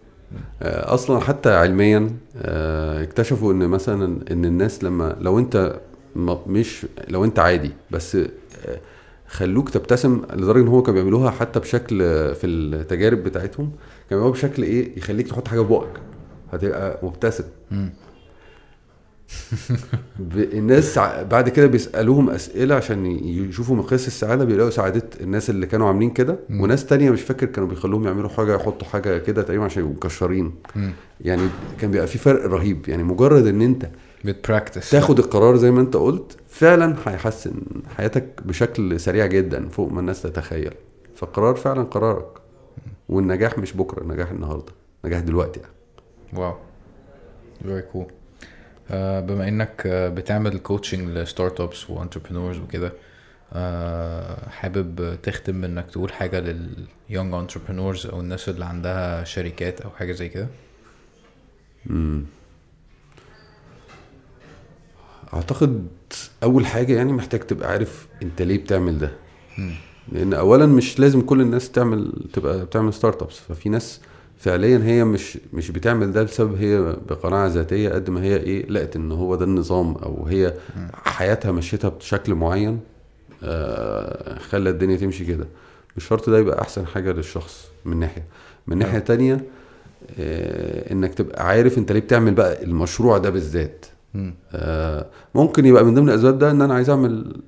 Speaker 2: آه، أصلا حتى علميا آه، اكتشفوا إن مثلا إن الناس لما لو أنت مش لو أنت عادي بس آه، خلوك تبتسم لدرجة إن هو كانوا بيعملوها حتى بشكل في التجارب بتاعتهم كانوا بيعملوها بشكل إيه؟ يخليك تحط حاجة في بقك. هتبقى مبتسم. (laughs) الناس بعد كده بيسألوهم أسئلة عشان يشوفوا مقياس السعادة بيلاقوا سعادة الناس اللي كانوا عاملين كده. وناس تانية مش فاكر كانوا بيخلوهم يعملوا حاجة يحطوا حاجة كده تقريبا عشان يبقوا مكشرين. يعني كان بيبقى في فرق رهيب. يعني مجرد إن أنت
Speaker 1: بتبراكتس
Speaker 2: تاخد القرار زي ما انت قلت فعلا هيحسن حياتك بشكل سريع جدا فوق ما الناس تتخيل. فالقرار فعلا قرارك. والنجاح مش بكرة النجاح النهارده نجاح دلوقتي يعني.
Speaker 1: wow. very cool بما إنك آه، بتعمل coaching ل startups و entrepreneurs وكده آه، حابب تختم انك تقول حاجة لل young entrepreneurs أو الناس اللي عندها شركات أو حاجة زي كده؟
Speaker 2: مم. أعتقد أول حاجة يعني محتاج تبقى عارف أنت ليه بتعمل ده. لأن اولا مش لازم كل الناس تعمل تبقى بتعمل ستارت ابس ففي ناس فعليا هي مش مش بتعمل ده بسبب هي بقناعة ذاتية قد ما هي إيه لقت إن هو ده النظام أو هي. حياتها مشيتها بشكل معين آه خلى الدنيا تمشي كده مش شرط ده يبقى أحسن حاجة للشخص من ناحية من ناحية
Speaker 1: آه.
Speaker 2: تانية آه إنك تبقى عارف أنت ليه بتعمل بقى المشروع ده بالذات ممكن يبقى من ضمن الأسباب ده إن أنا عايز أعمل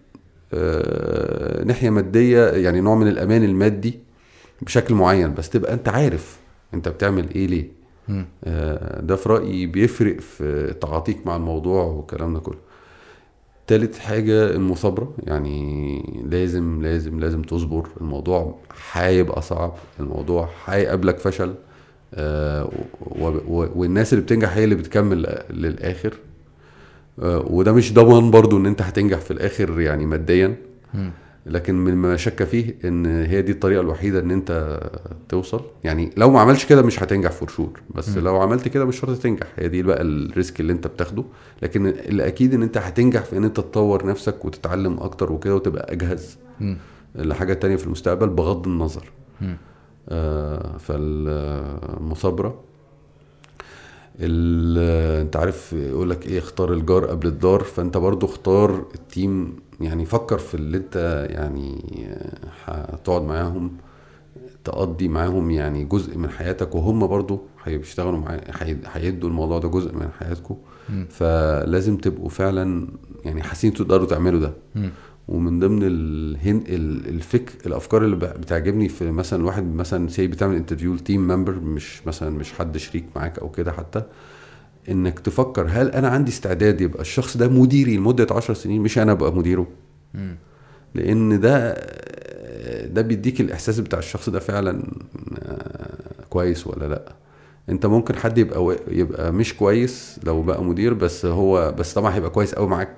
Speaker 2: آه، ناحية مادية يعني نوع من الأمان المادي بشكل معين بس تبقى أنت عارف أنت بتعمل إيه ليه. آه، ده في رأيي بيفرق في تعاطيك مع الموضوع والكلام ده كله. تالت حاجة المثابرة يعني لازم لازم لازم تصبر. الموضوع هيبقى صعب الموضوع هيقابلك فشل آه، و- و- والناس اللي بتنجح هي اللي بتكمل للآخر. آه، وده مش ضمان برضو إن أنت هتنجح في الآخر يعني ماديا. لكن من ما شك فيه إن هي دي الطريقة الوحيدة إن أنت توصل يعني لو ما عملش كده مش هتنجح for sure بس
Speaker 1: مم.
Speaker 2: لو عملت كده مش شرط تنجح هي دي بقى ال risk اللي أنت بتاخده لكن الأكيد إن أنت هتنجح في إن أنت تطور نفسك وتتعلم أكتر وكده وتبقى أجهز
Speaker 1: مم.
Speaker 2: لحاجة تانية في المستقبل بغض النظر. آه، فالمثابرة ال- انت عارف يقول لك إيه اختار الجار قبل الدار. فانت برضو اختار التيم. يعني فكر في اللي انت يعني هتقعد معاهم تقضي معاهم يعني جزء من حياتك. وهم برضو هيشتغلوا معاك هيدوا الموضوع ده جزء من حياتكم. فلازم تبقوا فعلا يعني حاسين تقدروا تعملوا ده.
Speaker 1: مم.
Speaker 2: ومن ضمن الهن ال- الفك الأفكار اللي بتعجبني في مثلا الواحد مثلا say بتعمل interview ل team member مش مثلا مش حد شريك معاك أو كده حتى إنك تفكر هل أنا عندي استعداد يبقى الشخص ده مديري لمدة 10 سنين مش أنا أبقى مديره
Speaker 1: مم.
Speaker 2: لأن ده ده بيديك الإحساس بتاع الشخص ده فعلا آه، كويس ولا لأ أنت ممكن حد يبقى يبقى مش كويس لو بقى مدير بس هو بس طبعا هيبقى كويس قوي معاك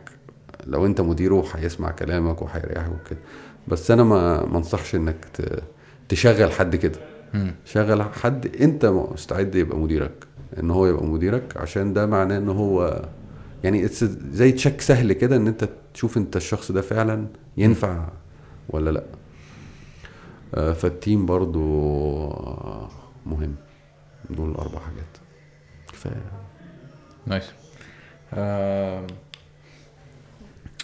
Speaker 2: لو انت مديره هيسمع كلامك وهيريحك وكده. بس أنا ما انصحش انك تشغل حد كده. شغل حد انت مستعد يبقى مديرك ان هو يبقى مديرك عشان ده معناه ان هو يعني زي check سهل كده ان انت تشوف انت الشخص ده فعلا ينفع ولا لأ. آه، فال team برضو مهم. دول الاربع حاجات. كفاية.
Speaker 1: nice آم،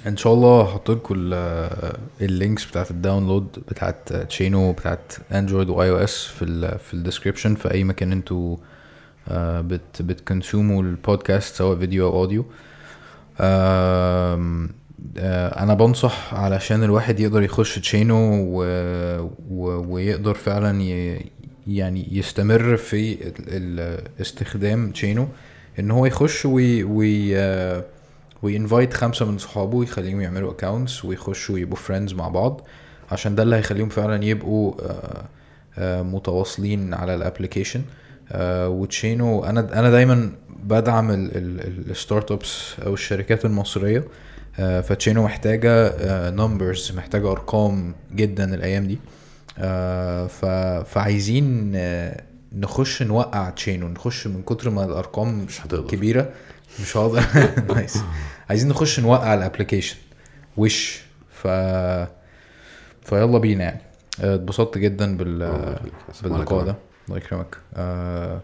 Speaker 1: إن شاء الله هحط لكم ال links بتاعت ال download بتاعت تشينو بتاعت اندرويد و iOS في ال في ال description في أي مكان أنتوا آه، بت بت consume وا ال podcast سواء فيديو أو audio آه، أنا بنصح علشان الواحد يقدر يخش تشينو و... و... ويقدر فعلا ي... يعني يستمر في ال... ال... استخدام تشينو إن هو يخش وي... وي... آه، وي invite خمسة من صحابه ويخليهم يعملوا accounts ويخشوا يبقوا friends مع بعض عشان ده اللي هيخليهم فعلا يبقوا آه، آه، متواصلين على ال application وتشينو أنا أنا دايما بدعم ال startups أو الشركات المصرية. آه، فتشينو محتاجة numbers محتاجة أرقام جدا الأيام دي. آه. فعايزين آه، نخش نوقع تشين ونخش من كتر ما الأرقام
Speaker 2: مش هتقدر.
Speaker 1: كبيرة. مش هقدر. (laughs) nice عايزين نخش نوقع ال application. وش؟ ف فيلا بينا يعني. آه، اتبسطت جدا بال باللقاء. ده. الله يكرمك. آه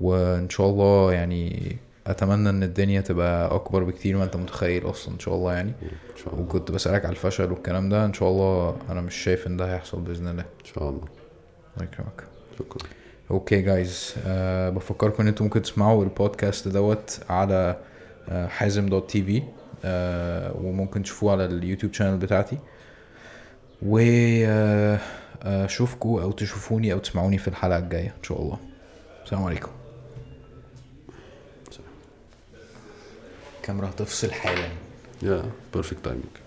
Speaker 1: وإن شاء الله يعني أتمنى إن الدنيا تبقى أكبر بكتير ما أنت متخيل أصلا إن شاء الله يعني.
Speaker 2: إن شاء الله.
Speaker 1: وكنت بسألك على الفشل والكلام ده. إن شاء الله أنا مش شايف إن ده هيحصل بإذن الله.
Speaker 2: إن شاء الله.
Speaker 1: الله يكرمك.
Speaker 2: شكرا.
Speaker 1: okay guys أه بفكركم إن أنتم ممكن تسمعوا البودكاست دوت على حازم dot TV آه، وممكن تشوفوه على ال YouTube channel بتاعتي. و آه، آه، اشوفكم أو تشوفوني أو تسمعوني في الحلقة الجاية إن شاء الله. السلام عليكم. الكاميرا هتفصل حالا.
Speaker 2: يا perfect timing